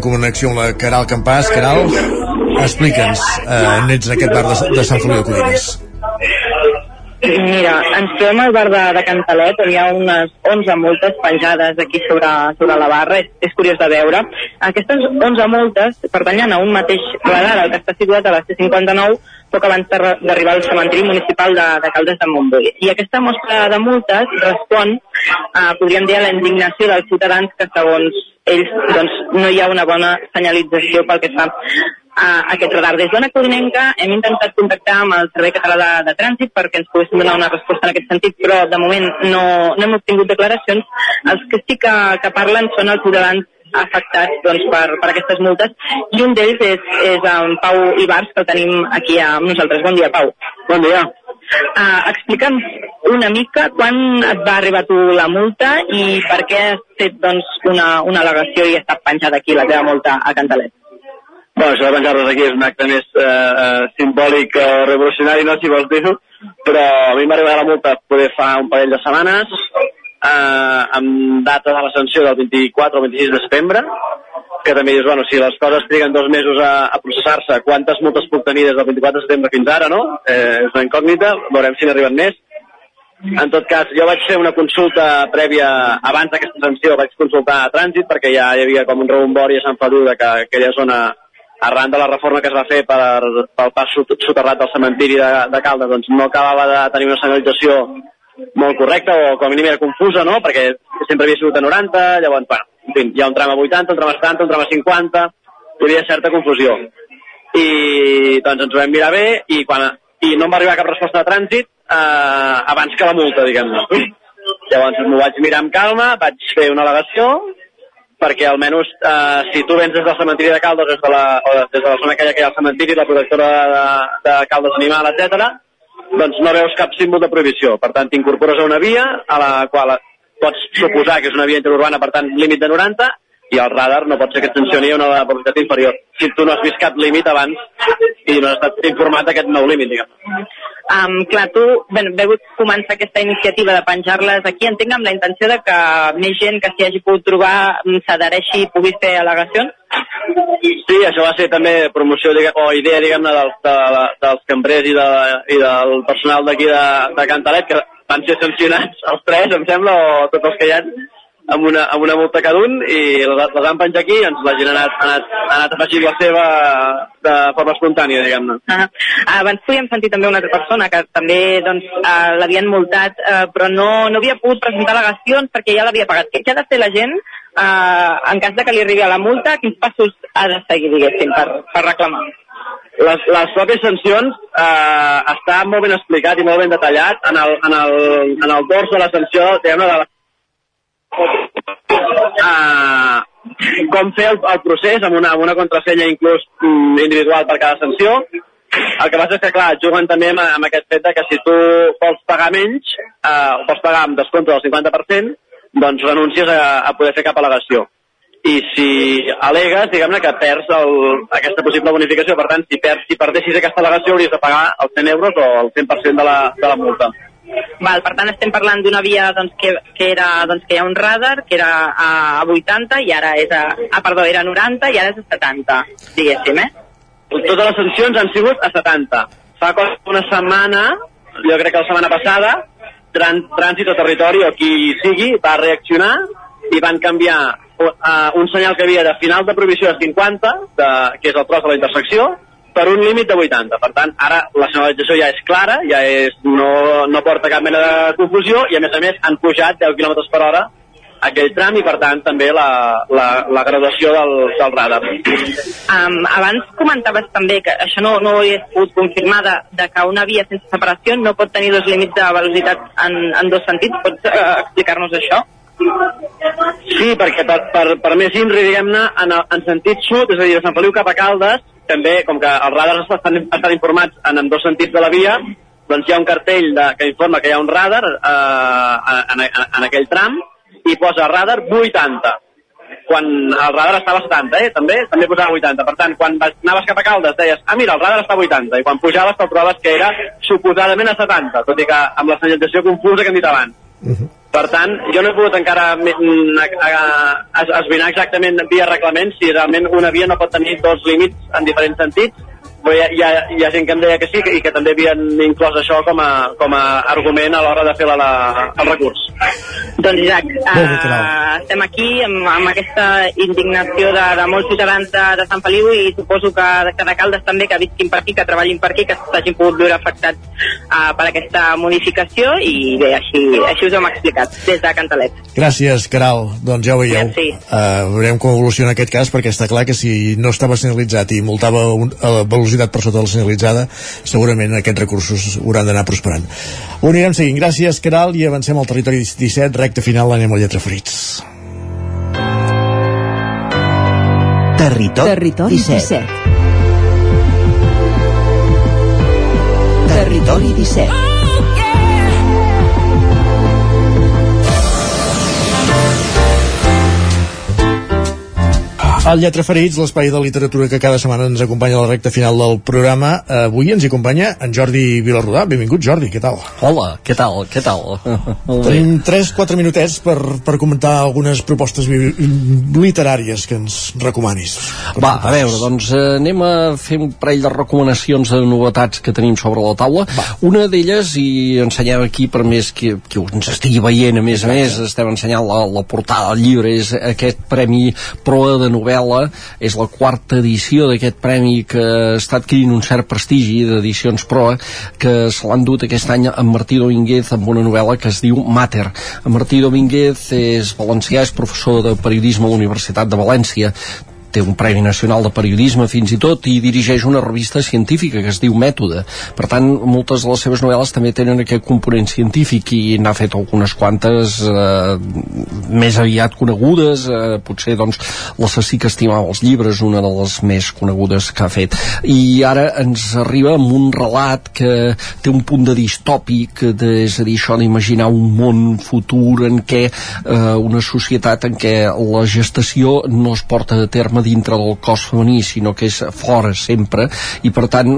En connexió amb la Caral Campàs. Caral, explica'ns, eh, on ets en aquest bar de, de Sant Feliu de Codines. Mira, ens trobem al bar de, de Cantalet, on hi ha unes 11 multes penjades aquí sobre, sobre la barra, és, és curiós de veure. Aquestes 11 multes pertanyen a un mateix radar, el que està situat a la C59, poc abans d'arribar al cementiri municipal de, de Caldes de Montbui. I aquesta mostra de multes respon, eh, podríem dir, a la indignació dels ciutadans que, segons ells, doncs, no hi ha una bona senyalització pel que fa a aquest radar. Des d'Ona Codinenca hem intentat contactar amb el Servei Català de, de Trànsit perquè ens poguessin donar una resposta en aquest sentit, però de moment no, no hem obtingut declaracions. Els que sí que, que parlen són els ciutadans afectats doncs, per, per aquestes multes i un d'ells és, és en Pau Ibars que el tenim aquí amb nosaltres. Bon dia, Pau. Bon dia. Uh, Explica'm una mica quan et va arribar tu la multa i per què has fet doncs, una, una al·legació i està penjada aquí la teva multa a Cantalet. Bueno, això de penjar-nos aquí és un acte més eh, eh, simbòlic o revolucionari, no, si vols dir-ho, però a mi m'ha arribat la multa poder fa un parell de setmanes, eh, amb data de la sanció del 24 o 26 de setembre, que també dius, bueno, si les coses triguen dos mesos a, a processar-se, quantes multes puc tenir des del 24 de setembre fins ara, no? Eh, és una incògnita, veurem si n'arriben més. En tot cas, jo vaig fer una consulta prèvia, abans d'aquesta sanció, vaig consultar a trànsit perquè ja hi havia com un rebombori a Sant Feliu de que aquella zona, arran de la reforma que es va fer per, pel pas sot- soterrat del cementiri de, de Caldes, doncs no acabava de tenir una senyalització molt correcta o com a mínim era confusa, no? Perquè sempre havia sigut a 90, llavors, bueno, en fi, hi ha un tram a 80, un tram a 70, un tram a 50, hi havia certa confusió. I doncs ens ho vam mirar bé i, quan, i no em va arribar cap resposta de trànsit eh, abans que la multa, diguem-ne. Llavors m'ho vaig mirar amb calma, vaig fer una al·legació, perquè almenys eh, si tu vens des del cementiri de Caldes des de la, o des de la zona aquella que hi ha al cementiri, la protectora de, de Caldes Animal, etc, doncs no veus cap símbol de prohibició. Per tant, t'incorpores a una via a la qual pots suposar que és una via interurbana, per tant, límit de 90, i el radar no pot ser que et sancioni a una velocitat inferior. Si tu no has vist cap límit abans i no has estat informat d'aquest nou límit, diguem. Um, clar, tu ben, veu començar aquesta iniciativa de penjar-les aquí, entenc amb la intenció de que més gent que s'hi hagi pogut trobar mm, s'adhereixi i pugui fer al·legacions? Sí, això va ser també promoció diguem, o idea diguem-ne dels, de, dels cambrers i, de, i del personal d'aquí de, de Cantalet que van ser sancionats els tres, em sembla, o tots els que hi ha amb una, amb una multa cada un i les, les han penjat aquí i doncs la gent ha anat, ha anat, ha anat afegint la seva de forma espontània, diguem-ne. Ah, abans podíem sentir també una altra persona que també doncs, uh, l'havien multat uh, però no, no havia pogut presentar al·legacions perquè ja l'havia pagat. Què, què ha de fer la gent uh, en cas de que li arribi a la multa? Quins passos ha de seguir, diguéssim, per, per reclamar? Les, les pròpies sancions eh, està molt ben explicat i molt ben detallat en el, en el, en el dors de la sanció, diguem-ne, de la uh, com fer el, el procés amb una, amb una contrasenya inclús mm, individual per cada sanció. El que passa és que, clar, juguen també amb, amb aquest fet de que si tu vols pagar menys, eh, o vols pagar amb descompte del 50%, doncs renuncies a, a poder fer cap al·legació. I si al·legues, diguem-ne que perds el, aquesta possible bonificació. Per tant, si, perds, si perdessis aquesta al·legació, hauries de pagar els 100 euros o el 100% de la, de la multa. Val, per tant, estem parlant d'una via doncs, que, que, era, doncs, que hi ha un radar, que era a, a 80 i ara és a... Ah, perdó, era a 90 i ara és a 70, diguéssim, eh? Totes les sancions han sigut a 70. Fa una setmana, jo crec que la setmana passada, tran Trànsit o Territori o qui sigui va reaccionar i van canviar uh, un senyal que havia de final de prohibició de 50, de, que és el tros de la intersecció, per un límit de 80. Per tant, ara la senyalització ja és clara, ja és, no, no porta cap mena de confusió i a més a més han pujat 10 km per hora aquell tram i per tant també la, la, la graduació del, del radar. Um, abans comentaves també que això no, no ho he pogut confirmar de, de que una via sense separació no pot tenir dos límits de velocitat en, en dos sentits. Pots uh, explicar-nos això? Sí, perquè per, per, per més INRI, diguem-ne, en, en sentit sud, és a dir, de Sant Feliu cap a Caldes, també, com que els radars estan, estan informats en, en dos sentits de la via, doncs hi ha un cartell de, que informa que hi ha un radar eh, en, en, en aquell tram i posa radar 80 quan el radar estava a 70, eh? també també posava 80. Per tant, quan vas- anaves cap a Caldes deies, ah, mira, el radar està a 80, i quan pujaves te'l trobes que era suposadament a 70, tot i que amb la senyalització confusa que hem dit abans. Per tant, jo no he pogut encara mm, esbrinar exactament via reglament si realment una via no pot tenir dos límits en diferents sentits, però hi ha, hi, ha, hi ha gent que em deia que sí i que també havien inclòs això com a, com a argument a l'hora de fer la, la, el recurs. Doncs Isaac, uh, estem aquí amb, amb aquesta indignació de, de molts ciutadans de, de Sant Feliu i suposo que, que de Caldes també, que visquin per aquí, que treballin per aquí, que s'hagin pogut veure afectats uh, per aquesta modificació i bé, així, així us ho hem explicat des de Cantalet. Gràcies, Caral. Doncs ja ho veieu. Uh, veurem com evoluciona aquest cas, perquè està clar que si no estava senyalitzat i multava un, a la velocitat per sota de la senyalitzada, segurament aquests recursos hauran d'anar prosperant. Ho anirem seguint. Gràcies, Caral, i avancem al territori 17, recte final, anem a lletra ferits. Territori, Territori 17. 17. Territori 17. El Lletra Ferits, l'espai de literatura que cada setmana ens acompanya a la recta final del programa. Avui ens hi acompanya en Jordi Vilarrodà. Benvingut, Jordi, què tal? Hola, què tal, què tal? Tenim 3-4 minutets per, per comentar algunes propostes literàries que ens recomanis. Va, a veure, doncs eh, anem a fer un parell de recomanacions de novetats que tenim sobre la taula. Va. Una d'elles, i ensenyem aquí per més que, que ens estigui veient, a més a més, estem ensenyant la, la portada del llibre, és aquest Premi Proa de novel·la és la quarta edició d'aquest premi que està adquirint un cert prestigi d'edicions proa que se l'han dut aquest any amb Martí Domínguez amb una novel·la que es diu Mater. En Martí Domínguez és valencià, és professor de periodisme a la Universitat de València té un Premi Nacional de Periodisme fins i tot i dirigeix una revista científica que es diu Mètode. Per tant, moltes de les seves novel·les també tenen aquest component científic i n'ha fet algunes quantes eh, més aviat conegudes, eh, potser doncs l'assassí que estimava els llibres, una de les més conegudes que ha fet. I ara ens arriba amb un relat que té un punt de distòpic, de, és a dir, això d'imaginar un món futur en què eh, una societat en què la gestació no es porta a terme dintre del cos femení, sinó que és fora sempre, i per tant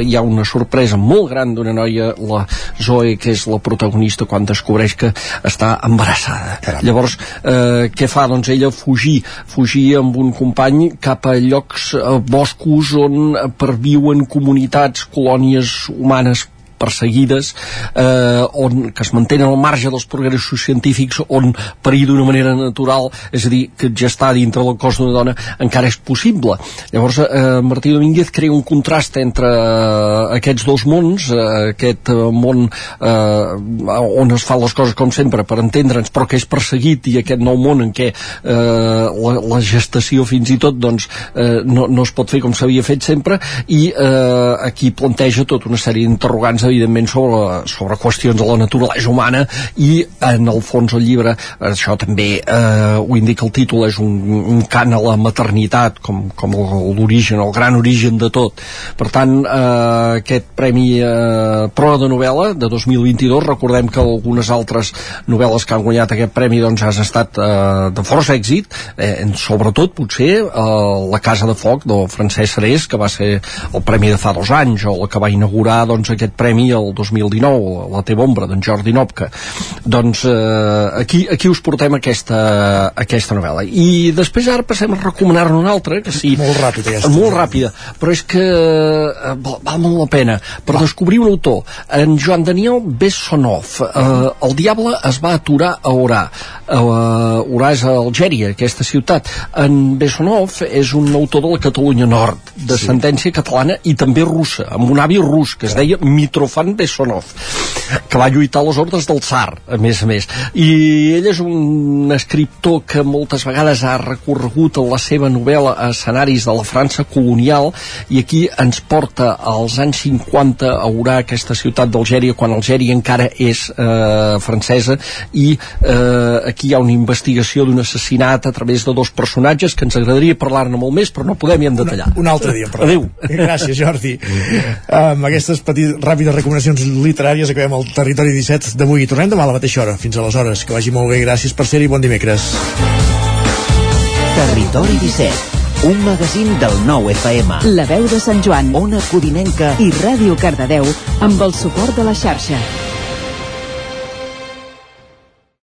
hi ha una sorpresa molt gran d'una noia, la Zoe, que és la protagonista, quan descobreix que està embarassada. Caram. Llavors, eh, què fa? Doncs ella fugir, fugir amb un company cap a llocs, eh, boscos on perviuen comunitats, colònies humanes perseguides eh, on, que es mantenen al marge dels progressos científics on parir d'una manera natural és a dir, que ja està dintre del cos d'una dona encara és possible. Llavors eh, Martí Domínguez crea un contrast entre eh, aquests dos mons eh, aquest eh, món eh, on es fan les coses com sempre per entendre'ns però que és perseguit i aquest nou món en què eh, la, la gestació fins i tot doncs eh, no, no es pot fer com s'havia fet sempre i eh, aquí planteja tota una sèrie d'interrogants evidentment sobre, sobre qüestions de la naturalesa humana i en el fons el llibre això també eh, ho indica el títol és un, un cant a la maternitat com, com l'origen, el gran origen de tot. Per tant eh, aquest premi eh, Proa de novel·la de 2022, recordem que algunes altres novel·les que han guanyat aquest premi doncs has estat eh, de força èxit eh, sobretot potser eh, La Casa de Foc de Francesc Serés que va ser el premi de fa dos anys o la que va inaugurar doncs, aquest premi premi el 2019, la teva ombra, d'en Jordi Nopka. Doncs eh, aquí, aquí us portem aquesta, aquesta novel·la. I després ara passem a recomanar-ne una altra, que sí... Molt ràpida, ja Molt ràpida, però és que eh, val, val molt la pena. Per Va. descobrir un autor, en Joan Daniel Bessonov, eh, el diable es va aturar a Orà. Eh, Orà és a Algèria, aquesta ciutat. En Bessonov és un autor de la Catalunya Nord, de sí. sentència catalana i també russa, amb un avi rus que es deia Mitrofan Bessonov que va lluitar a les ordres del tsar a més a més i ell és un escriptor que moltes vegades ha recorregut en la seva novel·la a escenaris de la França colonial i aquí ens porta als anys 50 a Urà, aquesta ciutat d'Algèria quan Algèria encara és eh, francesa i eh, aquí hi ha una investigació d'un assassinat a través de dos personatges que ens agradaria parlar-ne molt més però no podem i hem de tallar un altre dia. Adéu. Gràcies, Jordi. Amb aquestes petites, ràpides recomanacions literàries acabem el Territori 17 d'avui. Tornem demà a la mateixa hora. Fins aleshores. Que vagi molt bé. Gràcies per ser-hi. Bon dimecres. Territori 17 un magazín del nou FM. La veu de Sant Joan, Ona Codinenca i Ràdio Cardedeu amb el suport de la xarxa.